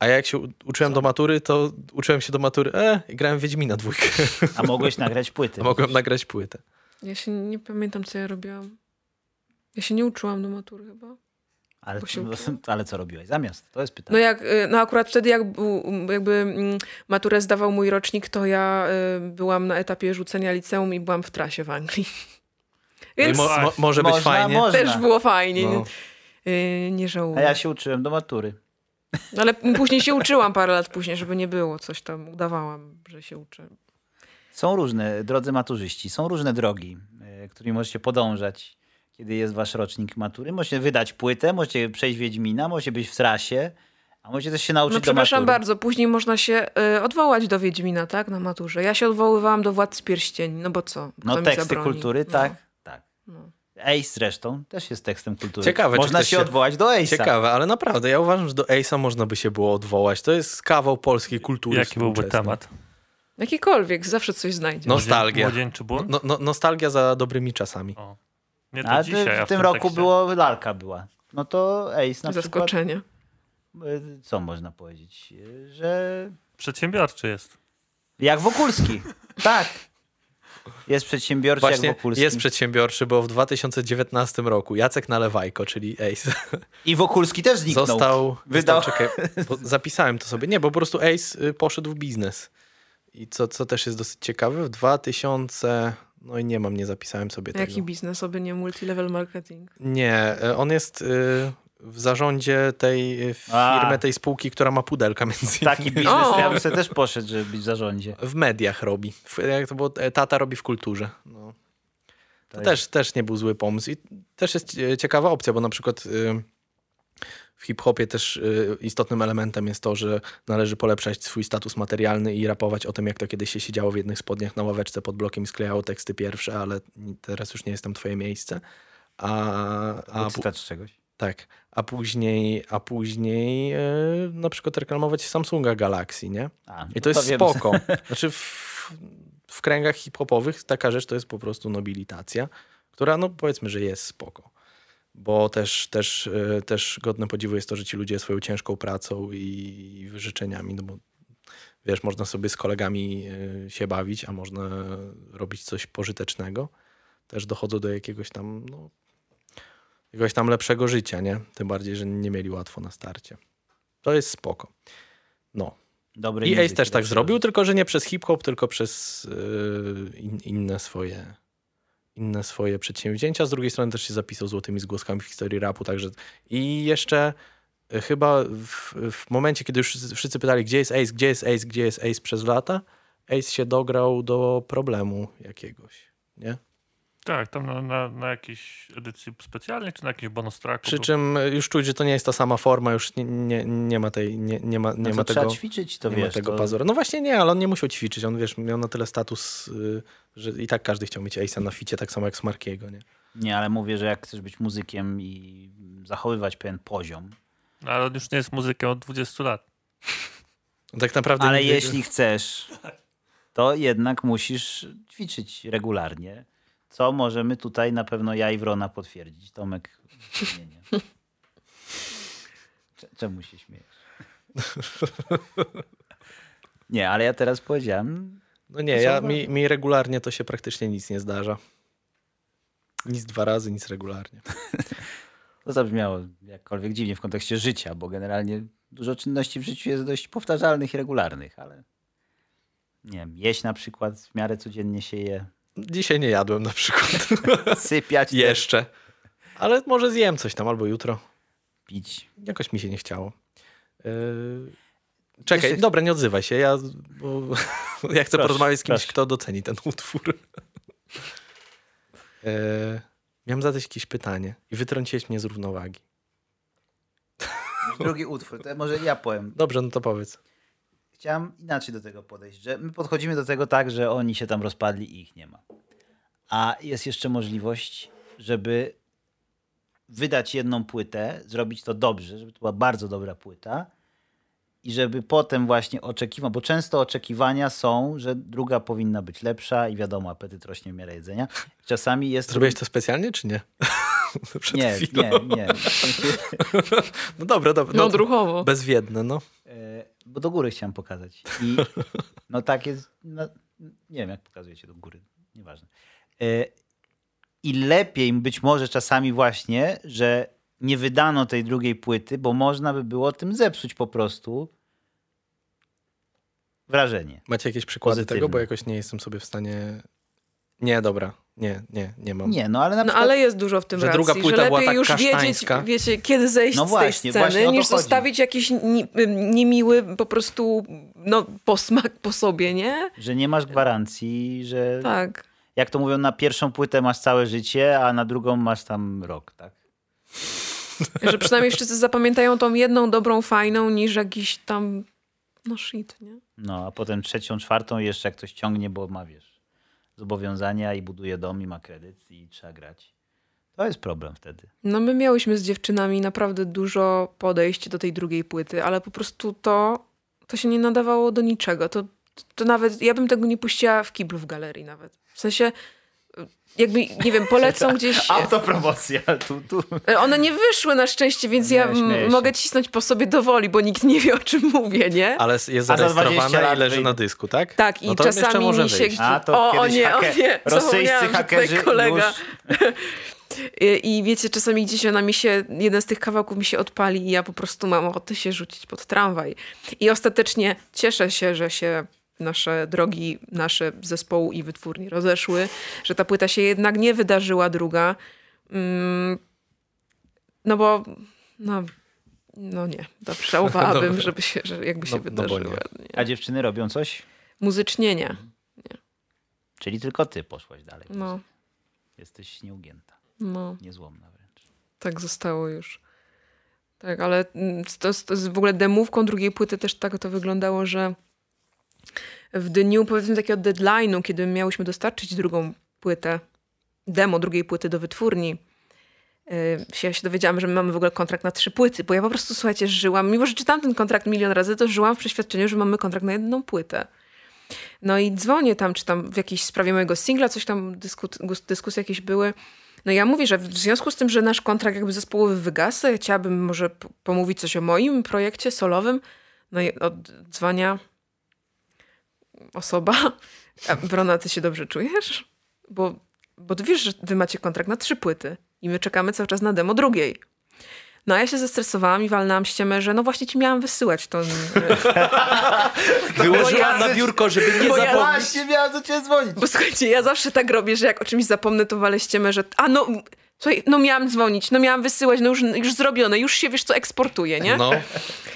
A ja jak się uczyłem do matury, to uczyłem się do matury, e, i grałem w Wiedźmina dwójkę. A mogłeś nagrać płyty. A mogłem nagrać płytę. Ja się nie pamiętam, co ja robiłam. Ja się nie uczyłam do matury chyba. Ale, ale co robiłeś zamiast? To jest No pytanie. jak, y, no akurat wtedy jak jakby mm, maturę zdawał mój rocznik, to ja y, byłam na etapie rzucenia liceum i byłam w trasie w Anglii. No Więc mo, mo, może być Można, fajnie. można. też było fajnie. No. Y, nie A żałuję. ja się uczyłem do matury. Ale później się uczyłam parę lat później, żeby nie było. Coś tam udawałam, że się uczę. Są różne, drodzy maturzyści, są różne drogi, e, którymi możecie podążać, kiedy jest wasz rocznik matury. Możecie wydać płytę, możecie przejść Wiedźmina, możecie być w trasie, a możecie też się nauczyć No do przepraszam matury. bardzo, później można się y, odwołać do Wiedźmina, tak? Na maturze. Ja się odwoływałam do Władcy Pierścieni, no bo co? Kto No teksty kultury, No. tak, tak. No. Ace zresztą też jest tekstem kultury. Ciekawe, Można się odwołać do Ace'a. Ciekawe, ale naprawdę, ja uważam, że do Ace'a można by się było odwołać. To jest kawał polskiej kultury Jaki byłby temat? Jakikolwiek, zawsze coś znajdzie. No. Nostalgia. Młodzieńczy bunt? No, no, nostalgia za dobrymi czasami. O. Nie to A dzisiaj, a w tym roku tekście. było lalka była. No to Ace na przykład, Zaskoczenie. e, co można powiedzieć, E, że Przedsiębiorczy jest. jak Wokulski. tak. Jest przedsiębiorczy Właśnie jak Wokulski. jest przedsiębiorczy, bo w 2019 roku Jacek Nalewajko, czyli Ace, I Wokulski też zniknął. został... Wydał- Został, czekaj, zapisałem to sobie. Nie, bo po prostu Ace y, poszedł w biznes. I co, co też jest dosyć ciekawe, w 2000... No i nie mam, nie zapisałem sobie tego. Jaki biznes, oby nie multilevel marketing. Nie, y, on jest y, w zarządzie tej A. firmy, tej spółki, która ma pudelka między innymi. Taki biznes, to ja bym sobie też poszedł, żeby być w zarządzie. W mediach robi. W, jak to było, e, tata robi w kulturze. No. To To też, też nie był zły pomysł. I też jest e, ciekawa opcja, bo na przykład w hip-hopie też istotnym elementem jest to, że należy polepszać swój status materialny i rapować o tym, jak to kiedyś się siedziało w jednych spodniach na ławeczce pod blokiem i sklejało teksty pierwsze, ale teraz już nie jest tam twoje miejsce. A, a, A cytat z czegoś. Tak, a później, a później e, na przykład reklamować Samsunga Galaxy, nie? A, I to jest wiem. spoko. Znaczy w, w kręgach hip-hopowych taka rzecz to jest po prostu nobilitacja, która no powiedzmy, że jest spoko. Bo też, też, e, też godne podziwu jest to, że ci ludzie swoją ciężką pracą i życzeniami, no bo wiesz, można sobie z kolegami e, się bawić, a można robić coś pożytecznego. Też dochodzą do jakiegoś tam, no, jakiegoś tam lepszego życia, nie? Tym bardziej, że nie mieli łatwo na starcie. To jest spoko. No. Dobrej I Ace też tak zrobił, życia. tylko że nie przez hip-hop, tylko przez yy, in, inne swoje inne swoje przedsięwzięcia. Z drugiej strony też się zapisał złotymi zgłoskami w historii rapu, także i jeszcze y, chyba w, w momencie, kiedy już wszyscy pytali, gdzie jest Ace, gdzie jest Ace, gdzie jest Ace przez lata, Ace się dograł do problemu jakiegoś, nie? Tak, tam na, na, na jakiejś edycji specjalnej, czy na jakiś bonus tracku. Przy czym y, już czuć, że to nie jest ta sama forma, już nie, nie, nie ma tej, nie, nie ma, nie No to ma trzeba tego... ćwiczyć, to nie wiesz. ma tego to... pazura. No właśnie nie, ale on nie musiał ćwiczyć. On wiesz, miał na tyle status, y, że i tak każdy chciał mieć Ace'a na ficie, tak samo jak Smarkiego, nie? Nie, ale mówię, że jak chcesz być muzykiem i zachowywać pewien poziom, No, ale on już nie jest muzykiem od 20 lat. Tak naprawdę ale jeśli chcesz, to jednak musisz ćwiczyć regularnie, co możemy tutaj na pewno ja i Wrona potwierdzić. Tomek, nie, nie. Cze- Czemu się śmiejesz? Nie, ale ja teraz powiedziałem, No nie, ja, mi, mi regularnie to się praktycznie nic nie zdarza. Nic dwa razy, nic regularnie. to zabrzmiało jakkolwiek dziwnie w kontekście życia, bo generalnie dużo czynności w życiu jest dość powtarzalnych i regularnych, ale nie wiem, jeść na przykład w miarę codziennie się je, Dzisiaj nie jadłem na przykład. sypiać, Jeszcze. Ale może zjem coś tam albo jutro. pić. Jakoś mi się nie chciało. Yy... Czekaj, Jeszcze- dobra, nie odzywaj się. Ja, bo, ja chcę Proszę, porozmawiać z kimś, proszę. kto doceni ten utwór. Yy... Miałem zadać jakieś pytanie i wytrąciłeś mnie z równowagi. Drugi utwór, to może ja powiem. Dobrze, no to powiedz. Chciałem inaczej do tego podejść, że my podchodzimy do tego tak, że oni się tam rozpadli i ich nie ma. A jest jeszcze możliwość, żeby wydać jedną płytę, zrobić to dobrze, żeby to była bardzo dobra płyta i żeby potem właśnie oczekiwać, bo często oczekiwania są, że druga powinna być lepsza i wiadomo, apetyt rośnie w miarę jedzenia. Czasami jest... Zrobiłeś to specjalnie, czy nie? Przed Nie, chwilą. nie, nie. No dobra, dobra. No, odruchowo. Bezwiedne, no. Bo do góry chciałem pokazać. I no tak jest, no, nie wiem jak pokazujecie do góry, nieważne. E, I lepiej być może czasami właśnie, że nie wydano tej drugiej płyty, bo można by było tym zepsuć po prostu wrażenie. Macie jakieś przykłady Pozytywne. tego? Bo jakoś nie jestem sobie w stanie... Nie, dobra. Nie, nie, nie mam. Nie, no ale na No przykład... ale jest dużo w tym Że racji, druga płyta że była lepiej tak już wiedzieć, wiecie, kiedy zejść No z właśnie, tej właśnie sceny, to niż chodzi. zostawić jakiś ni, niemiły po prostu no, posmak po sobie, nie? Że nie masz gwarancji, że Tak. jak to mówią, na pierwszą płytę masz całe życie, a na drugą masz tam rok, tak? Że przynajmniej wszyscy zapamiętają tą jedną dobrą, fajną, niż jakiś tam no shit, nie? No, a potem trzecią, czwartą jeszcze jak ktoś ciągnie, bo ma, wiesz, zobowiązania i buduje dom i ma kredyt i trzeba grać. To jest problem wtedy. No my miałyśmy z dziewczynami naprawdę dużo podejść do tej drugiej płyty, ale po prostu to, to się nie nadawało do niczego. To, to nawet, ja bym tego nie puściła w kiblu w galerii nawet. W sensie, jakby, nie wiem, polecą gdzieś... Autopromocja, tu, tu. One nie wyszły na szczęście, więc Nie, ja mogę cisnąć po sobie do woli, bo nikt nie wie, o czym mówię, nie? Ale jest A za 20 zarejestrowane lat i leży na dysku, tak? Tak, i no czasami może mi się... wyjść. A to o, o nie, o nie, rosyjscy hakerzy kolega. już... I, I wiecie, czasami gdzieś ona mi się, jeden z tych kawałków mi się odpali i ja po prostu mam ochotę się rzucić pod tramwaj. I ostatecznie cieszę się, że się nasze drogi, nasze zespołu i wytwórni rozeszły, że ta płyta się jednak nie wydarzyła druga. Mm, no bo, no, no nie, dobrze, żałowałabym, Dobra. żeby się, że jakby się No- no nie. nie. A dziewczyny robią coś? Muzycznie nie. Czyli tylko ty poszłaś dalej. No, Jesteś nieugięta, no. niezłomna wręcz. tak zostało już. Tak, ale mm, to, to jest w ogóle demówką drugiej płyty też tak to wyglądało, że w dniu powiedzmy takiego deadline'u, kiedy miałyśmy dostarczyć drugą płytę, demo drugiej płyty do wytwórni, się- ja się dowiedziałam, że my mamy w ogóle kontrakt na trzy płyty, bo ja po prostu, słuchajcie, żyłam, mimo że czytałam ten kontrakt milion razy, to żyłam w przeświadczeniu, że mamy kontrakt na jedną płytę. No i dzwonię tam, czy tam w jakiejś sprawie mojego singla, coś tam, dysku, dyskusje jakieś były. No ja mówię, że w związku z tym, że nasz kontrakt jakby zespołowy wygasa, ja chciałabym może pomówić coś o moim projekcie solowym. No i odzwania osoba. Brona, ty się dobrze czujesz? Bo, bo ty wiesz, że wy macie kontrakt na trzy płyty i my czekamy cały czas na demo drugiej. No a ja się zestresowałam i walnęłam ściemę, że no właśnie ci miałam wysyłać to. Wyłożyłam ja- na biurko, żeby nie bo ja- zapomnieć. Właśnie miałem do ciebie dzwonić. Bo słuchajcie, ja zawsze tak robię, że jak o czymś zapomnę, to walę ściemę, że a no, słuchaj, no miałam dzwonić, no miałam wysyłać, no już, już zrobione, już się wiesz co eksportuje, nie? No,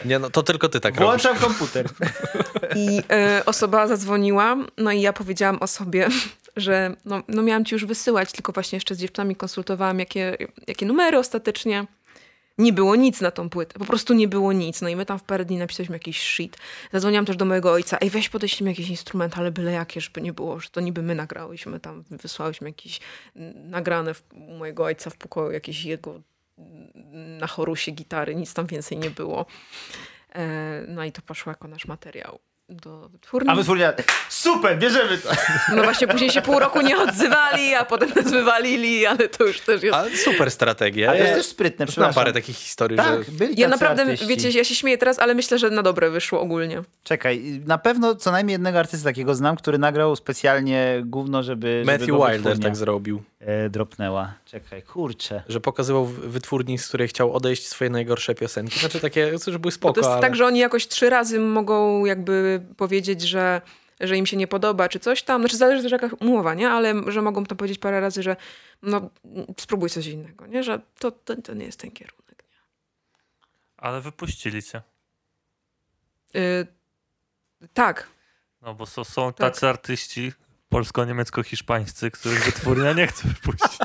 nie, no to tylko ty tak robisz. Włączam komputer. I e, osoba zadzwoniła, no i ja powiedziałam osobie, że no, no miałam ci już wysyłać, tylko właśnie jeszcze z dziewczynami konsultowałam, jakie, jakie numery ostatecznie. Nie było nic na tą płytę, po prostu nie było nic. No i my tam w parę dni napisaliśmy jakiś shit. Zadzwoniłam też do mojego ojca, ej weź podeślij mi jakiś instrument, ale byle jakie, żeby nie było, że to niby my nagrałyśmy tam, wysłałyśmy jakieś nagrane w, u mojego ojca w pokoju, jakieś jego na chorusie gitary, nic tam więcej nie było. E, no i to poszło jako nasz materiał do wytwórni. A wytwórnia, super, bierzemy to. No właśnie później się pół roku nie odzywali, a potem nas wywalili, ale to już też jest... Ale super strategia. Ale to jest też sprytne, Znam przepraszam. parę takich historii, Tak, że byli Ja naprawdę, artyści. wiecie, ja się śmieję teraz, ale myślę, że na dobre wyszło ogólnie. Czekaj, na pewno co najmniej jednego artysty takiego znam, który nagrał specjalnie gówno, żeby, żeby Matthew go Wilder wytwórnia, tak zrobił. E, dropnęła. Czekaj, kurczę. Że pokazywał wytwórni, z której chciał odejść swoje najgorsze piosenki. Znaczy takie, że były Bo spoko, to jest ale... tak, że oni jakoś trzy razy mogą jakby powiedzieć, że, że im się nie podoba, czy coś tam. Znaczy zależy też jaka umowa, nie? Ale że mogą tam powiedzieć parę razy, że no spróbuj coś innego, nie? Że to, to, to nie jest ten kierunek. Ale wypuścili cię. Yy, tak, No bo są, są Tak. tacy artyści polsko-niemiecko-hiszpańscy, których wytwórnia nie chce wypuścić.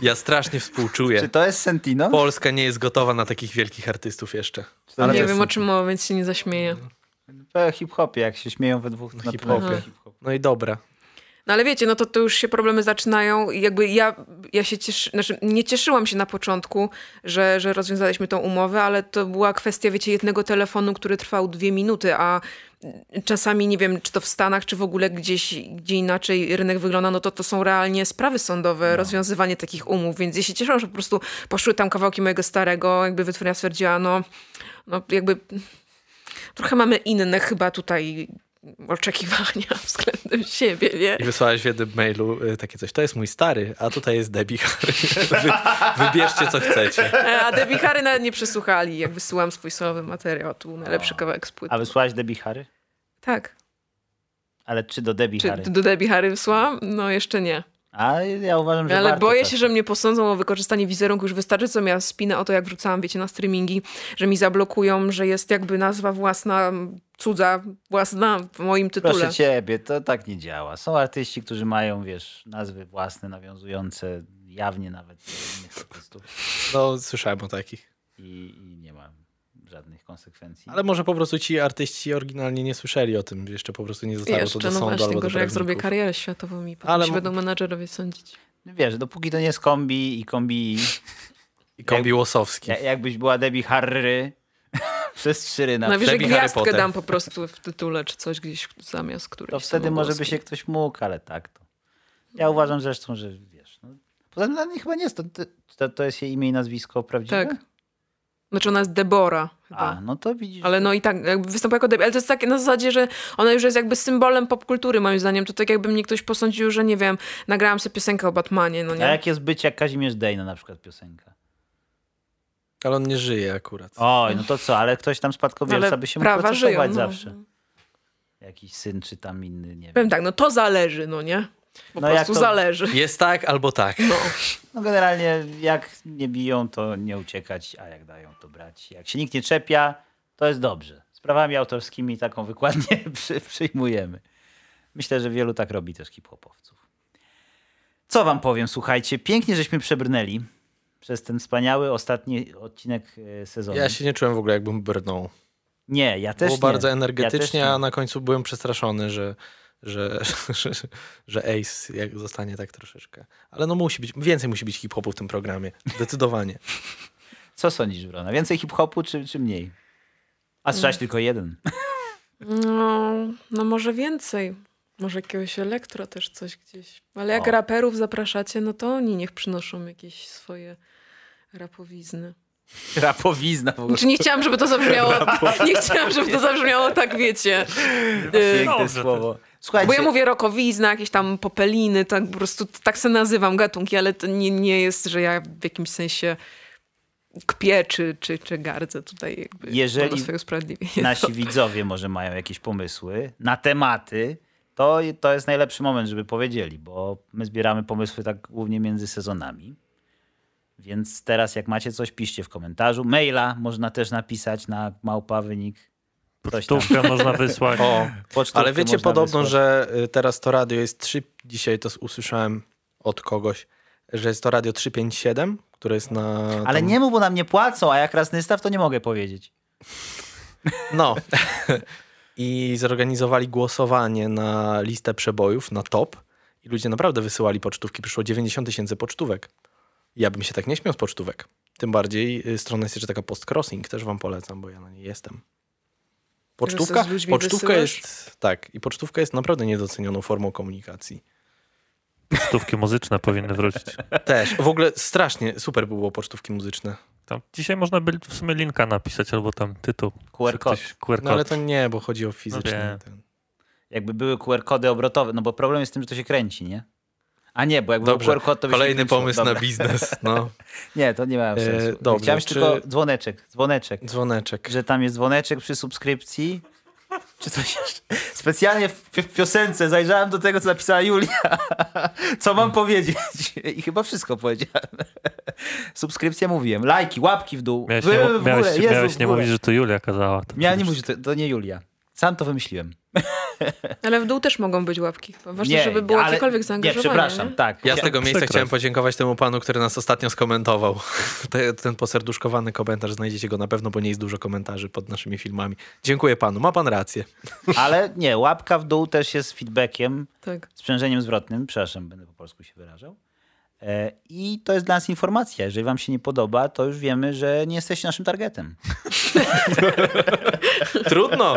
Ja strasznie współczuję. Czy to jest Sentino? Polska nie jest gotowa na takich wielkich artystów jeszcze. Ale nie wiem o Sentino? czym mowa, więc się nie zaśmieję. Po hip-hopie, jak się śmieją we dwóch. na hip-hopie. pewno jest hip-hop. No i dobra. No ale wiecie, no to, to już się problemy zaczynają. I Jakby ja, ja się cieszy, znaczy nie cieszyłam się na początku, że, że rozwiązaliśmy tą umowę, ale to była kwestia, wiecie, jednego telefonu, który trwał dwie minuty, a czasami, nie wiem, czy to w Stanach, czy w ogóle gdzieś, gdzie inaczej rynek wygląda, no to to są realnie sprawy sądowe, rozwiązywanie takich umów, więc ja się cieszę, że po prostu poszły tam kawałki mojego starego, jakby wytwórnia stwierdziła, no, no jakby trochę mamy inne chyba tutaj oczekiwania względem siebie, nie? I wysłałeś w jednym mailu y, takie coś. To jest mój stary, a tutaj jest Debbie Harry. Wy, wybierzcie, co chcecie. E, A Debbie Harry nawet nie przesłuchali, jak wysyłam swój solowy materiał. Tu najlepszy kawałek z płyty. A wysłałaś Debbie Harry? Tak. Ale czy do Debbie Czy Harry? do Debbie Harry wysłałam? No jeszcze nie. A ja uważam, że Ale warto boję się, że mnie posądzą o wykorzystanie wizerunku. Już wystarczy, co miała spinę o to, jak wrzucałam, wiecie, na streamingi, że mi zablokują, że jest jakby nazwa własna, cudza, własna w moim tytule. Proszę ciebie, to tak nie działa. Są artyści, którzy mają, wiesz, nazwy własne, nawiązujące jawnie nawet do innych artystów No, słyszałem o takich. i, i nie ma żadnych konsekwencji. Ale może po prostu ci artyści oryginalnie nie słyszeli o tym. Jeszcze po prostu nie zostało to Jeszcze, do no sądu właśnie, albo do gorzej jak zrobię karierę światową i potem Ale się będą menadżerowie sądzić. Wiesz, dopóki to nie jest kombi i kombi, I kombi Łosowski. ja- jakbyś była Debbie Harry przez trzy ryna, Najwyżej Harry gwiazdkę dam po prostu w tytule, czy coś gdzieś zamiast którejś to wtedy może by się ktoś mógł, ale tak to. Ja uważam zresztą, że wiesz, no, poza tym chyba nie jest to, to, to jest jej imię i nazwisko prawdziwe? Tak. Znaczy ona jest Debora chyba. A, no to widzisz. Ale no i tak, jakby występuje jako debil. Ale to jest takie na zasadzie, że ona już jest jakby symbolem popkultury, moim zdaniem. To tak jakby mnie ktoś posądził, że nie wiem, nagrałam sobie piosenkę o Batmanie, no A nie? jak jest być jak Kazimierz Dejna na przykład piosenka? Ale on nie żyje akurat. Oj, no to co, ale ktoś tam spadkobierca Ale by się mógł procesować żyją, no. zawsze. Jakiś syn czy tam inny, nie wiem. Powiem tak, no to zależy, no nie? Po No prostu zależy. Jest tak albo tak. No. No generalnie jak nie biją, to nie uciekać, a jak dają, to brać. Jak się nikt nie czepia, to jest dobrze. Sprawami autorskimi taką wykładnię przy, przyjmujemy. Myślę, że wielu tak robi też hip-hopowców. Co wam powiem, słuchajcie, pięknie żeśmy przebrnęli przez ten wspaniały ostatni odcinek e, sezonu. Ja się nie czułem w ogóle, jakbym brnął. Nie, ja też Było nie. bardzo ja energetycznie, też a na końcu byłem przestraszony, że, że, że, że Ace jak zostanie tak troszeczkę. Ale no musi być, więcej musi być hip-hopu w tym programie. Zdecydowanie. Co sądzisz, Wrona? Więcej hip-hopu czy, czy mniej? A słyszałeś tylko jeden. No, no może więcej. Może jakiegoś elektro też coś gdzieś. Ale jak O. raperów zapraszacie, no to oni niech przynoszą jakieś swoje rapowizny. Rapowizna w ogóle. Czy nie chciałam, żeby to zabrzmiało, nie chciałam, żeby to zabrzmiało tak, wiecie. y, Piękne Dobrze, to- słowo. Słuchajcie, Bo ja mówię rokowizna, jakieś tam popeliny, tak po prostu tak se nazywam gatunki, ale to nie, nie jest, że ja w jakimś sensie kpię czy, czy, czy gardzę tutaj jakby Jeżeli do swojego usprawiedliwienia. nasi widzowie może mają jakieś pomysły na tematy, to to jest najlepszy moment, żeby powiedzieli, bo my zbieramy pomysły tak głównie między sezonami. Więc teraz jak macie coś, piszcie w komentarzu. Maila można też napisać na małpa wynik. Pocztówkę można wysłać. O, Pocztówkę ale wiecie podobno, wysłać. że y, teraz to radio jest 3, dzisiaj to usłyszałem od kogoś, że jest to radio 357, które jest na... Ale tam- nie mów, bo nam nie płacą, a jak raz Nystaw, to nie mogę powiedzieć. No. I zorganizowali głosowanie na listę przebojów, na top. I ludzie naprawdę wysyłali pocztówki. Przyszło 90 tysięcy pocztówek. Ja bym się tak nie śmiał z pocztówek. Tym bardziej y, strona jest jeszcze taka post-crossing, też wam polecam, bo ja na niej jestem. Pocztówka, pocztówka jest, tak, i pocztówka jest naprawdę niedocenioną formą komunikacji. Pocztówki muzyczne powinny wrócić. Też. W ogóle strasznie super by było pocztówki muzyczne. Tam dzisiaj można by w sumie linka napisać albo tam tytuł. QR kod. QR No ale to nie, bo chodzi o fizyczny. wiem. ten. Jakby były QR-kody obrotowe, no bo problem jest z tym, że to się kręci, nie? A nie, bo jakby Dobrze, był QR-kod, to kolejny pomysł Dobra. na biznes. No. Nie, to nie miałem E, sensu. dobrze, Chciałem czy- tylko dzwoneczek, dzwoneczek. Dzwoneczek. Że tam jest dzwoneczek przy subskrypcji. Czy coś jeszcze? Specjalnie w, w piosence zajrzałem do tego, co napisała Julia. Co mam powiedzieć? I chyba wszystko powiedziałem. Subskrypcja mówiłem. Lajki, łapki w dół. Miałeś, nie, w miałeś, Jezu, miałeś w nie mówić, że to Julia kazała. To Miałem nie mówić, że to, to nie Julia. Sam to wymyśliłem. Ale w dół też mogą być łapki. Ważne, żeby było ale- jakiekolwiek Nie, zaangażowanie. przepraszam, nie? tak. Ja z tego miejsca przykro. chciałem podziękować temu panu, który nas ostatnio skomentował. Te, ten poserduszkowany komentarz, znajdziecie go na pewno, bo nie jest dużo komentarzy pod naszymi filmami. Dziękuję panu, ma pan rację. Ale nie, łapka w dół też jest feedbackiem, Tak. sprzężeniem zwrotnym, przepraszam, będę po polsku się wyrażał. E, I to jest dla nas informacja. Jeżeli wam się nie podoba, to już wiemy, że nie jesteście naszym targetem. Trudno.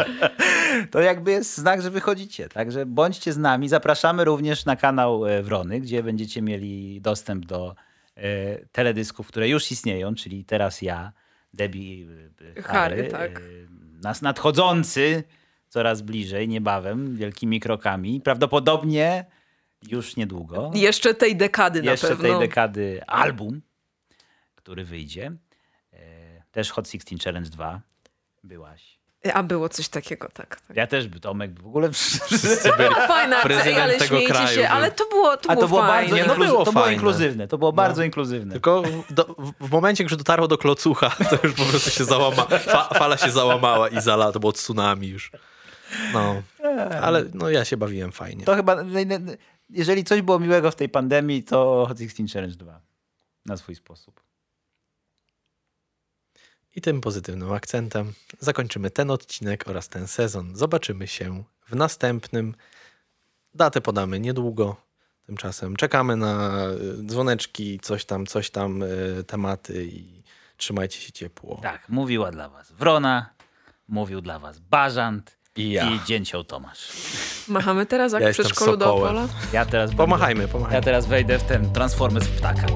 To jakby jest znak, że wychodzicie. Także bądźcie z nami. Zapraszamy również na kanał e, Wrony, gdzie będziecie mieli dostęp do e, teledysków, które już istnieją, czyli teraz ja, Debbie, e, Harry, Harry, tak. e, nas nadchodzący coraz bliżej, niebawem, wielkimi krokami. Prawdopodobnie już niedługo. Jeszcze tej dekady Jeszcze na pewno. tej dekady album, który wyjdzie. E, Też Hot 16 Challenge 2 byłaś. A było coś takiego, tak. tak. Ja też, by Tomek w ogóle... Była fajna akcja, Prezydent ale tego kraju się, był. ale to było, to A to było fajne. bardzo no było to było fajne. inkluzywne. To było bardzo inkluzywne. Tylko w, do, w momencie, gdy dotarło do klocucha, to już po prostu się załama, fa, fala się załamała i zala, to było tsunami już. No, ale no ja się bawiłem fajnie. To chyba, jeżeli coś było miłego w tej pandemii, to Hot 16 Challenge 2. Na swój sposób. I tym pozytywnym akcentem zakończymy ten odcinek oraz ten sezon. Zobaczymy się w następnym. Datę podamy niedługo. Tymczasem czekamy na y, dzwoneczki, coś tam, coś tam, y, tematy i trzymajcie się ciepło. Tak, mówiła dla was Wrona, mówił dla was Bażant I ja. i Dzięcioł Tomasz. Machamy teraz jak Ja w przedszkolu do. Opola. Ja teraz, Pomachajmy, pomachajmy. ja teraz wejdę w ten Transformers w ptaka.